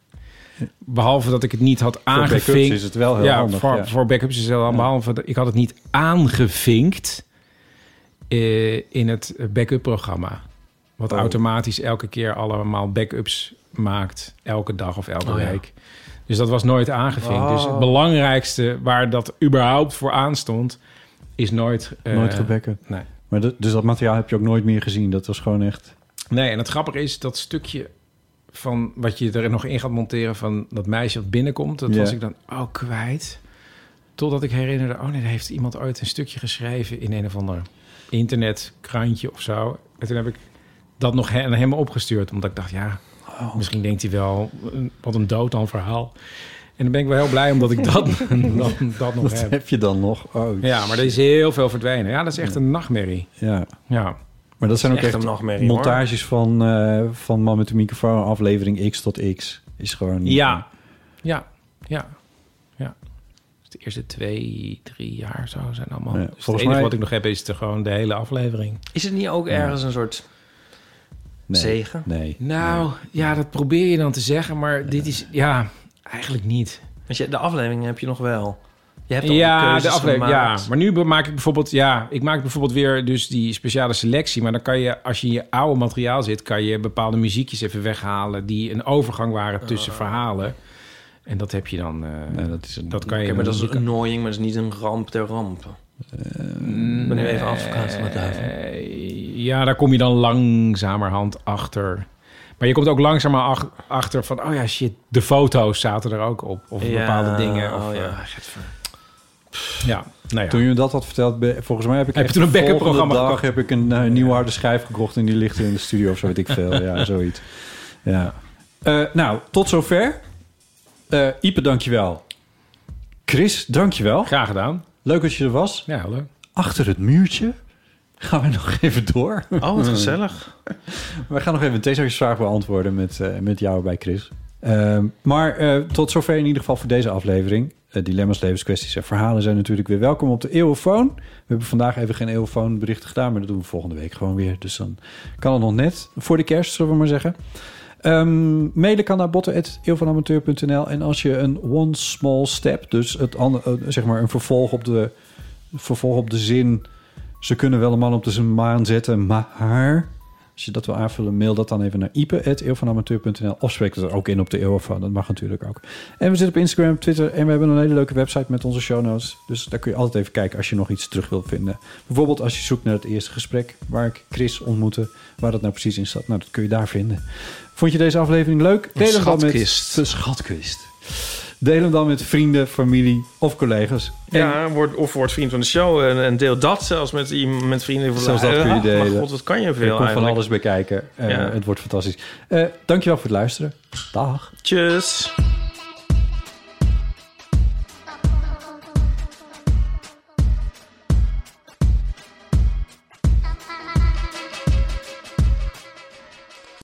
Behalve dat ik het niet had backups aangevinkt. is het wel heel ja, handig, Voor, ja. voor backups is het heel handig. Behalve dat ik had het niet aangevinkt in het backup-programma. Wat Oh. automatisch elke keer allemaal backups maakt. Elke dag of elke Oh, ja. week. Dus dat was nooit aangevinkt. Dus het Oh. belangrijkste waar dat überhaupt voor aanstond... is nooit... eh, Nooit gebackupt. Nee. Maar dus dat materiaal heb je ook nooit meer gezien. Dat was gewoon echt... Nee, en het grappige is dat stukje van wat je er nog in gaat monteren van dat meisje dat binnenkomt, dat was ik dan ook kwijt. Totdat ik herinnerde, oh nee, daar heeft iemand ooit een stukje geschreven in een of ander internetkrantje of zo. En toen heb ik dat nog aan hem opgestuurd, omdat ik dacht, ja, Oh. misschien denkt hij wel, wat een dood aan verhaal. En dan ben ik wel heel blij omdat ik dat, dat, dat nog Dat heb. heb je dan nog. Oh, Ja, maar er is heel veel verdwenen. Ja, dat is echt een nachtmerrie. ja. Ja. Maar dat zijn ook Echt echt, een nachtmerrie, hoor. montages van, eh, van Man met de microfoon, aflevering X tot X. Is gewoon... Ja, ja, ja. De eerste twee, drie jaar zo zijn allemaal. Ja, dus het volgens enige mij- wat ik nog heb is de, gewoon de hele aflevering. Is het niet ook ergens een soort Nee. zegen? Nee. Nou, ja, dat probeer je dan te zeggen, maar dit is, ja, eigenlijk niet. Want je, de aflevering heb je nog wel. Je hebt Ja, de aflevering, ja. Maar nu maak ik bijvoorbeeld, ja, ik maak bijvoorbeeld weer dus die speciale selectie. Maar dan kan je, als je in je oude materiaal zit, kan je bepaalde muziekjes even weghalen die een overgang waren tussen verhalen. En dat heb je dan, eh, Nee, dat is een, dat kan je. Maar dat is kan- annoying, maar dat is niet een ramp ter ramp. Ik ben nu even advocaat van de duivel. Nee, Ja, daar kom je dan langzamerhand achter. Maar je komt ook langzamer ach- achter van... oh ja, shit, de foto's zaten er ook op. Of Ja, bepaalde dingen. Of, oh ja, eh, ja, nou ja. Toen je me dat had verteld, volgens mij heb ik Heb toen een de backup volgende programma dag gekocht? heb ik een eh, nieuwe harde schijf gekocht en die ligt in de studio of zo weet ik veel. Ja, zoiets. Ja. Eh, nou, tot zover. Eh Ipe, dankjewel. Chris, dankjewel. Graag gedaan. Leuk dat je er was. Ja, hallo. Achter het muurtje gaan we nog even door. Oh, wat gezellig. We gaan nog even een theezakjesvraag beantwoorden met, eh, met jou bij Chris. Ehm, maar eh, tot zover in ieder geval voor deze aflevering. Dilemma's, levenskwesties en verhalen zijn natuurlijk weer welkom op de Eeuwenfoon. We hebben vandaag even geen Eeuwenfoon berichten gedaan, maar dat doen we volgende week gewoon weer. Dus dan kan het nog net voor de kerst, zullen we maar zeggen. Ehm mailen kan naar botten.eeuwvanamateur.nl En als je een one small step, dus het eh, zeg maar een vervolg op de, vervolg op de zin... ze kunnen wel een man op de maan zetten, maar... Als je dat wil aanvullen, mail dat dan even naar ipe.eeuwvanamateur.nl of spreek het er ook in op de Eeuwvan. Dat mag natuurlijk ook. En we zitten op Instagram, Twitter en we hebben een hele leuke website met onze show notes. Dus daar kun je altijd even kijken als je nog iets terug wilt vinden. Bijvoorbeeld als je zoekt naar het eerste gesprek waar ik Chris ontmoette, waar dat nou precies in staat. Nou, dat kun je daar vinden. Vond je deze aflevering leuk? Deel hem dan met schatkist. de schatkist. Deel hem dan met vrienden, familie of collega's. En Ja, word, of word vriend van de show en, en deel dat zelfs met, iemand- met vrienden. Zelfs dat kun je Ah, delen. Maar god, wat kan je veel komt van eigenlijk. alles bij kijken. Eh, Ja. Het wordt fantastisch. Eh, dankjewel voor het luisteren. Dag. Tjus.